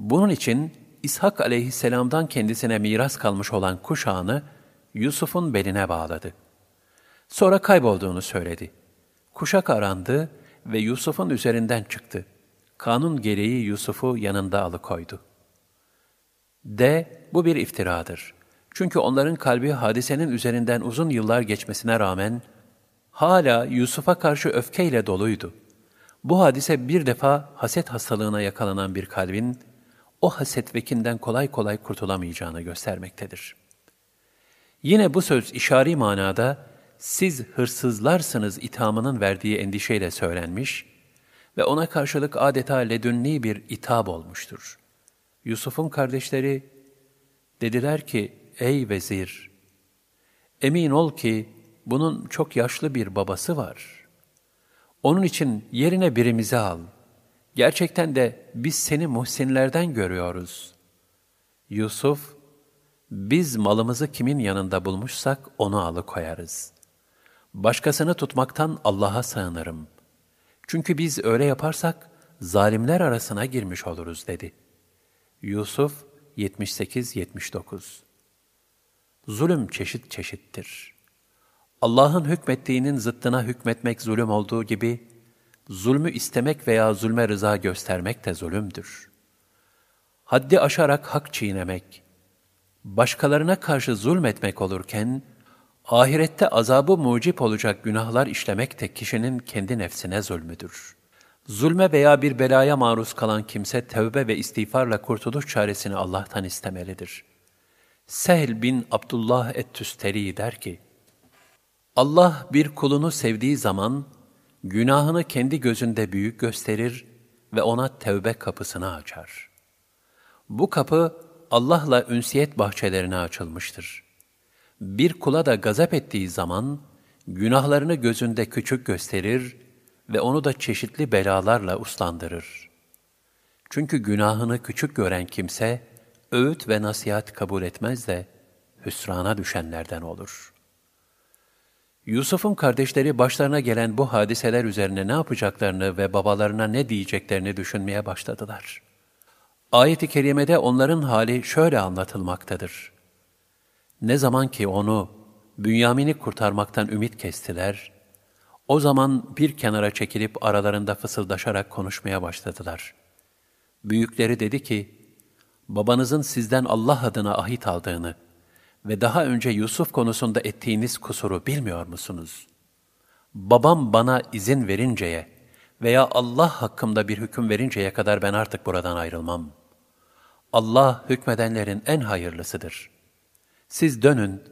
Bunun için İshak aleyhisselamdan kendisine miras kalmış olan kuşağını Yusuf'un beline bağladı. Sonra kaybolduğunu söyledi. Kuşak arandı ve Yusuf'un üzerinden çıktı. Kanun gereği Yusuf'u yanında alıkoydu. D. Bu bir iftiradır. Çünkü onların kalbi hadisenin üzerinden uzun yıllar geçmesine rağmen hala Yusuf'a karşı öfkeyle doluydu. Bu hadise bir defa haset hastalığına yakalanan bir kalbin o haset vekinden kolay kolay kurtulamayacağını göstermektedir. Yine bu söz işari manada siz hırsızlarsınız ithamının verdiği endişeyle söylenmiş ve ona karşılık adeta ledünni bir itap olmuştur. Yusuf'un kardeşleri dediler ki, ey vezir, emin ol ki bunun çok yaşlı bir babası var. Onun için yerine birimizi al. Gerçekten de biz seni muhsinlerden görüyoruz. Yusuf, biz malımızı kimin yanında bulmuşsak onu alıkoyarız. Başkasını tutmaktan Allah'a sığınırım. Çünkü biz öyle yaparsak zalimler arasına girmiş oluruz dedi. Yusuf 78-79 Zulüm çeşit çeşittir. Allah'ın hükmettiğinin zıttına hükmetmek zulüm olduğu gibi, zulmü istemek veya zulme rıza göstermek de zulümdür. Haddi aşarak hak çiğnemek, başkalarına karşı zulmetmek olurken, ahirette azabı mucip olacak günahlar işlemek de kişinin kendi nefsine zulmüdür. Zulme veya bir belaya maruz kalan kimse tevbe ve istiğfarla kurtuluş çaresini Allah'tan istemelidir. Sehl bin Abdullah et-Tüsteri der ki, Allah bir kulunu sevdiği zaman, günahını kendi gözünde büyük gösterir ve ona tevbe kapısını açar. Bu kapı Allah'la ünsiyet bahçelerine açılmıştır. Bir kula da gazap ettiği zaman, günahlarını gözünde küçük gösterir ve onu da çeşitli belalarla uslandırır. Çünkü günahını küçük gören kimse, öğüt ve nasihat kabul etmez de, hüsrana düşenlerden olur.'' Yusuf'un kardeşleri başlarına gelen bu hadiseler üzerine ne yapacaklarını ve babalarına ne diyeceklerini düşünmeye başladılar. Ayet-i kerimede onların hali şöyle anlatılmaktadır. Ne zaman ki onu, Bünyamin'i kurtarmaktan ümit kestiler, o zaman bir kenara çekilip aralarında fısıldaşarak konuşmaya başladılar. Büyükleri dedi ki, babanızın sizden Allah adına ahit aldığını, ve daha önce Yusuf konusunda ettiğiniz kusuru bilmiyor musunuz? Babam bana izin verinceye veya Allah hakkımda bir hüküm verinceye kadar ben artık buradan ayrılmam. Allah hükmedenlerin en hayırlısıdır. Siz dönün,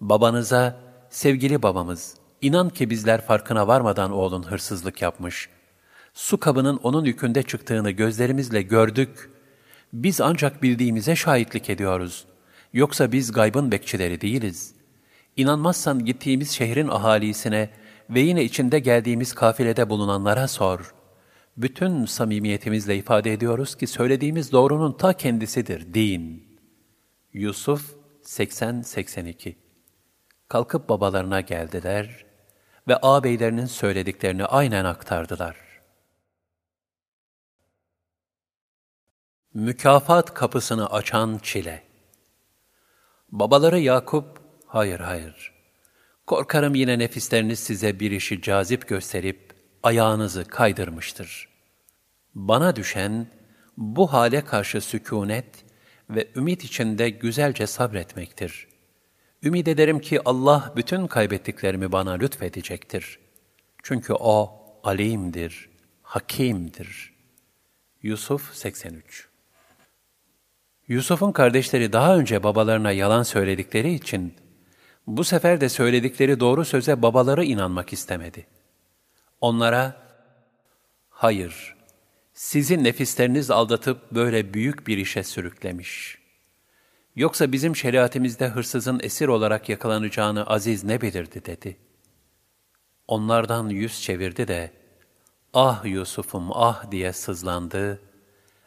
babanıza, sevgili babamız, inan ki bizler farkına varmadan oğlun hırsızlık yapmış. Su kabının onun yükünde çıktığını gözlerimizle gördük. Biz ancak bildiğimize şahitlik ediyoruz. Yoksa biz gaybın bekçileri değiliz. İnanmazsan gittiğimiz şehrin ahalisine ve yine içinde geldiğimiz kafilede bulunanlara sor. Bütün samimiyetimizle ifade ediyoruz ki söylediğimiz doğrunun ta kendisidir, din. Yusuf 80-82 Kalkıp babalarına geldiler ve ağabeylerinin söylediklerini aynen aktardılar. Mükafat kapısını açan çile. Babaları Yakup, hayır hayır, korkarım yine nefisleriniz size bir işi cazip gösterip ayağınızı kaydırmıştır. Bana düşen bu hale karşı sükunet ve ümit içinde güzelce sabretmektir. Ümid ederim ki Allah bütün kaybettiklerimi bana lütfedecektir. Çünkü O alimdir, hakimdir. Yusuf 83 Yusuf'un kardeşleri daha önce babalarına yalan söyledikleri için, bu sefer de söyledikleri doğru söze babaları inanmak istemedi. Onlara, hayır, sizi nefisleriniz aldatıp böyle büyük bir işe sürüklemiş. Yoksa bizim şeriatimizde hırsızın esir olarak yakalanacağını aziz ne bilirdi dedi. Onlardan yüz çevirdi de, ah Yusuf'um ah diye sızlandı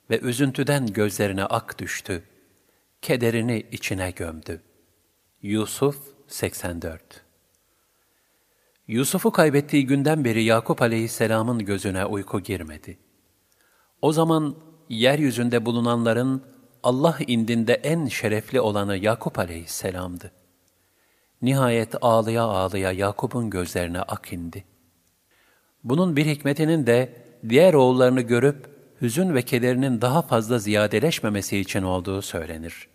ve üzüntüden gözlerine ak düştü. Kederini içine gömdü. Yusuf 84 Yusuf'u kaybettiği günden beri Yakup aleyhisselamın gözüne uyku girmedi. O zaman yeryüzünde bulunanların Allah indinde en şerefli olanı Yakup aleyhisselamdı. Nihayet ağlıya ağlıya Yakup'un gözlerine ak indi. Bunun bir hikmetinin de diğer oğullarını görüp hüzün ve kederinin daha fazla ziyadeleşmemesi için olduğu söylenir.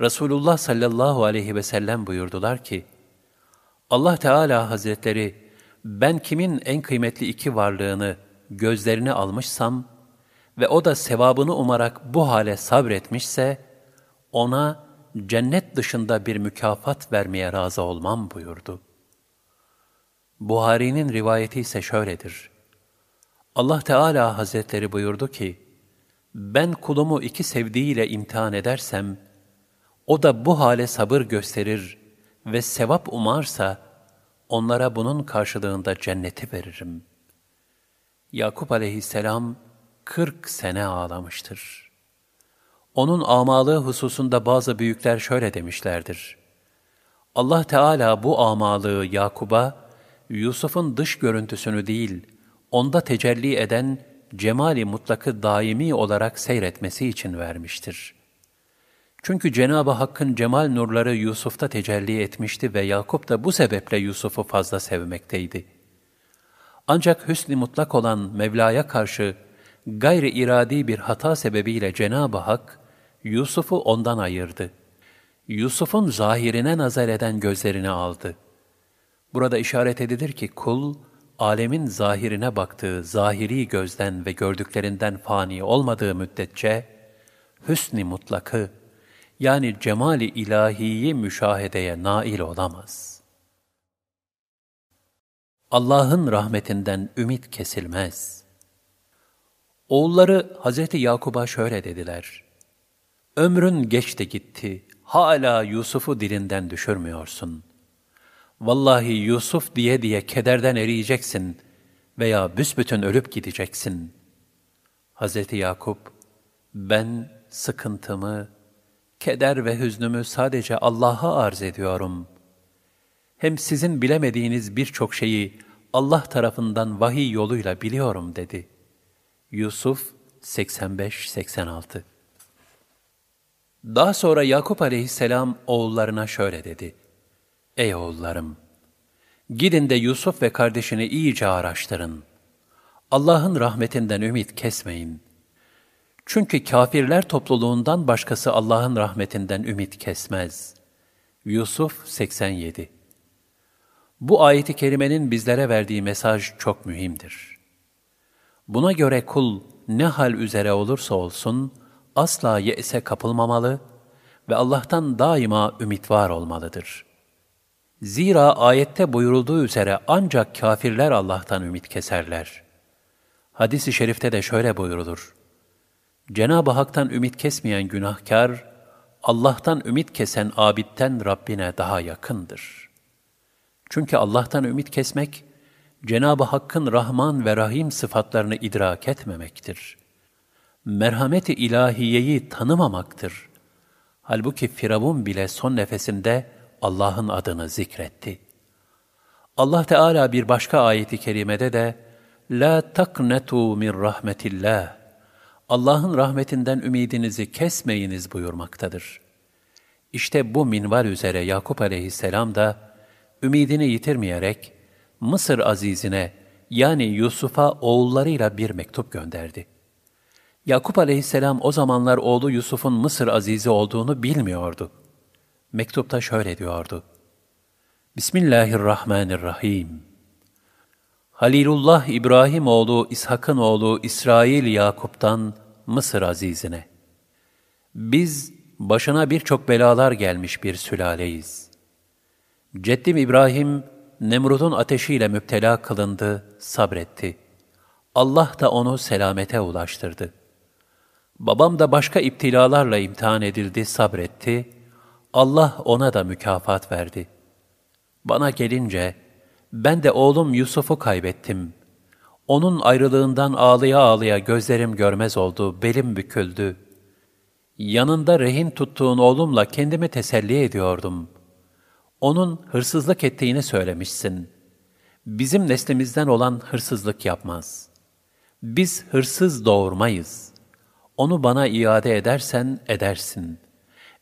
Resulullah sallallahu aleyhi ve sellem buyurdular ki, Allah Teala Hazretleri, ben kimin en kıymetli iki varlığını, gözlerini almışsam ve o da sevabını umarak bu hale sabretmişse, ona cennet dışında bir mükafat vermeye razı olmam buyurdu. Buhari'nin rivayeti ise şöyledir. Allah Teala Hazretleri buyurdu ki, ben kulumu iki sevdiğiyle imtihan edersem, o da bu hale sabır gösterir ve sevap umarsa, onlara bunun karşılığında cenneti veririm. Yakup aleyhisselam, kırk sene ağlamıştır. Onun amalığı hususunda bazı büyükler şöyle demişlerdir. Allah Teala bu amalığı Yakub'a, Yusuf'un dış görüntüsünü değil, onda tecelli eden cemali mutlakı daimi olarak seyretmesi için vermiştir. Çünkü Cenab-ı Hakk'ın cemal nurları Yusuf'ta tecelli etmişti ve Yakup da bu sebeple Yusuf'u fazla sevmekteydi. Ancak hüsn-i mutlak olan Mevla'ya karşı gayri iradi bir hata sebebiyle Cenab-ı Hak Yusuf'u ondan ayırdı. Yusuf'un zahirine nazar eden gözlerini aldı. Burada işaret edilir ki kul, alemin zahirine baktığı zahiri gözden ve gördüklerinden fani olmadığı müddetçe, hüsn-i mutlakı, yani cemali ilahiyi müşahedeye nail olamaz. Allah'ın rahmetinden ümit kesilmez. Oğulları Hz. Yakub'a şöyle dediler. Ömrün geçti gitti, hala Yusuf'u dilinden düşürmüyorsun. Vallahi Yusuf diye diye kederden eriyeceksin veya büsbütün ölüp gideceksin. Hz. Yakup, ben sıkıntımı, keder ve hüznümü sadece Allah'a arz ediyorum. Hem sizin bilemediğiniz birçok şeyi Allah tarafından vahiy yoluyla biliyorum dedi. Yusuf 85-86 Daha sonra Yakup aleyhisselam oğullarına şöyle dedi. Ey oğullarım! Gidin de Yusuf ve kardeşini iyice araştırın. Allah'ın rahmetinden ümit kesmeyin. Çünkü kafirler topluluğundan başkası Allah'ın rahmetinden ümit kesmez. Yusuf 87 Bu ayeti kerimenin bizlere verdiği mesaj çok mühimdir. Buna göre kul ne hal üzere olursa olsun asla ye'se kapılmamalı ve Allah'tan daima ümit var olmalıdır.'' Zira ayette buyurulduğu üzere ancak kafirler Allah'tan ümit keserler. Hadis-i şerifte de şöyle buyurulur. Cenab-ı Hak'tan ümit kesmeyen günahkar, Allah'tan ümit kesen abitten Rabbine daha yakındır. Çünkü Allah'tan ümit kesmek, Cenab-ı Hakk'ın Rahman ve Rahim sıfatlarını idrak etmemektir. Merhameti ilahiyeyi tanımamaktır. Halbuki Firavun bile son nefesinde Allah'ın adını zikretti. Allah Teala bir başka ayeti kerimede de La taknetu min rahmetillah Allah'ın rahmetinden ümidinizi kesmeyiniz buyurmaktadır. İşte bu minval üzere Yakup aleyhisselam da ümidini yitirmeyerek Mısır azizine yani Yusuf'a oğullarıyla bir mektup gönderdi. Yakup aleyhisselam o zamanlar oğlu Yusuf'un Mısır azizi olduğunu bilmiyordu. Mektupta şöyle diyordu. Bismillahirrahmanirrahim. Halilullah İbrahim oğlu İshak'ın oğlu İsrail Yakup'tan Mısır azizine. Biz başına birçok belalar gelmiş bir sülaleyiz. Ceddim İbrahim, Nemrut'un ateşiyle müptela kılındı, sabretti. Allah da onu selamete ulaştırdı. Babam da başka iptilalarla imtihan edildi, sabretti. Allah ona da mükafat verdi. Bana gelince, ben de oğlum Yusuf'u kaybettim. Onun ayrılığından ağlıya ağlıya gözlerim görmez oldu, belim büküldü. Yanında rehin tuttuğun oğlumla kendimi teselli ediyordum. Onun hırsızlık ettiğini söylemişsin. Bizim neslimizden olan hırsızlık yapmaz. Biz hırsız doğurmayız. Onu bana iade edersen edersin.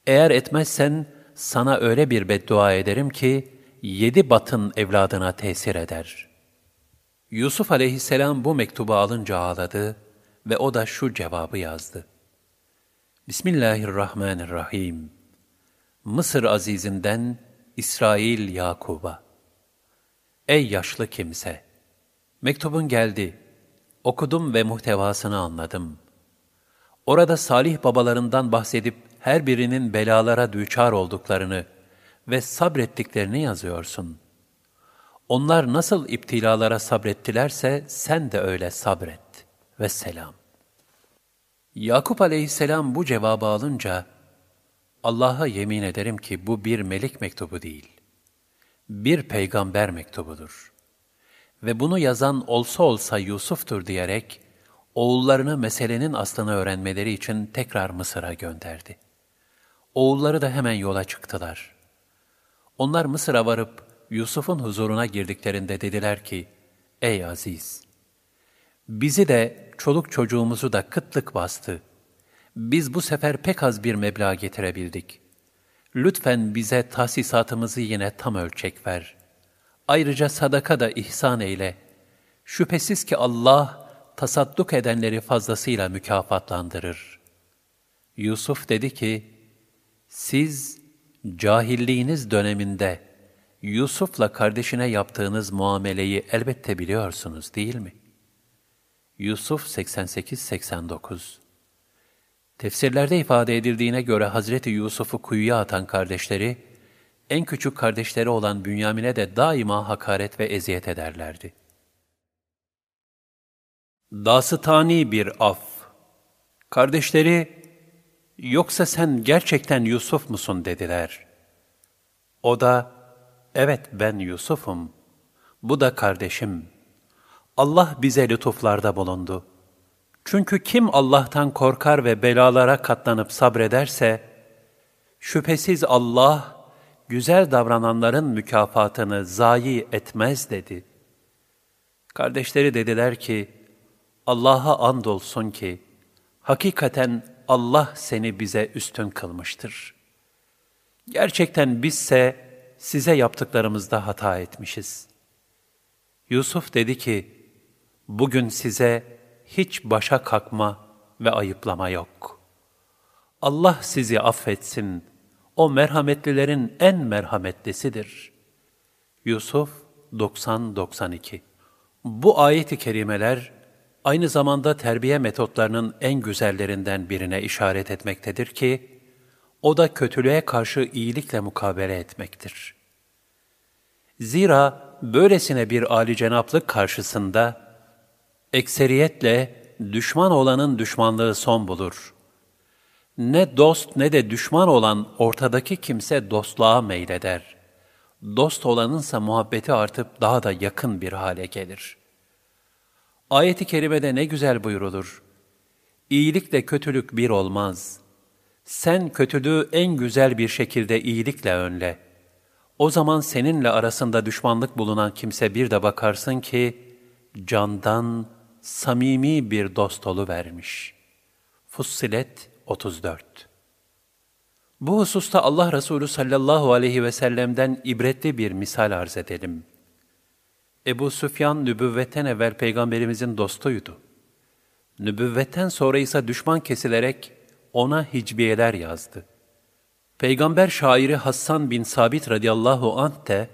Eğer etmezsen sana öyle bir beddua ederim ki, yedi batın evladına tesir eder. Yusuf aleyhisselam bu mektubu alınca ağladı ve o da şu cevabı yazdı. Bismillahirrahmanirrahim. Mısır azizinden İsrail Yakub'a. Ey yaşlı kimse! Mektubun geldi. Okudum ve muhtevasını anladım. Orada salih babalarından bahsedip her birinin belalara düçar olduklarını, ve sabrettiklerini yazıyorsun. Onlar nasıl iptilalara sabrettilerse sen de öyle sabret. Ve selam. Yakup aleyhisselam bu cevabı alınca, Allah'a yemin ederim ki bu bir melik mektubu değil, bir peygamber mektubudur. Ve bunu yazan olsa olsa Yusuf'tur diyerek, oğullarını meselenin aslını öğrenmeleri için tekrar Mısır'a gönderdi. Oğulları da hemen yola çıktılar.'' Onlar Mısır'a varıp Yusuf'un huzuruna girdiklerinde dediler ki, Ey Aziz! Bizi de, çoluk çocuğumuzu da kıtlık bastı. Biz bu sefer pek az bir meblağ getirebildik. Lütfen bize tahsisatımızı yine tam ölçek ver. Ayrıca sadaka da ihsan eyle. Şüphesiz ki Allah, tasadduk edenleri fazlasıyla mükafatlandırır. Yusuf dedi ki, siz Cahilliğiniz döneminde Yusuf'la kardeşine yaptığınız muameleyi elbette biliyorsunuz değil mi? Yusuf 88-89 Tefsirlerde ifade edildiğine göre Hazreti Yusuf'u kuyuya atan kardeşleri, en küçük kardeşleri olan Bünyamin'e de daima hakaret ve eziyet ederlerdi. Dasıtani bir af Kardeşleri, yoksa sen gerçekten Yusuf musun dediler. O da, evet ben Yusuf'um, bu da kardeşim. Allah bize lütuflarda bulundu. Çünkü kim Allah'tan korkar ve belalara katlanıp sabrederse, şüphesiz Allah, güzel davrananların mükafatını zayi etmez dedi. Kardeşleri dediler ki, Allah'a andolsun ki, hakikaten Allah seni bize üstün kılmıştır. Gerçekten bizse size yaptıklarımızda hata etmişiz. Yusuf dedi ki, bugün size hiç başa kalkma ve ayıplama yok. Allah sizi affetsin, o merhametlilerin en merhametlisidir. Yusuf 90-92 Bu ayet-i kerimeler, aynı zamanda terbiye metotlarının en güzellerinden birine işaret etmektedir ki, o da kötülüğe karşı iyilikle mukabele etmektir. Zira böylesine bir âli cenaplık karşısında, ekseriyetle düşman olanın düşmanlığı son bulur. Ne dost ne de düşman olan ortadaki kimse dostluğa meyleder. Dost olanınsa muhabbeti artıp daha da yakın bir hale gelir. Ayet-i kerimede ne güzel buyurulur. İyilikle kötülük bir olmaz. Sen kötülüğü en güzel bir şekilde iyilikle önle. O zaman seninle arasında düşmanlık bulunan kimse bir de bakarsın ki, candan samimi bir dost vermiş. Fussilet 34 Bu hususta Allah Resulü sallallahu aleyhi ve sellem'den ibretli bir misal arz edelim. Ebu Süfyan nübüvvetten evvel peygamberimizin dostuydu. Nübüvvetten sonra ise düşman kesilerek ona hicbiyeler yazdı. Peygamber şairi Hassan bin Sabit radıyallahu anh de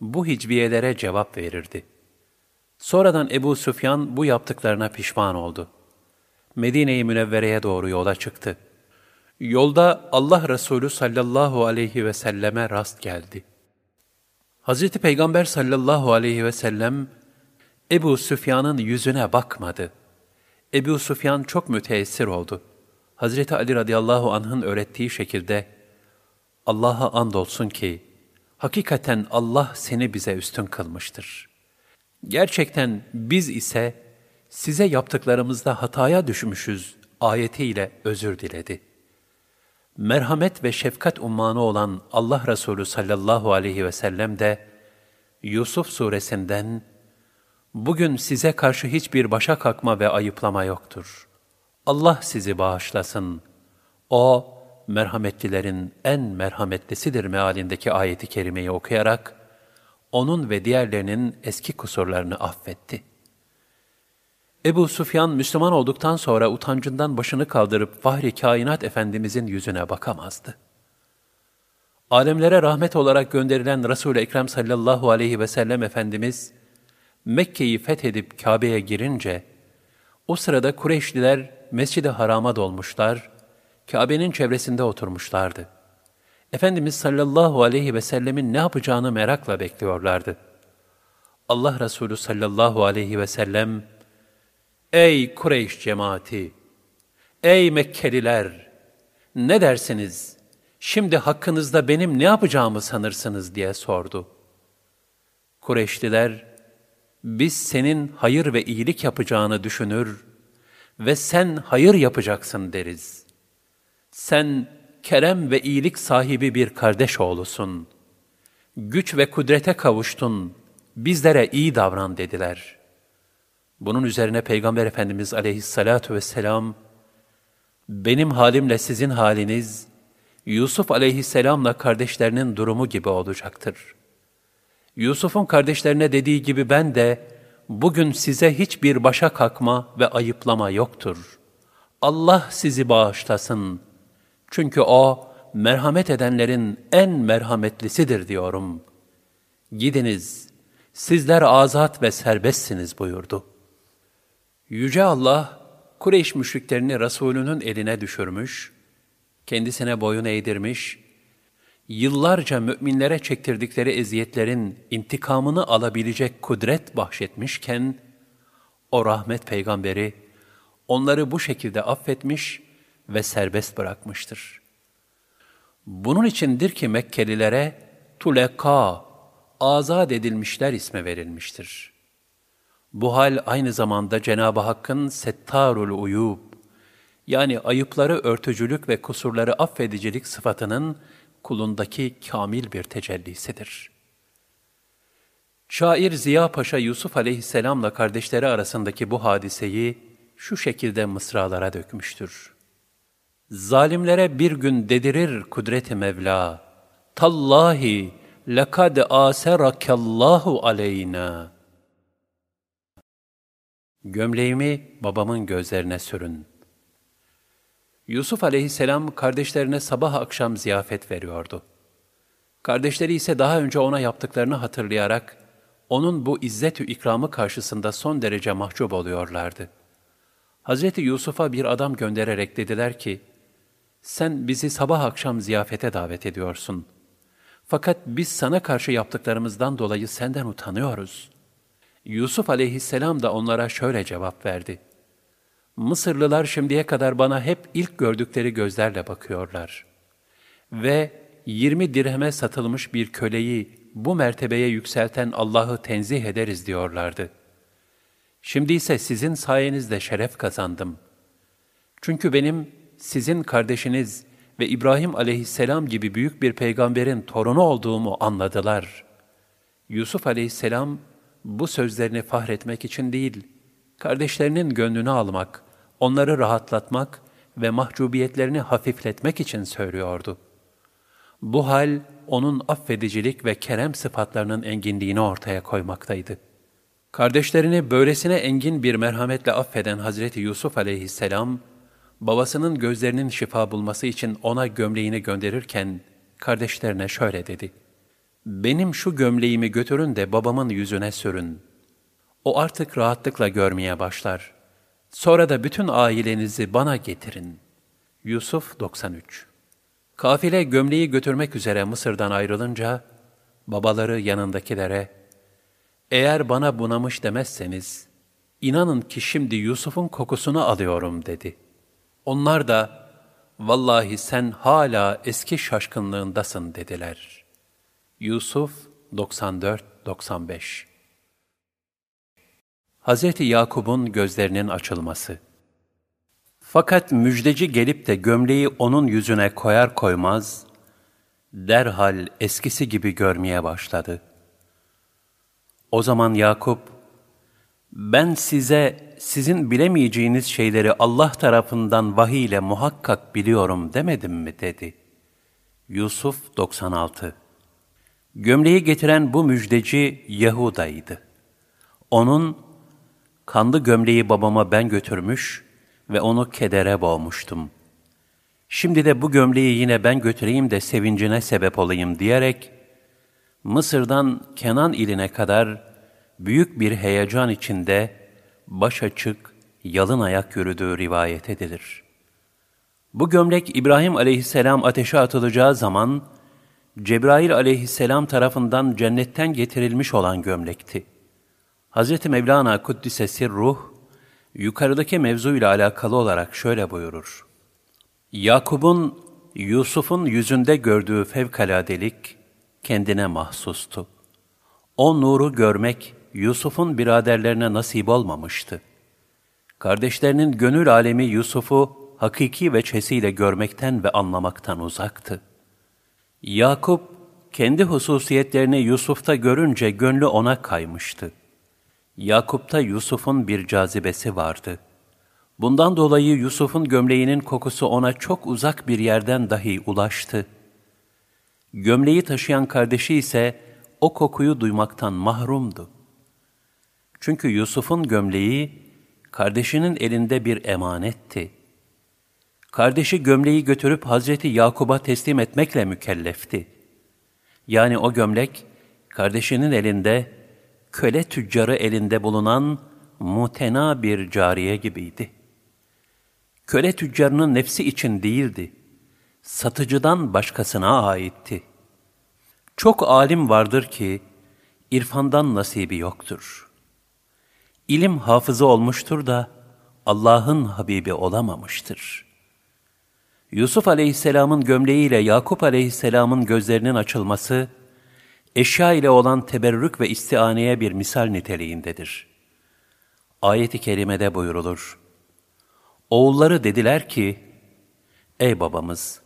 bu hicbiyelere cevap verirdi.'' Sonradan Ebu Süfyan bu yaptıklarına pişman oldu. Medine-i Münevvere'ye doğru yola çıktı. Yolda Allah Resulü sallallahu aleyhi ve selleme rast geldi. Hazreti Peygamber sallallahu aleyhi ve sellem Ebu Süfyan'ın yüzüne bakmadı. Ebu Süfyan çok müteessir oldu. Hazreti Ali radıyallahu anh'ın öğrettiği şekilde Allah'a andolsun ki hakikaten Allah seni bize üstün kılmıştır.'' Gerçekten biz ise size yaptıklarımızda hataya düşmüşüz ayetiyle özür diledi. Merhamet ve şefkat ummanı olan Allah Resulü sallallahu aleyhi ve sellem de Yusuf suresinden Bugün size karşı hiçbir başa kalkma ve ayıplama yoktur. Allah sizi bağışlasın. O, merhametlilerin en merhametlisidir mealindeki ayeti kerimeyi okuyarak, onun ve diğerlerinin eski kusurlarını affetti. Ebu Sufyan Müslüman olduktan sonra utancından başını kaldırıp Fahri Kainat Efendimizin yüzüne bakamazdı. Alemlere rahmet olarak gönderilen Resul-i Ekrem sallallahu aleyhi ve sellem Efendimiz, Mekke'yi fethedip Kabe'ye girince, o sırada Kureyşliler Mescid-i Haram'a dolmuşlar, Kabe'nin çevresinde oturmuşlardı. Efendimiz sallallahu aleyhi ve sellemin ne yapacağını merakla bekliyorlardı. Allah Resulü sallallahu aleyhi ve sellem, Ey Kureyş cemaati! Ey Mekkeliler! Ne dersiniz? Şimdi hakkınızda benim ne yapacağımı sanırsınız diye sordu. Kureyşliler, biz senin hayır ve iyilik yapacağını düşünür ve sen hayır yapacaksın deriz. Sen kerem ve iyilik sahibi bir kardeş oğlusun. Güç ve kudrete kavuştun, bizlere iyi davran dediler. Bunun üzerine Peygamber Efendimiz aleyhissalatu vesselam, benim halimle sizin haliniz, Yusuf aleyhisselamla kardeşlerinin durumu gibi olacaktır. Yusuf'un kardeşlerine dediği gibi ben de, bugün size hiçbir başa kalkma ve ayıplama yoktur. Allah sizi bağışlasın.'' Çünkü O, merhamet edenlerin en merhametlisidir diyorum. Gidiniz, sizler azat ve serbestsiniz buyurdu. Yüce Allah, Kureyş müşriklerini Resulünün eline düşürmüş, kendisine boyun eğdirmiş, yıllarca müminlere çektirdikleri eziyetlerin intikamını alabilecek kudret bahşetmişken, o rahmet peygamberi onları bu şekilde affetmiş ve serbest bırakmıştır. Bunun içindir ki Mekkelilere tuleka, azat edilmişler isme verilmiştir. Bu hal aynı zamanda Cenab-ı Hakk'ın settarul uyub, yani ayıpları örtücülük ve kusurları affedicilik sıfatının kulundaki kamil bir tecellisidir. Şair Ziya Paşa Yusuf aleyhisselamla kardeşleri arasındaki bu hadiseyi şu şekilde mısralara dökmüştür. Zalimlere bir gün dedirir kudret-i Mevla, Tallahi lekad aserakallahu aleyna. Gömleğimi babamın gözlerine sürün. Yusuf aleyhisselam kardeşlerine sabah akşam ziyafet veriyordu. Kardeşleri ise daha önce ona yaptıklarını hatırlayarak, onun bu izzet-ü ikramı karşısında son derece mahcup oluyorlardı. Hazreti Yusuf'a bir adam göndererek dediler ki, sen bizi sabah akşam ziyafete davet ediyorsun. Fakat biz sana karşı yaptıklarımızdan dolayı senden utanıyoruz. Yusuf aleyhisselam da onlara şöyle cevap verdi. Mısırlılar şimdiye kadar bana hep ilk gördükleri gözlerle bakıyorlar. Ve 20 dirheme satılmış bir köleyi bu mertebeye yükselten Allah'ı tenzih ederiz diyorlardı. Şimdi ise sizin sayenizde şeref kazandım. Çünkü benim sizin kardeşiniz ve İbrahim aleyhisselam gibi büyük bir peygamberin torunu olduğumu anladılar. Yusuf aleyhisselam bu sözlerini fahretmek için değil, kardeşlerinin gönlünü almak, onları rahatlatmak ve mahcubiyetlerini hafifletmek için söylüyordu. Bu hal, onun affedicilik ve kerem sıfatlarının enginliğini ortaya koymaktaydı. Kardeşlerini böylesine engin bir merhametle affeden Hazreti Yusuf aleyhisselam, babasının gözlerinin şifa bulması için ona gömleğini gönderirken, kardeşlerine şöyle dedi. Benim şu gömleğimi götürün de babamın yüzüne sürün. O artık rahatlıkla görmeye başlar. Sonra da bütün ailenizi bana getirin. Yusuf 93 Kafile gömleği götürmek üzere Mısır'dan ayrılınca, babaları yanındakilere, eğer bana bunamış demezseniz, inanın ki şimdi Yusuf'un kokusunu alıyorum dedi. Onlar da, vallahi sen hala eski şaşkınlığındasın dediler. Yusuf 94-95 Hz. Yakub'un gözlerinin açılması fakat müjdeci gelip de gömleği onun yüzüne koyar koymaz, derhal eskisi gibi görmeye başladı. O zaman Yakup, ben size sizin bilemeyeceğiniz şeyleri Allah tarafından vahiy ile muhakkak biliyorum demedim mi dedi. Yusuf 96 Gömleği getiren bu müjdeci Yahuda'ydı. Onun, kanlı gömleği babama ben götürmüş, ve onu kedere boğmuştum. Şimdi de bu gömleği yine ben götüreyim de sevincine sebep olayım diyerek, Mısır'dan Kenan iline kadar büyük bir heyecan içinde baş açık, yalın ayak yürüdüğü rivayet edilir. Bu gömlek İbrahim aleyhisselam ateşe atılacağı zaman, Cebrail aleyhisselam tarafından cennetten getirilmiş olan gömlekti. Hz. Mevlana Kuddisesi Ruh, yukarıdaki mevzuyla alakalı olarak şöyle buyurur. Yakub'un Yusuf'un yüzünde gördüğü fevkaladelik kendine mahsustu. O nuru görmek Yusuf'un biraderlerine nasip olmamıştı. Kardeşlerinin gönül alemi Yusuf'u hakiki veçhesiyle görmekten ve anlamaktan uzaktı. Yakup, kendi hususiyetlerini Yusuf'ta görünce gönlü ona kaymıştı. Yakup'ta Yusuf'un bir cazibesi vardı. Bundan dolayı Yusuf'un gömleğinin kokusu ona çok uzak bir yerden dahi ulaştı. Gömleği taşıyan kardeşi ise o kokuyu duymaktan mahrumdu. Çünkü Yusuf'un gömleği kardeşinin elinde bir emanetti. Kardeşi gömleği götürüp Hazreti Yakub'a teslim etmekle mükellefti. Yani o gömlek kardeşinin elinde köle tüccarı elinde bulunan mutena bir cariye gibiydi. Köle tüccarının nefsi için değildi, satıcıdan başkasına aitti. Çok alim vardır ki, irfandan nasibi yoktur. İlim hafızı olmuştur da, Allah'ın Habibi olamamıştır. Yusuf aleyhisselamın gömleğiyle Yakup aleyhisselamın gözlerinin açılması, eşya ile olan teberrük ve istianeye bir misal niteliğindedir. Ayet-i kerimede buyurulur. Oğulları dediler ki, Ey babamız!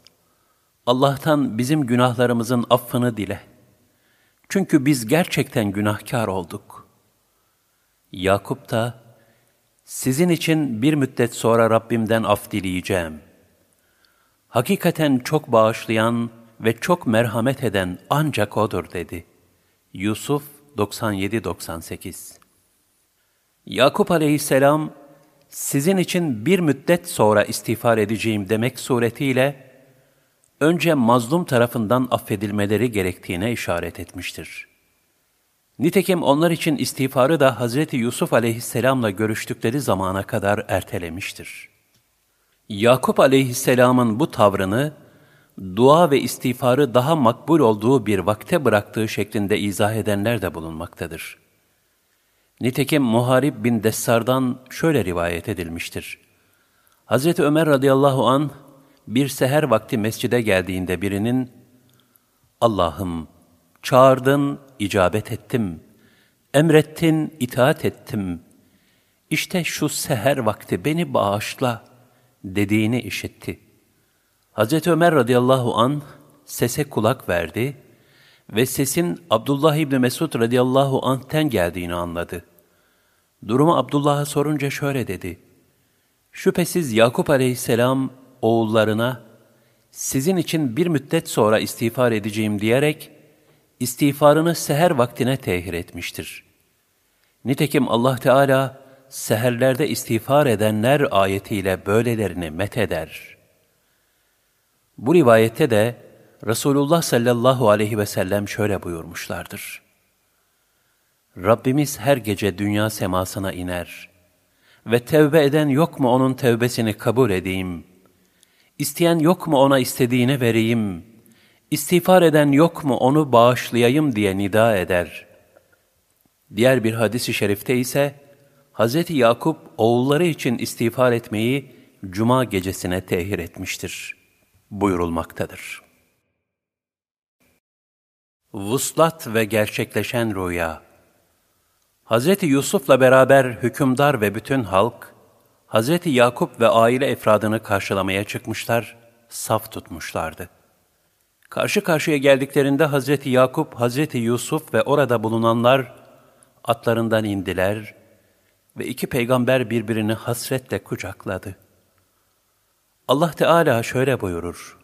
Allah'tan bizim günahlarımızın affını dile. Çünkü biz gerçekten günahkar olduk. Yakup da, sizin için bir müddet sonra Rabbimden af dileyeceğim. Hakikaten çok bağışlayan, ve çok merhamet eden ancak O'dur dedi. Yusuf 97-98 Yakup aleyhisselam, sizin için bir müddet sonra istiğfar edeceğim demek suretiyle, önce mazlum tarafından affedilmeleri gerektiğine işaret etmiştir. Nitekim onlar için istiğfarı da Hazreti Yusuf aleyhisselamla görüştükleri zamana kadar ertelemiştir. Yakup aleyhisselamın bu tavrını, dua ve istiğfarı daha makbul olduğu bir vakte bıraktığı şeklinde izah edenler de bulunmaktadır. Nitekim Muharib bin Dessar'dan şöyle rivayet edilmiştir. Hazreti Ömer radıyallahu an bir seher vakti mescide geldiğinde birinin Allah'ım çağırdın, icabet ettim. Emrettin, itaat ettim. İşte şu seher vakti beni bağışla dediğini işitti. Hazreti Ömer radıyallahu an sese kulak verdi ve sesin Abdullah İbni Mesud radıyallahu anh'ten geldiğini anladı. Durumu Abdullah'a sorunca şöyle dedi. Şüphesiz Yakup aleyhisselam oğullarına sizin için bir müddet sonra istiğfar edeceğim diyerek istiğfarını seher vaktine tehir etmiştir. Nitekim Allah Teala seherlerde istiğfar edenler ayetiyle böylelerini metheder. Bu rivayette de Resulullah sallallahu aleyhi ve sellem şöyle buyurmuşlardır. Rabbimiz her gece dünya semasına iner ve tevbe eden yok mu onun tevbesini kabul edeyim? İsteyen yok mu ona istediğini vereyim? İstiğfar eden yok mu onu bağışlayayım diye nida eder. Diğer bir hadisi şerifte ise Hz. Yakup oğulları için istiğfar etmeyi cuma gecesine tehir etmiştir buyurulmaktadır. Vuslat ve gerçekleşen rüya Hz. Yusuf'la beraber hükümdar ve bütün halk, Hz. Yakup ve aile efradını karşılamaya çıkmışlar, saf tutmuşlardı. Karşı karşıya geldiklerinde Hz. Yakup, Hz. Yusuf ve orada bulunanlar atlarından indiler ve iki peygamber birbirini hasretle kucakladı. Allah Teala şöyle buyurur.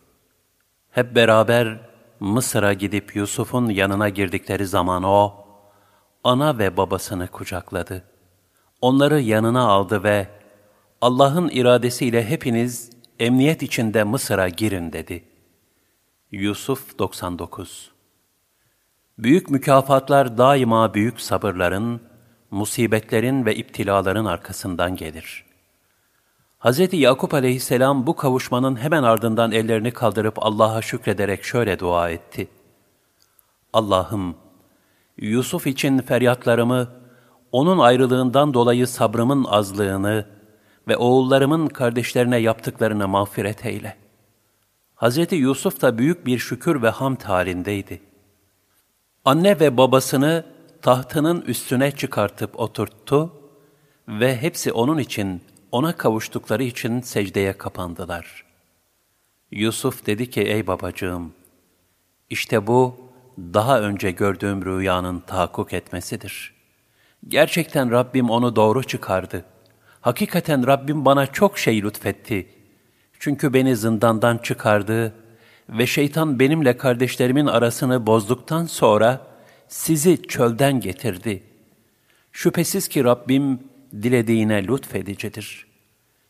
Hep beraber Mısır'a gidip Yusuf'un yanına girdikleri zaman o, ana ve babasını kucakladı. Onları yanına aldı ve Allah'ın iradesiyle hepiniz emniyet içinde Mısır'a girin dedi. Yusuf 99 Büyük mükafatlar daima büyük sabırların, musibetlerin ve iptilaların arkasından gelir. Hz. Yakup aleyhisselam bu kavuşmanın hemen ardından ellerini kaldırıp Allah'a şükrederek şöyle dua etti. Allah'ım, Yusuf için feryatlarımı, onun ayrılığından dolayı sabrımın azlığını ve oğullarımın kardeşlerine yaptıklarını mağfiret eyle. Hz. Yusuf da büyük bir şükür ve hamd halindeydi. Anne ve babasını tahtının üstüne çıkartıp oturttu ve hepsi onun için, ona kavuştukları için secdeye kapandılar. Yusuf dedi ki, ey babacığım, işte bu, daha önce gördüğüm rüyanın tahakkuk etmesidir. Gerçekten Rabbim onu doğru çıkardı. Hakikaten Rabbim bana çok şey lütfetti. Çünkü beni zindandan çıkardı ve şeytan benimle kardeşlerimin arasını bozduktan sonra sizi çölden getirdi. Şüphesiz ki Rabbim dilediğine lütfedicidir.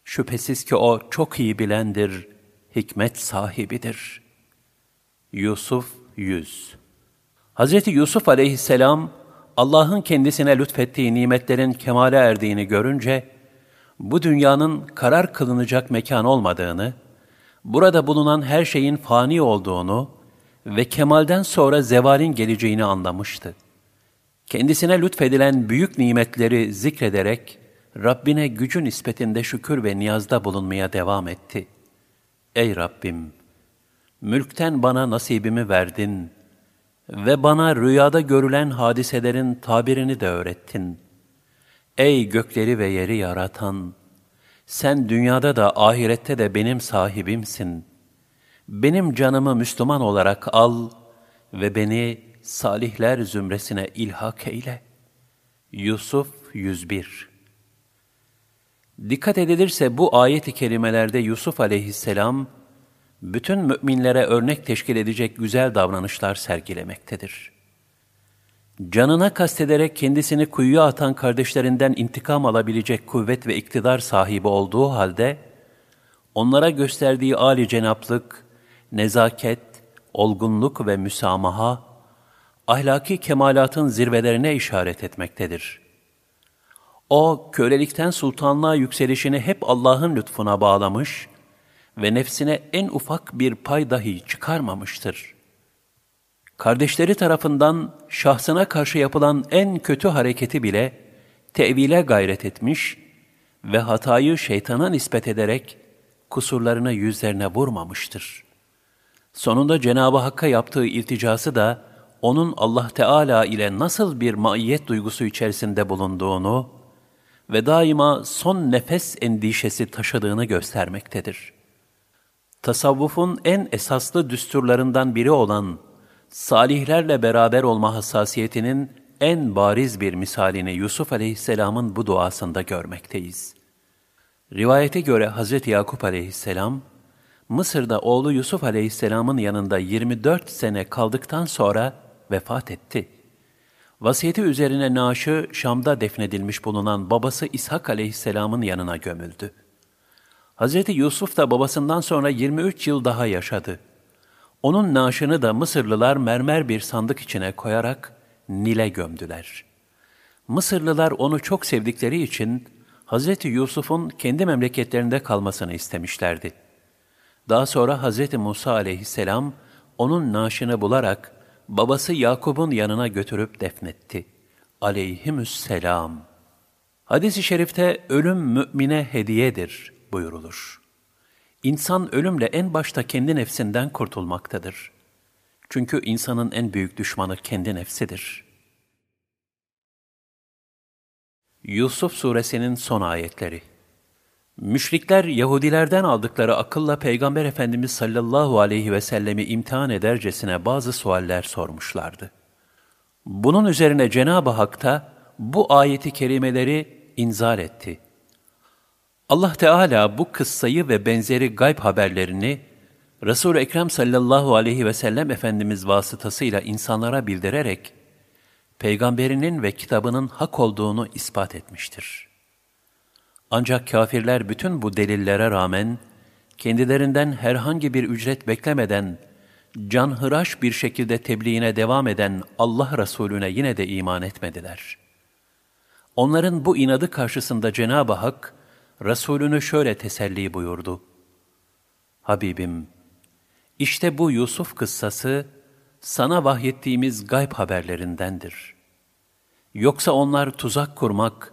Şüphesiz ki O çok iyi bilendir, hikmet sahibidir. Yusuf 100 Hz. Yusuf aleyhisselam, Allah'ın kendisine lütfettiği nimetlerin kemale erdiğini görünce, bu dünyanın karar kılınacak mekan olmadığını, burada bulunan her şeyin fani olduğunu ve kemalden sonra zevalin geleceğini anlamıştı. Kendisine lütfedilen büyük nimetleri zikrederek, Rabbine gücü nispetinde şükür ve niyazda bulunmaya devam etti. Ey Rabbim! Mülkten bana nasibimi verdin ve bana rüyada görülen hadiselerin tabirini de öğrettin. Ey gökleri ve yeri yaratan! Sen dünyada da ahirette de benim sahibimsin. Benim canımı Müslüman olarak al ve beni salihler zümresine ilhak eyle. Yusuf 101 Dikkat edilirse bu ayet-i kerimelerde Yusuf aleyhisselam, bütün müminlere örnek teşkil edecek güzel davranışlar sergilemektedir. Canına kastederek kendisini kuyuya atan kardeşlerinden intikam alabilecek kuvvet ve iktidar sahibi olduğu halde, onlara gösterdiği âli cenaplık, nezaket, olgunluk ve müsamaha, ahlaki kemalatın zirvelerine işaret etmektedir. O, kölelikten sultanlığa yükselişini hep Allah'ın lütfuna bağlamış ve nefsine en ufak bir pay dahi çıkarmamıştır. Kardeşleri tarafından şahsına karşı yapılan en kötü hareketi bile tevile gayret etmiş ve hatayı şeytana nispet ederek kusurlarını yüzlerine vurmamıştır. Sonunda Cenab-ı Hakk'a yaptığı ilticası da onun Allah Teala ile nasıl bir maiyet duygusu içerisinde bulunduğunu ve daima son nefes endişesi taşıdığını göstermektedir. Tasavvufun en esaslı düsturlarından biri olan salihlerle beraber olma hassasiyetinin en bariz bir misalini Yusuf aleyhisselamın bu duasında görmekteyiz. Rivayete göre Hz. Yakup aleyhisselam, Mısır'da oğlu Yusuf aleyhisselamın yanında 24 sene kaldıktan sonra vefat etti. Vasiyeti üzerine naaşı Şam'da defnedilmiş bulunan babası İshak aleyhisselamın yanına gömüldü. Hz. Yusuf da babasından sonra 23 yıl daha yaşadı. Onun naaşını da Mısırlılar mermer bir sandık içine koyarak Nil'e gömdüler. Mısırlılar onu çok sevdikleri için Hz. Yusuf'un kendi memleketlerinde kalmasını istemişlerdi. Daha sonra Hz. Musa aleyhisselam onun naaşını bularak babası Yakub'un yanına götürüp defnetti. Aleyhimüsselam. Hadis-i şerifte ölüm mümine hediyedir buyurulur. İnsan ölümle en başta kendi nefsinden kurtulmaktadır. Çünkü insanın en büyük düşmanı kendi nefsidir. Yusuf Suresinin son ayetleri Müşrikler Yahudilerden aldıkları akılla Peygamber Efendimiz sallallahu aleyhi ve sellemi imtihan edercesine bazı sualler sormuşlardı. Bunun üzerine Cenab-ı Hak da bu ayeti kerimeleri inzal etti. Allah Teala bu kıssayı ve benzeri gayb haberlerini Resul-i Ekrem sallallahu aleyhi ve sellem Efendimiz vasıtasıyla insanlara bildirerek, peygamberinin ve kitabının hak olduğunu ispat etmiştir. Ancak kafirler bütün bu delillere rağmen, kendilerinden herhangi bir ücret beklemeden, canhıraş bir şekilde tebliğine devam eden Allah Resulüne yine de iman etmediler. Onların bu inadı karşısında Cenab-ı Hak, Resulünü şöyle teselli buyurdu. Habibim, işte bu Yusuf kıssası sana vahyettiğimiz gayb haberlerindendir. Yoksa onlar tuzak kurmak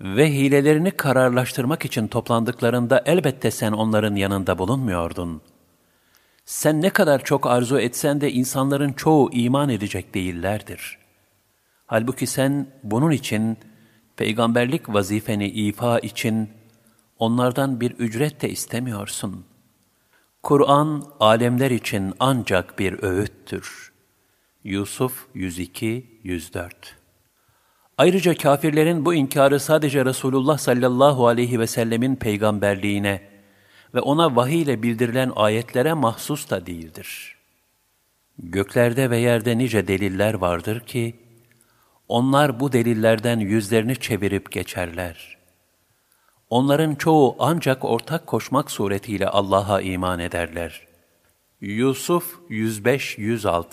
ve hilelerini kararlaştırmak için toplandıklarında elbette sen onların yanında bulunmuyordun. Sen ne kadar çok arzu etsen de insanların çoğu iman edecek değillerdir. Halbuki sen bunun için peygamberlik vazifeni ifa için onlardan bir ücret de istemiyorsun.'' Kur'an alemler için ancak bir öğüttür. Yusuf 102-104 Ayrıca kafirlerin bu inkarı sadece Resulullah sallallahu aleyhi ve sellemin peygamberliğine ve ona vahiy ile bildirilen ayetlere mahsus da değildir. Göklerde ve yerde nice deliller vardır ki, onlar bu delillerden yüzlerini çevirip geçerler.'' Onların çoğu ancak ortak koşmak suretiyle Allah'a iman ederler. Yusuf 105-106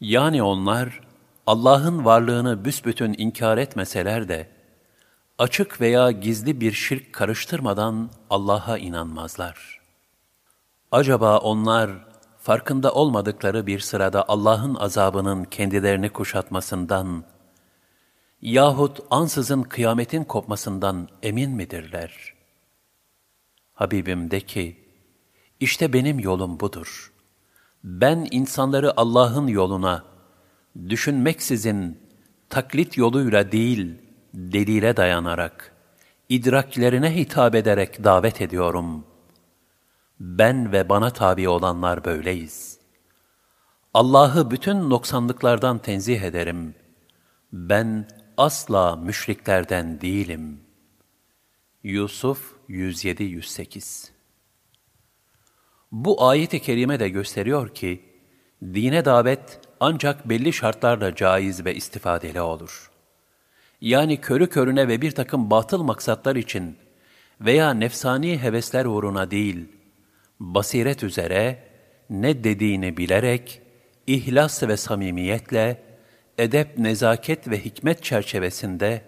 Yani onlar Allah'ın varlığını büsbütün inkar etmeseler de, açık veya gizli bir şirk karıştırmadan Allah'a inanmazlar. Acaba onlar farkında olmadıkları bir sırada Allah'ın azabının kendilerini kuşatmasından, yahut ansızın kıyametin kopmasından emin midirler? Habibim de ki, işte benim yolum budur. Ben insanları Allah'ın yoluna, düşünmeksizin, taklit yoluyla değil, delile dayanarak, idraklerine hitap ederek davet ediyorum. Ben ve bana tabi olanlar böyleyiz. Allah'ı bütün noksanlıklardan tenzih ederim. Ben asla müşriklerden değilim. Yusuf 107-108 Bu ayet-i kerime de gösteriyor ki, dine davet ancak belli şartlarla caiz ve istifadeli olur. Yani körü körüne ve bir takım batıl maksatlar için veya nefsani hevesler uğruna değil, basiret üzere, ne dediğini bilerek, ihlas ve samimiyetle, edep, nezaket ve hikmet çerçevesinde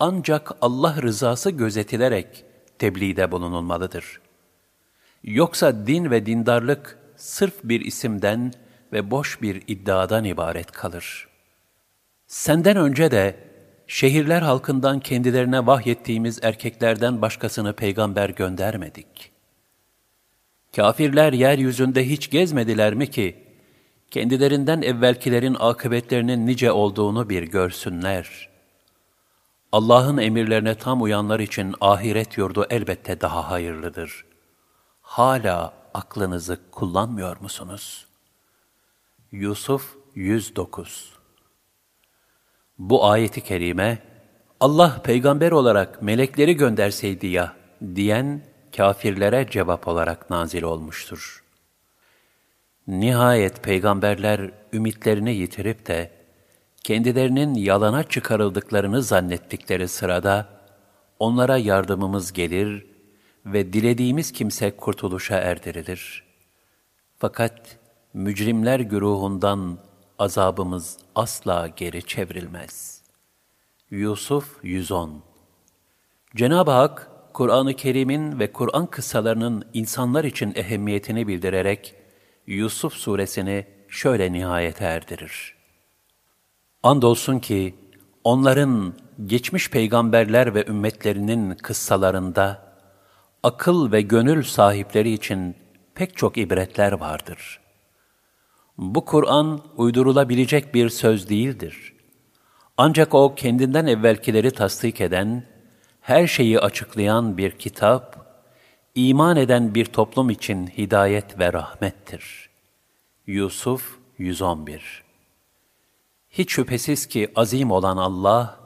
ancak Allah rızası gözetilerek tebliğde bulunulmalıdır. Yoksa din ve dindarlık sırf bir isimden ve boş bir iddiadan ibaret kalır. Senden önce de şehirler halkından kendilerine vahyettiğimiz erkeklerden başkasını peygamber göndermedik. Kafirler yeryüzünde hiç gezmediler mi ki, kendilerinden evvelkilerin akıbetlerinin nice olduğunu bir görsünler. Allah'ın emirlerine tam uyanlar için ahiret yurdu elbette daha hayırlıdır. Hala aklınızı kullanmıyor musunuz? Yusuf 109 Bu ayeti kerime, Allah peygamber olarak melekleri gönderseydi ya diyen kafirlere cevap olarak nazil olmuştur. Nihayet peygamberler ümitlerini yitirip de kendilerinin yalana çıkarıldıklarını zannettikleri sırada onlara yardımımız gelir ve dilediğimiz kimse kurtuluşa erdirilir. Fakat mücrimler güruhundan azabımız asla geri çevrilmez. Yusuf 110 Cenab-ı Hak, Kur'an-ı Kerim'in ve Kur'an kıssalarının insanlar için ehemmiyetini bildirerek, Yusuf suresini şöyle nihayete erdirir. Andolsun ki, onların geçmiş peygamberler ve ümmetlerinin kıssalarında, akıl ve gönül sahipleri için pek çok ibretler vardır. Bu Kur'an uydurulabilecek bir söz değildir. Ancak o kendinden evvelkileri tasdik eden, her şeyi açıklayan bir kitap, iman eden bir toplum için hidayet ve rahmettir. Yusuf 111 Hiç şüphesiz ki azim olan Allah,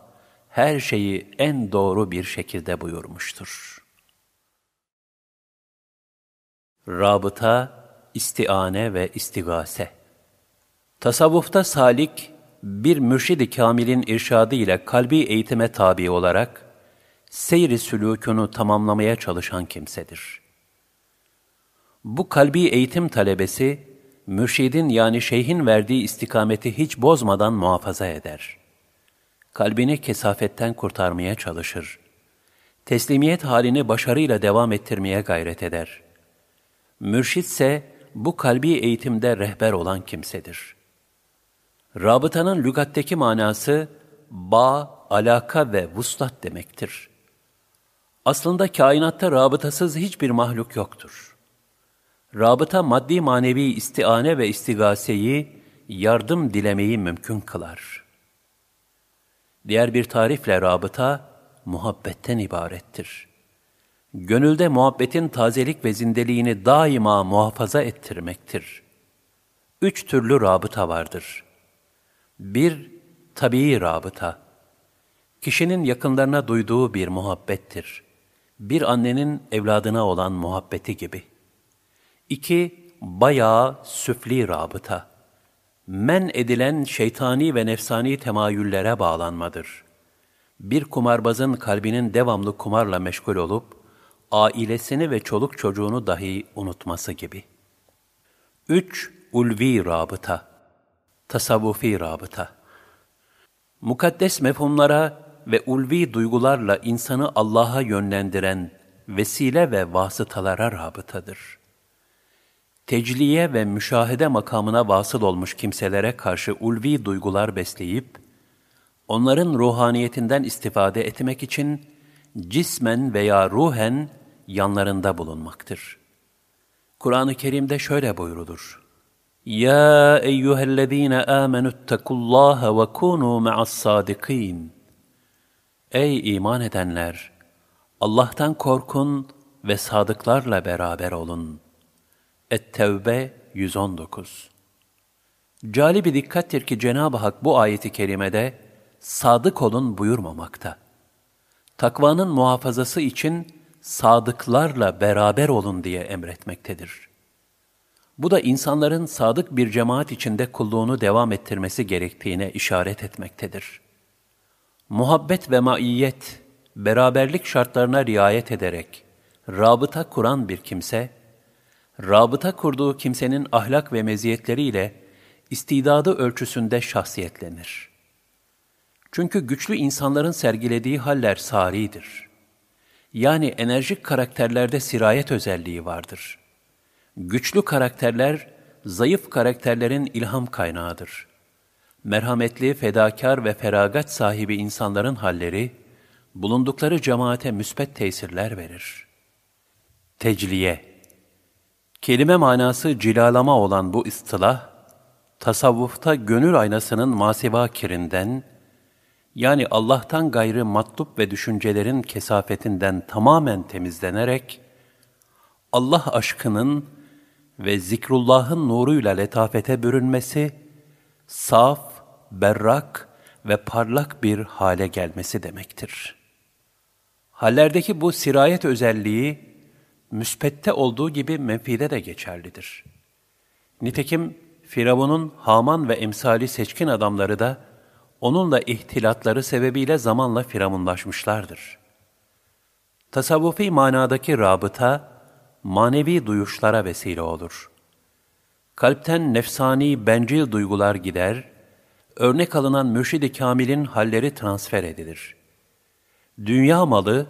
her şeyi en doğru bir şekilde buyurmuştur. Rabıta, istiane ve istigase Tasavvufta salik, bir mürşid-i kamilin irşadı ile kalbi eğitime tabi olarak, seyri sülûkünü tamamlamaya çalışan kimsedir. Bu kalbi eğitim talebesi, mürşidin yani şeyhin verdiği istikameti hiç bozmadan muhafaza eder. Kalbini kesafetten kurtarmaya çalışır. Teslimiyet halini başarıyla devam ettirmeye gayret eder. Mürşitse bu kalbi eğitimde rehber olan kimsedir. Rabıtanın lügatteki manası, bağ, alaka ve vuslat demektir. Aslında kainatta rabıtasız hiçbir mahluk yoktur. Rabıta maddi manevi istiane ve istigaseyi, yardım dilemeyi mümkün kılar. Diğer bir tarifle rabıta, muhabbetten ibarettir. Gönülde muhabbetin tazelik ve zindeliğini daima muhafaza ettirmektir. Üç türlü rabıta vardır. Bir, tabii rabıta. Kişinin yakınlarına duyduğu bir muhabbettir bir annenin evladına olan muhabbeti gibi. İki, bayağı süfli rabıta. Men edilen şeytani ve nefsani temayüllere bağlanmadır. Bir kumarbazın kalbinin devamlı kumarla meşgul olup, ailesini ve çoluk çocuğunu dahi unutması gibi. Üç, ulvi rabıta. Tasavvufi rabıta. Mukaddes mefhumlara ve ulvi duygularla insanı Allah'a yönlendiren vesile ve vasıtalara rabıtadır. Tecliye ve müşahede makamına vasıl olmuş kimselere karşı ulvi duygular besleyip, onların ruhaniyetinden istifade etmek için cismen veya ruhen yanlarında bulunmaktır. Kur'an-ı Kerim'de şöyle buyurulur. Ya eyyühellezine amenüttekullaha ve kunu ma'as sadikin. Ey iman edenler! Allah'tan korkun ve sadıklarla beraber olun. Et-Tevbe 119 Cali bir dikkattir ki Cenab-ı Hak bu ayeti kerimede sadık olun buyurmamakta. Takvanın muhafazası için sadıklarla beraber olun diye emretmektedir. Bu da insanların sadık bir cemaat içinde kulluğunu devam ettirmesi gerektiğine işaret etmektedir.'' muhabbet ve maiyet, beraberlik şartlarına riayet ederek rabıta kuran bir kimse, rabıta kurduğu kimsenin ahlak ve meziyetleriyle istidadı ölçüsünde şahsiyetlenir. Çünkü güçlü insanların sergilediği haller saridir. Yani enerjik karakterlerde sirayet özelliği vardır. Güçlü karakterler, zayıf karakterlerin ilham kaynağıdır merhametli, fedakar ve feragat sahibi insanların halleri, bulundukları cemaate müspet tesirler verir. Tecliye Kelime manası cilalama olan bu istilah, tasavvufta gönül aynasının masiva kirinden, yani Allah'tan gayrı matlup ve düşüncelerin kesafetinden tamamen temizlenerek, Allah aşkının ve zikrullahın nuruyla letafete bürünmesi, saf, berrak ve parlak bir hale gelmesi demektir. Hallerdeki bu sirayet özelliği, müspette olduğu gibi menfide de geçerlidir. Nitekim Firavun'un Haman ve emsali seçkin adamları da onunla ihtilatları sebebiyle zamanla firavunlaşmışlardır. Tasavvufi manadaki rabıta, manevi duyuşlara vesile olur. Kalpten nefsani, bencil duygular gider, örnek alınan mürşid-i kamilin halleri transfer edilir. Dünya malı,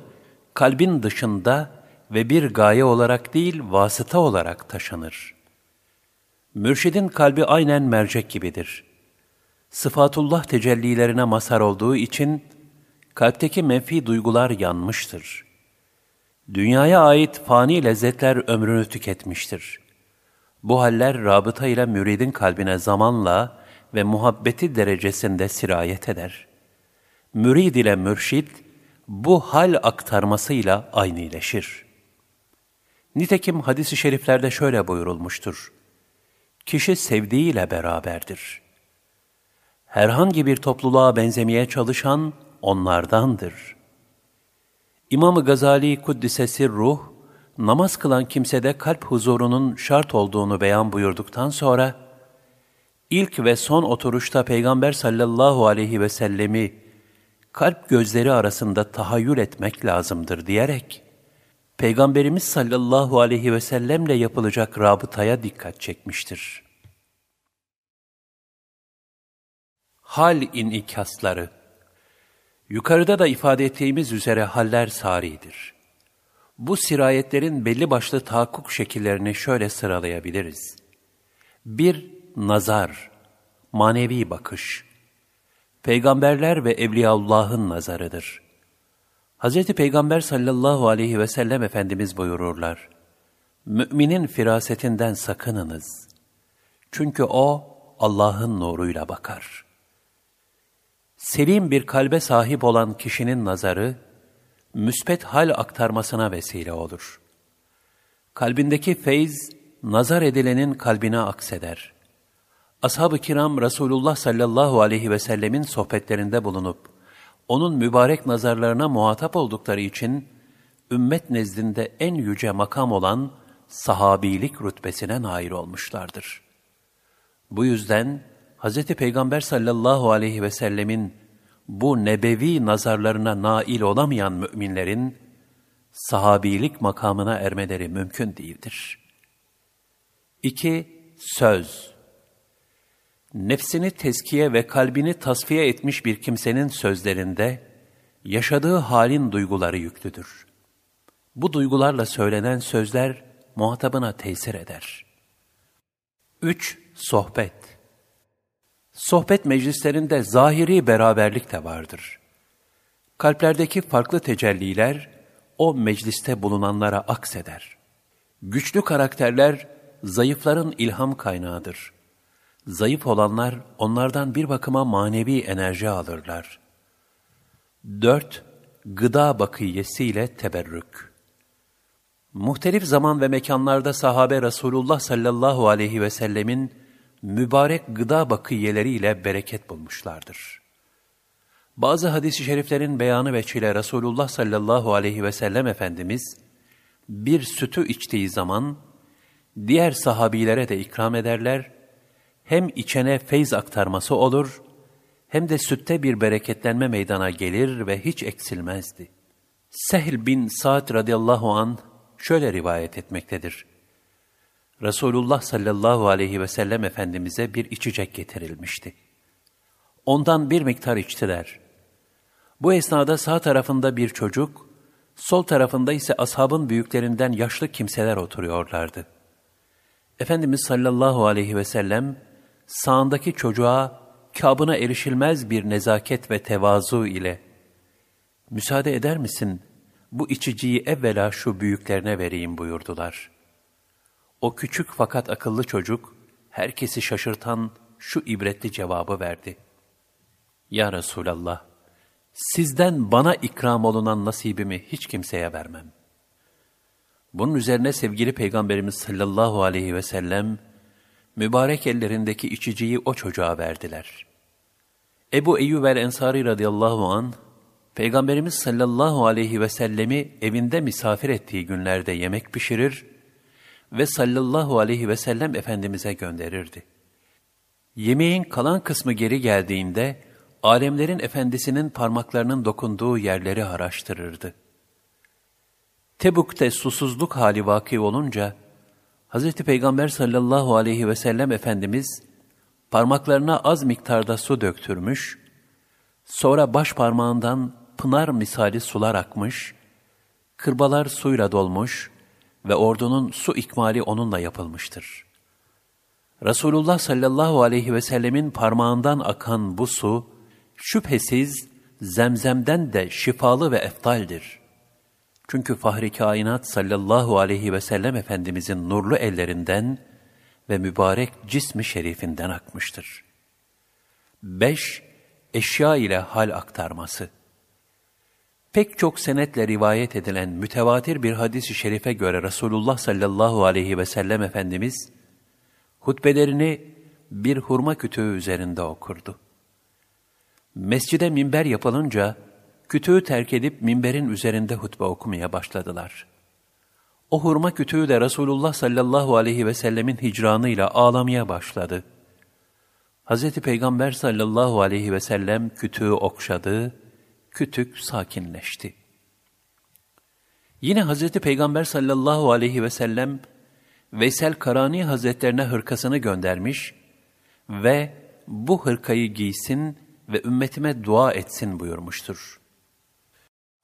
kalbin dışında ve bir gaye olarak değil, vasıta olarak taşınır. Mürşidin kalbi aynen mercek gibidir. Sıfatullah tecellilerine mazhar olduğu için, kalpteki menfi duygular yanmıştır. Dünyaya ait fani lezzetler ömrünü tüketmiştir. Bu haller rabıta ile müridin kalbine zamanla ve muhabbeti derecesinde sirayet eder. Mürid ile mürşid, bu hal aktarmasıyla aynileşir. Nitekim hadis-i şeriflerde şöyle buyurulmuştur. Kişi sevdiğiyle beraberdir. Herhangi bir topluluğa benzemeye çalışan onlardandır. İmam-ı Gazali Kuddisesi Ruh, namaz kılan kimsede kalp huzurunun şart olduğunu beyan buyurduktan sonra, ilk ve son oturuşta Peygamber sallallahu aleyhi ve sellemi kalp gözleri arasında tahayyül etmek lazımdır diyerek, Peygamberimiz sallallahu aleyhi ve sellemle yapılacak rabıtaya dikkat çekmiştir. Hal inikasları Yukarıda da ifade ettiğimiz üzere haller saridir. Bu sirayetlerin belli başlı tahakkuk şekillerini şöyle sıralayabiliriz. Bir, nazar, manevi bakış. Peygamberler ve Evliyaullah'ın nazarıdır. Hz. Peygamber sallallahu aleyhi ve sellem Efendimiz buyururlar. Müminin firasetinden sakınınız. Çünkü o Allah'ın nuruyla bakar. Selim bir kalbe sahip olan kişinin nazarı, müspet hal aktarmasına vesile olur. Kalbindeki feyz, nazar edilenin kalbine akseder. Ashab-ı kiram Resulullah sallallahu aleyhi ve sellemin sohbetlerinde bulunup, onun mübarek nazarlarına muhatap oldukları için, ümmet nezdinde en yüce makam olan sahabilik rütbesine nail olmuşlardır. Bu yüzden Hz. Peygamber sallallahu aleyhi ve sellemin bu nebevi nazarlarına nail olamayan müminlerin, sahabilik makamına ermeleri mümkün değildir. 2. Söz Nefsini teskiye ve kalbini tasfiye etmiş bir kimsenin sözlerinde, yaşadığı halin duyguları yüklüdür. Bu duygularla söylenen sözler muhatabına tesir eder. 3. Sohbet Sohbet meclislerinde zahiri beraberlik de vardır. Kalplerdeki farklı tecelliler o mecliste bulunanlara akseder. Güçlü karakterler zayıfların ilham kaynağıdır. Zayıf olanlar onlardan bir bakıma manevi enerji alırlar. 4. Gıda bakiyesiyle teberrük Muhtelif zaman ve mekanlarda sahabe Resulullah sallallahu aleyhi ve sellemin mübarek gıda bakiyeleriyle bereket bulmuşlardır. Bazı hadis-i şeriflerin beyanı veçile Resulullah sallallahu aleyhi ve sellem Efendimiz, bir sütü içtiği zaman, diğer sahabilere de ikram ederler, hem içene feyz aktarması olur, hem de sütte bir bereketlenme meydana gelir ve hiç eksilmezdi. Sehl bin Sa'd radıyallahu an şöyle rivayet etmektedir. Resulullah sallallahu aleyhi ve sellem Efendimiz'e bir içecek getirilmişti. Ondan bir miktar içtiler. Bu esnada sağ tarafında bir çocuk, sol tarafında ise ashabın büyüklerinden yaşlı kimseler oturuyorlardı. Efendimiz sallallahu aleyhi ve sellem, sağındaki çocuğa kabına erişilmez bir nezaket ve tevazu ile, ''Müsaade eder misin, bu içiciyi evvela şu büyüklerine vereyim.'' buyurdular.'' O küçük fakat akıllı çocuk, herkesi şaşırtan şu ibretli cevabı verdi. Ya Resulallah, sizden bana ikram olunan nasibimi hiç kimseye vermem. Bunun üzerine sevgili Peygamberimiz sallallahu aleyhi ve sellem, mübarek ellerindeki içiciyi o çocuğa verdiler. Ebu Eyyub el-Ensari radıyallahu an Peygamberimiz sallallahu aleyhi ve sellemi evinde misafir ettiği günlerde yemek pişirir ve sallallahu aleyhi ve sellem Efendimiz'e gönderirdi. Yemeğin kalan kısmı geri geldiğinde, alemlerin efendisinin parmaklarının dokunduğu yerleri araştırırdı. Tebuk'te susuzluk hali vaki olunca, Hz. Peygamber sallallahu aleyhi ve sellem Efendimiz, parmaklarına az miktarda su döktürmüş, sonra baş parmağından pınar misali sular akmış, kırbalar suyla dolmuş ve ordunun su ikmali onunla yapılmıştır. Resulullah sallallahu aleyhi ve sellemin parmağından akan bu su, şüphesiz zemzemden de şifalı ve eftaldir. Çünkü Fahri Kainat sallallahu aleyhi ve sellem Efendimizin nurlu ellerinden ve mübarek cismi şerifinden akmıştır. 5. Eşya ile hal aktarması Pek çok senetle rivayet edilen mütevatir bir hadis-i şerife göre Resulullah sallallahu aleyhi ve sellem Efendimiz, hutbelerini bir hurma kütüğü üzerinde okurdu. Mescide minber yapılınca, kütüğü terk edip minberin üzerinde hutbe okumaya başladılar. O hurma kütüğü de Resulullah sallallahu aleyhi ve sellemin hicranıyla ağlamaya başladı. Hz. Peygamber sallallahu aleyhi ve sellem kütüğü okşadı, kütük sakinleşti. Yine Hz. Peygamber sallallahu aleyhi ve sellem Veysel Karani Hazretlerine hırkasını göndermiş ve bu hırkayı giysin ve ümmetime dua etsin buyurmuştur.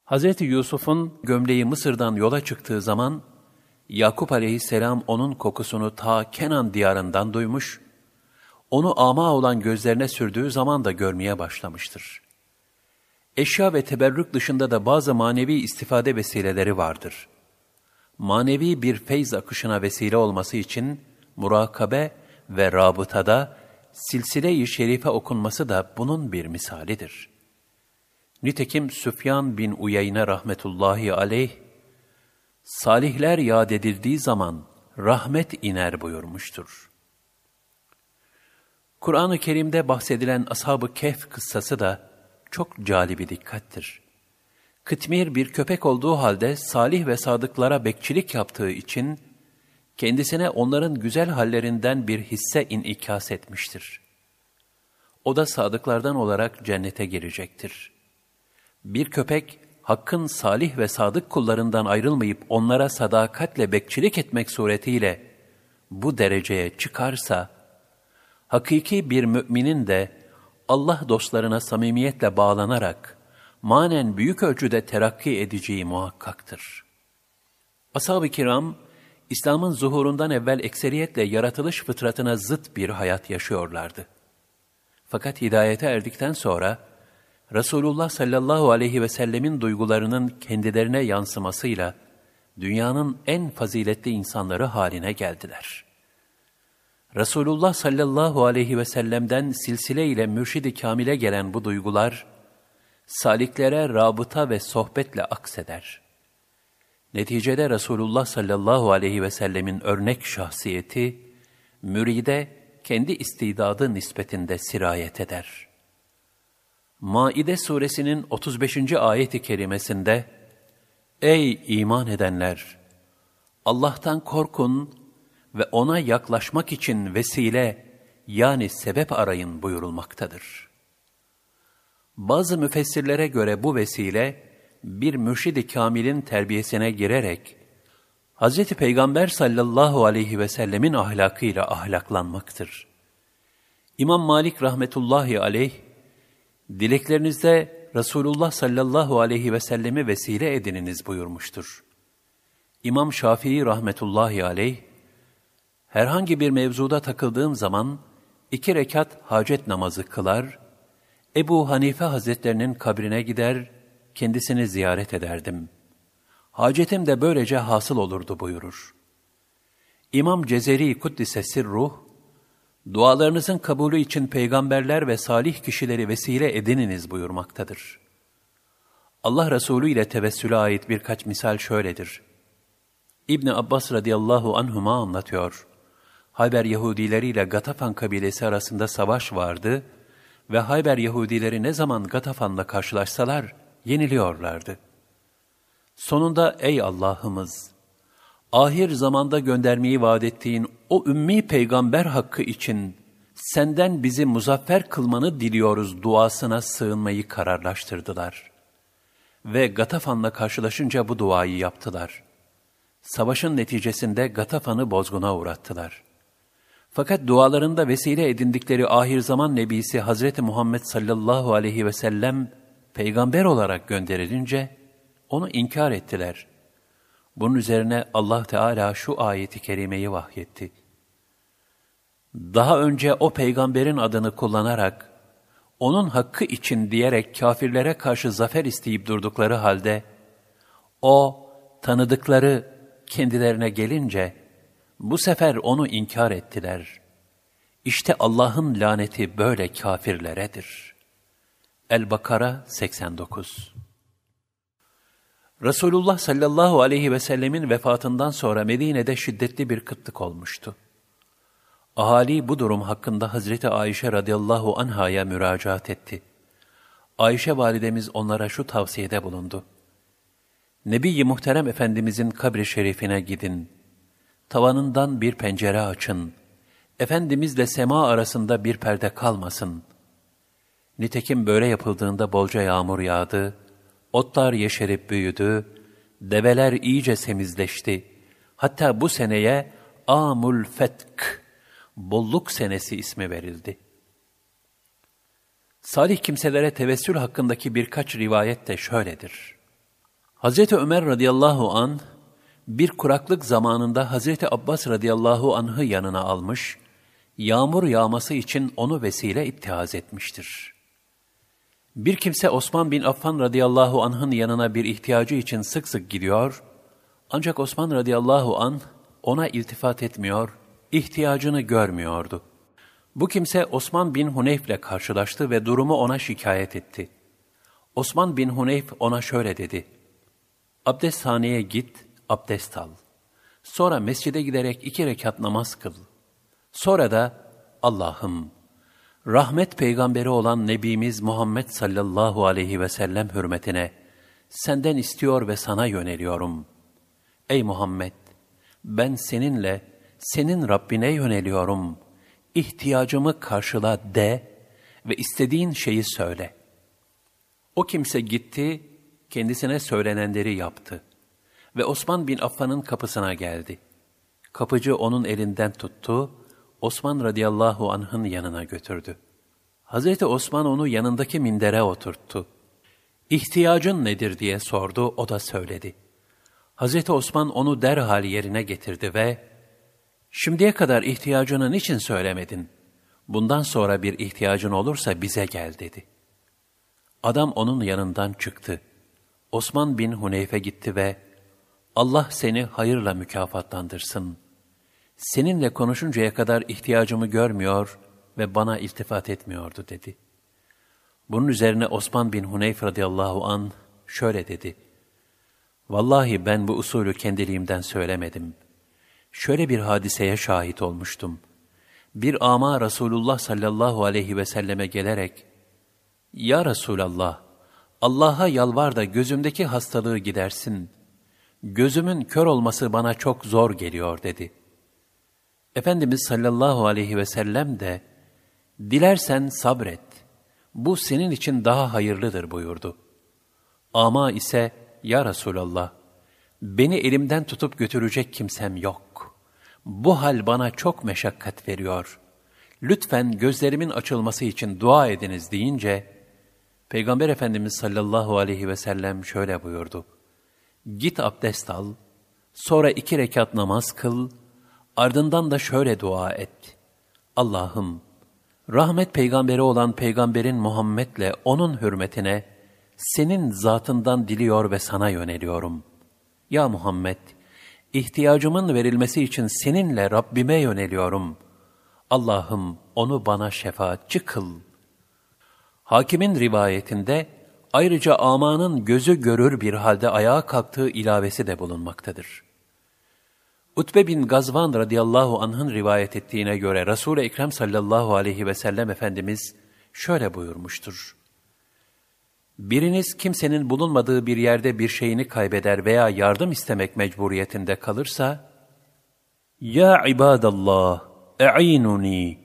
Hz. Yusuf'un gömleği Mısır'dan yola çıktığı zaman, Yakup aleyhisselam onun kokusunu ta Kenan diyarından duymuş, onu ama olan gözlerine sürdüğü zaman da görmeye başlamıştır. Eşya ve teberrük dışında da bazı manevi istifade vesileleri vardır. Manevi bir feyz akışına vesile olması için murakabe ve rabıtada silsile-i şerife okunması da bunun bir misalidir. Nitekim Süfyan bin Uyeyne rahmetullahi aleyh, salihler yad edildiği zaman rahmet iner buyurmuştur. Kur'an-ı Kerim'de bahsedilen Ashab-ı Kehf kıssası da çok calibi dikkattir. Kıtmir bir köpek olduğu halde salih ve sadıklara bekçilik yaptığı için kendisine onların güzel hallerinden bir hisse inikas etmiştir. O da sadıklardan olarak cennete girecektir. Bir köpek, Hakk'ın salih ve sadık kullarından ayrılmayıp onlara sadakatle bekçilik etmek suretiyle bu dereceye çıkarsa, hakiki bir müminin de Allah dostlarına samimiyetle bağlanarak manen büyük ölçüde terakki edeceği muhakkaktır. Ashab-ı kiram, İslam'ın zuhurundan evvel ekseriyetle yaratılış fıtratına zıt bir hayat yaşıyorlardı. Fakat hidayete erdikten sonra, Resulullah sallallahu aleyhi ve sellemin duygularının kendilerine yansımasıyla, dünyanın en faziletli insanları haline geldiler. Resulullah sallallahu aleyhi ve sellem'den silsile ile mürşidi kamile gelen bu duygular, saliklere rabıta ve sohbetle akseder. Neticede Resulullah sallallahu aleyhi ve sellemin örnek şahsiyeti, müride kendi istidadı nispetinde sirayet eder. Maide suresinin 35. ayeti kerimesinde, Ey iman edenler! Allah'tan korkun ve ona yaklaşmak için vesile yani sebep arayın buyurulmaktadır. Bazı müfessirlere göre bu vesile bir mürşid-i kamilin terbiyesine girerek Hz. Peygamber sallallahu aleyhi ve sellemin ahlakıyla ahlaklanmaktır. İmam Malik rahmetullahi aleyh, dileklerinizde Resulullah sallallahu aleyhi ve sellemi vesile edininiz buyurmuştur. İmam Şafii rahmetullahi aleyh, herhangi bir mevzuda takıldığım zaman iki rekat hacet namazı kılar, Ebu Hanife Hazretlerinin kabrine gider, kendisini ziyaret ederdim. Hacetim de böylece hasıl olurdu buyurur. İmam Cezeri Kuddise Ruh, dualarınızın kabulü için peygamberler ve salih kişileri vesile edininiz buyurmaktadır. Allah Resulü ile tevessüle ait birkaç misal şöyledir. İbni Abbas radıyallahu anhuma anlatıyor. Hayber Yahudileri ile Gatafan kabilesi arasında savaş vardı ve Hayber Yahudileri ne zaman Gatafan'la karşılaşsalar yeniliyorlardı. Sonunda ey Allah'ımız! Ahir zamanda göndermeyi vaat ettiğin o ümmi peygamber hakkı için senden bizi muzaffer kılmanı diliyoruz duasına sığınmayı kararlaştırdılar. Ve Gatafan'la karşılaşınca bu duayı yaptılar. Savaşın neticesinde Gatafan'ı bozguna uğrattılar. Fakat dualarında vesile edindikleri ahir zaman nebisi Hazreti Muhammed sallallahu aleyhi ve sellem peygamber olarak gönderilince onu inkar ettiler. Bunun üzerine Allah Teala şu ayeti kerimeyi vahyetti. Daha önce o peygamberin adını kullanarak, onun hakkı için diyerek kafirlere karşı zafer isteyip durdukları halde, o tanıdıkları kendilerine gelince, bu sefer onu inkar ettiler. İşte Allah'ın laneti böyle kafirleredir. El-Bakara 89 Resulullah sallallahu aleyhi ve sellemin vefatından sonra Medine'de şiddetli bir kıtlık olmuştu. Ahali bu durum hakkında Hazreti Ayşe radıyallahu anhaya müracaat etti. Ayşe validemiz onlara şu tavsiyede bulundu. Nebi-i Muhterem Efendimizin kabri şerifine gidin. Tavanından bir pencere açın. Efendimizle sema arasında bir perde kalmasın. Nitekim böyle yapıldığında bolca yağmur yağdı, otlar yeşerip büyüdü, develer iyice semizleşti. Hatta bu seneye Amul Fetk, bolluk senesi ismi verildi. Salih kimselere tevessül hakkındaki birkaç rivayet de şöyledir. Hazreti Ömer radıyallahu an bir kuraklık zamanında Hazreti Abbas radıyallahu anh'ı yanına almış, yağmur yağması için onu vesile ittihaz etmiştir. Bir kimse Osman bin Affan radıyallahu anh'ın yanına bir ihtiyacı için sık sık gidiyor, ancak Osman radıyallahu anh ona iltifat etmiyor, ihtiyacını görmüyordu. Bu kimse Osman bin Huneyf ile karşılaştı ve durumu ona şikayet etti. Osman bin Huneyf ona şöyle dedi, Abdesthaneye git, abdest al. Sonra mescide giderek iki rekat namaz kıl. Sonra da Allah'ım, rahmet peygamberi olan Nebimiz Muhammed sallallahu aleyhi ve sellem hürmetine senden istiyor ve sana yöneliyorum. Ey Muhammed, ben seninle, senin Rabbine yöneliyorum. İhtiyacımı karşıla de ve istediğin şeyi söyle. O kimse gitti, kendisine söylenenleri yaptı ve Osman bin Affan'ın kapısına geldi. Kapıcı onun elinden tuttu, Osman radıyallahu anh'ın yanına götürdü. Hazreti Osman onu yanındaki mindere oturttu. İhtiyacın nedir diye sordu, o da söyledi. Hazreti Osman onu derhal yerine getirdi ve Şimdiye kadar ihtiyacını niçin söylemedin? Bundan sonra bir ihtiyacın olursa bize gel dedi. Adam onun yanından çıktı. Osman bin Huneyfe gitti ve Allah seni hayırla mükafatlandırsın. Seninle konuşuncaya kadar ihtiyacımı görmüyor ve bana iltifat etmiyordu dedi. Bunun üzerine Osman bin Huneyf radıyallahu an şöyle dedi. Vallahi ben bu usulü kendiliğimden söylemedim. Şöyle bir hadiseye şahit olmuştum. Bir ama Resulullah sallallahu aleyhi ve selleme gelerek, Ya Resulallah, Allah'a yalvar da gözümdeki hastalığı gidersin. Gözümün kör olması bana çok zor geliyor dedi. Efendimiz sallallahu aleyhi ve sellem de, Dilersen sabret, bu senin için daha hayırlıdır buyurdu. Ama ise, Ya Resulallah, beni elimden tutup götürecek kimsem yok. Bu hal bana çok meşakkat veriyor. Lütfen gözlerimin açılması için dua ediniz deyince, Peygamber Efendimiz sallallahu aleyhi ve sellem şöyle buyurdu. Git abdest al, sonra iki rekat namaz kıl, ardından da şöyle dua et. Allah'ım, rahmet peygamberi olan peygamberin Muhammed'le onun hürmetine senin zatından diliyor ve sana yöneliyorum. Ya Muhammed, ihtiyacımın verilmesi için seninle Rabbime yöneliyorum. Allah'ım onu bana şefaatçi kıl. Hakimin rivayetinde ayrıca amanın gözü görür bir halde ayağa kalktığı ilavesi de bulunmaktadır. Utbe bin Gazvan radıyallahu anh'ın rivayet ettiğine göre Resul-i Ekrem sallallahu aleyhi ve sellem Efendimiz şöyle buyurmuştur. Biriniz kimsenin bulunmadığı bir yerde bir şeyini kaybeder veya yardım istemek mecburiyetinde kalırsa, Ya ibadallah, e'inuni,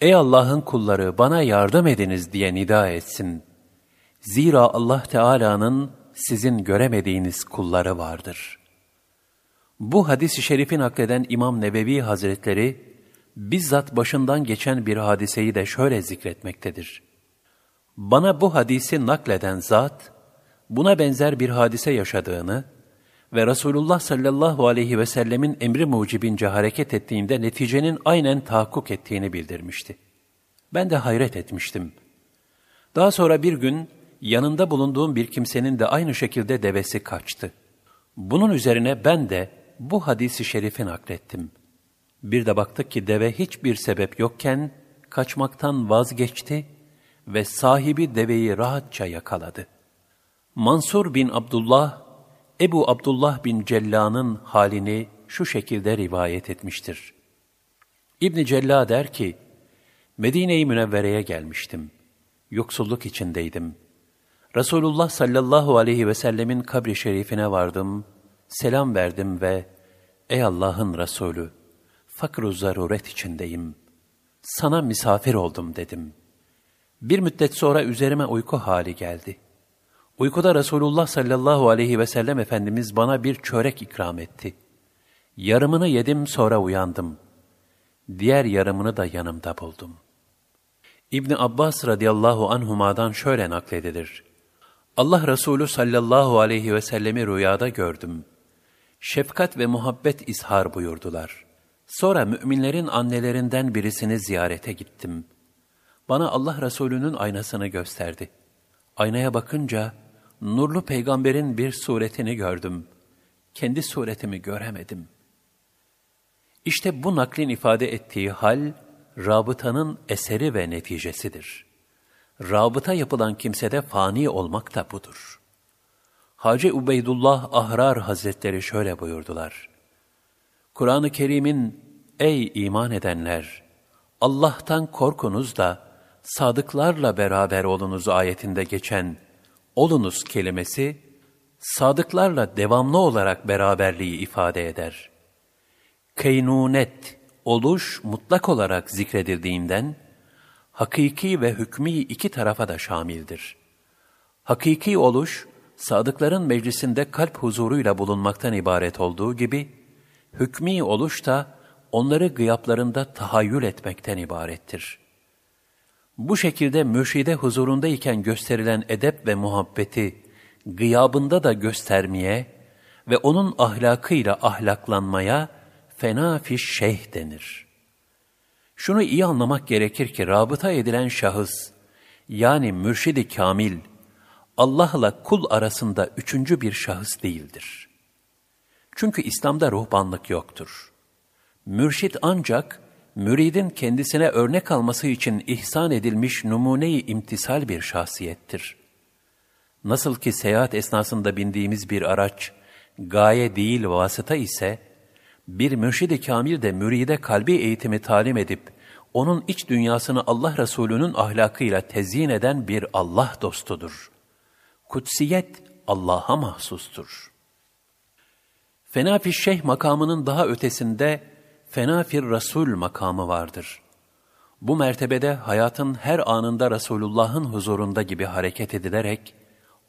Ey Allah'ın kulları bana yardım ediniz diye nida etsin. Zira Allah Teala'nın sizin göremediğiniz kulları vardır. Bu hadis-i şerifi nakleden İmam Nebevi Hazretleri, bizzat başından geçen bir hadiseyi de şöyle zikretmektedir. Bana bu hadisi nakleden zat, buna benzer bir hadise yaşadığını ve Resulullah sallallahu aleyhi ve sellemin emri mucibince hareket ettiğinde neticenin aynen tahakkuk ettiğini bildirmişti. Ben de hayret etmiştim. Daha sonra bir gün yanında bulunduğum bir kimsenin de aynı şekilde devesi kaçtı. Bunun üzerine ben de bu hadisi şerifi naklettim. Bir de baktık ki deve hiçbir sebep yokken kaçmaktan vazgeçti ve sahibi deveyi rahatça yakaladı. Mansur bin Abdullah, Ebu Abdullah bin Cella'nın halini şu şekilde rivayet etmiştir. İbni Cella der ki, Medine-i Münevvere'ye gelmiştim. Yoksulluk içindeydim. Resulullah sallallahu aleyhi ve sellemin kabri şerifine vardım, selam verdim ve Ey Allah'ın Resulü, fakr zaruret içindeyim. Sana misafir oldum dedim. Bir müddet sonra üzerime uyku hali geldi. Uykuda Resulullah sallallahu aleyhi ve sellem Efendimiz bana bir çörek ikram etti. Yarımını yedim sonra uyandım. Diğer yarımını da yanımda buldum. İbni Abbas radıyallahu anhuma'dan şöyle nakledilir. Allah Resulü sallallahu aleyhi ve sellemi rüyada gördüm. Şefkat ve muhabbet izhar buyurdular. Sonra müminlerin annelerinden birisini ziyarete gittim. Bana Allah Resulü'nün aynasını gösterdi. Aynaya bakınca nurlu peygamberin bir suretini gördüm. Kendi suretimi göremedim. İşte bu naklin ifade ettiği hal, rabıtanın eseri ve neticesidir. Rabıta yapılan kimsede fani olmak da budur. Hacı Ubeydullah Ahrar Hazretleri şöyle buyurdular. Kur'an-ı Kerim'in ey iman edenler, Allah'tan korkunuz da sadıklarla beraber olunuz ayetinde geçen olunuz kelimesi, sadıklarla devamlı olarak beraberliği ifade eder. Keynunet, oluş mutlak olarak zikredildiğinden, hakiki ve hükmü iki tarafa da şamildir. Hakiki oluş, sadıkların meclisinde kalp huzuruyla bulunmaktan ibaret olduğu gibi, hükmü oluş da onları gıyaplarında tahayyül etmekten ibarettir. Bu şekilde mürşide huzurundayken gösterilen edep ve muhabbeti gıyabında da göstermeye ve onun ahlakıyla ahlaklanmaya fena fiş şeyh denir. Şunu iyi anlamak gerekir ki rabıta edilen şahıs, yani mürşidi kamil, Allah'la kul arasında üçüncü bir şahıs değildir. Çünkü İslam'da ruhbanlık yoktur. Mürşit ancak, müridin kendisine örnek alması için ihsan edilmiş numune-i imtisal bir şahsiyettir. Nasıl ki seyahat esnasında bindiğimiz bir araç, gaye değil vasıta ise, bir mürşid-i kamil de müride kalbi eğitimi talim edip, onun iç dünyasını Allah Resulü'nün ahlakıyla tezyin eden bir Allah dostudur. Kutsiyet Allah'a mahsustur. Fena şeyh makamının daha ötesinde fena fir Resul makamı vardır. Bu mertebede hayatın her anında Resulullah'ın huzurunda gibi hareket edilerek,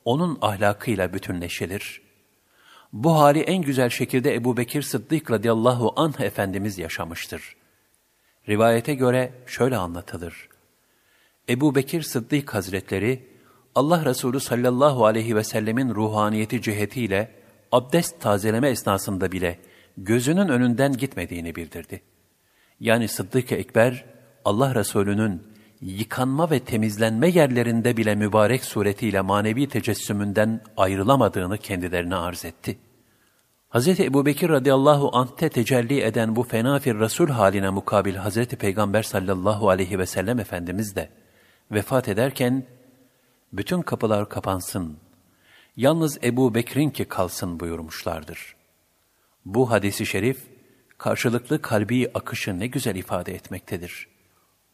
onun ahlakıyla bütünleşilir. Bu hali en güzel şekilde Ebu Bekir Sıddık radıyallahu anh Efendimiz yaşamıştır. Rivayete göre şöyle anlatılır. Ebu Bekir Sıddık Hazretleri, Allah Resulü sallallahu aleyhi ve sellemin ruhaniyeti cihetiyle abdest tazeleme esnasında bile gözünün önünden gitmediğini bildirdi. Yani Sıddık-ı Ekber, Allah Resulü'nün yıkanma ve temizlenme yerlerinde bile mübarek suretiyle manevi tecessümünden ayrılamadığını kendilerine arz etti. Hz. Ebu Bekir radıyallahu anh'te tecelli eden bu fenafir Resul haline mukabil Hz. Peygamber sallallahu aleyhi ve sellem Efendimiz de vefat ederken bütün kapılar kapansın, yalnız Ebu Bekir'in ki kalsın buyurmuşlardır. Bu hadisi şerif, karşılıklı kalbi akışı ne güzel ifade etmektedir.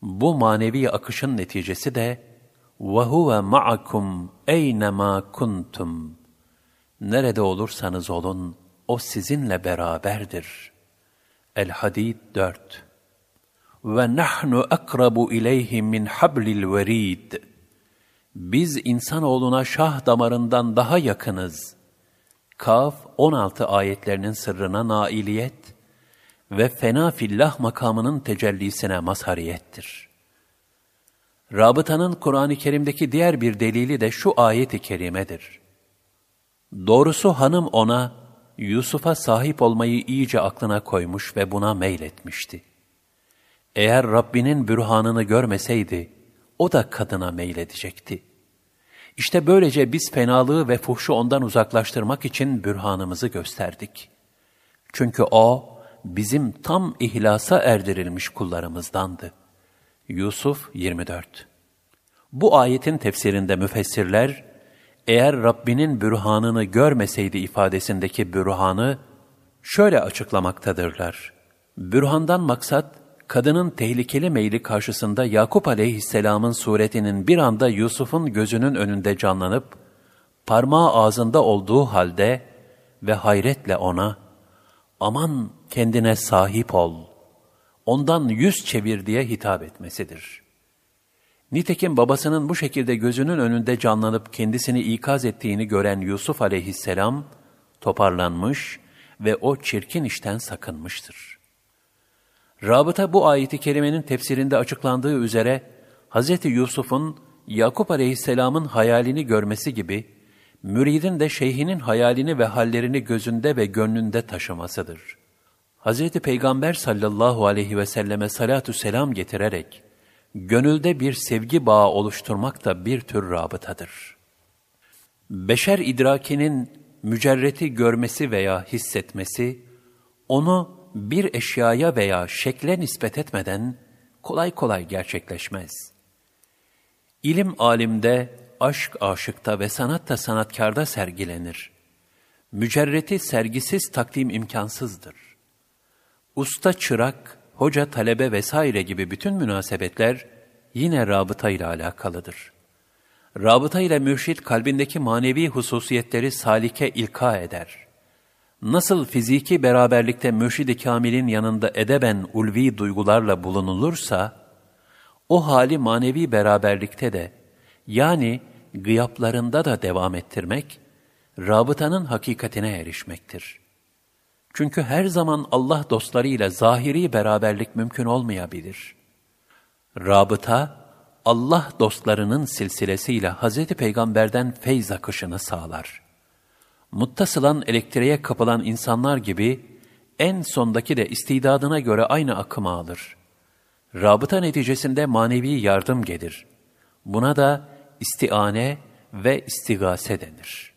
Bu manevi akışın neticesi de وَهُوَ مَعَكُمْ اَيْنَمَا كُنْتُمْ Nerede olursanız olun, o sizinle beraberdir. El-Hadid 4 Ve nahnu akrabu ileyhi min hablil verid. Biz insanoğluna şah damarından daha yakınız. Kaf 16 ayetlerinin sırrına nailiyet ve fena fillah makamının tecellisine mazhariyettir. Rabıtanın Kur'an-ı Kerim'deki diğer bir delili de şu ayet-i kerimedir. Doğrusu hanım ona, Yusuf'a sahip olmayı iyice aklına koymuş ve buna meyletmişti. Eğer Rabbinin bürhanını görmeseydi, o da kadına meyledecekti. İşte böylece biz fenalığı ve fuhşu ondan uzaklaştırmak için bürhanımızı gösterdik. Çünkü o, bizim tam ihlasa erdirilmiş kullarımızdandı. Yusuf 24 Bu ayetin tefsirinde müfessirler, eğer Rabbinin bürhanını görmeseydi ifadesindeki bürhanı şöyle açıklamaktadırlar. Bürhandan maksat, kadının tehlikeli meyli karşısında Yakup aleyhisselamın suretinin bir anda Yusuf'un gözünün önünde canlanıp, parmağı ağzında olduğu halde ve hayretle ona, aman kendine sahip ol, ondan yüz çevir diye hitap etmesidir. Nitekim babasının bu şekilde gözünün önünde canlanıp kendisini ikaz ettiğini gören Yusuf aleyhisselam toparlanmış ve o çirkin işten sakınmıştır. Rabıta bu ayeti kerimenin tefsirinde açıklandığı üzere Hz. Yusuf'un Yakup aleyhisselamın hayalini görmesi gibi müridin de şeyhinin hayalini ve hallerini gözünde ve gönlünde taşımasıdır. Hz. Peygamber sallallahu aleyhi ve selleme salatü selam getirerek gönülde bir sevgi bağı oluşturmak da bir tür rabıtadır. Beşer idrakinin mücerreti görmesi veya hissetmesi, onu bir eşyaya veya şekle nispet etmeden kolay kolay gerçekleşmez. İlim alimde, aşk aşıkta ve sanatta sanatkarda sergilenir. Mücerreti sergisiz takdim imkansızdır. Usta çırak, hoca talebe vesaire gibi bütün münasebetler yine rabıta ile alakalıdır. Rabıta ile mürşit kalbindeki manevi hususiyetleri salike ilka eder. Nasıl fiziki beraberlikte mürşid-i kamilin yanında edeben ulvi duygularla bulunulursa, o hali manevi beraberlikte de, yani gıyaplarında da devam ettirmek, rabıtanın hakikatine erişmektir. Çünkü her zaman Allah dostlarıyla zahiri beraberlik mümkün olmayabilir. Rabıta, Allah dostlarının silsilesiyle Hz. Peygamber'den feyz akışını sağlar. Muttasılan elektriğe kapılan insanlar gibi, en sondaki de istidadına göre aynı akımı alır. Rabıta neticesinde manevi yardım gelir. Buna da istiane ve istigase denir.''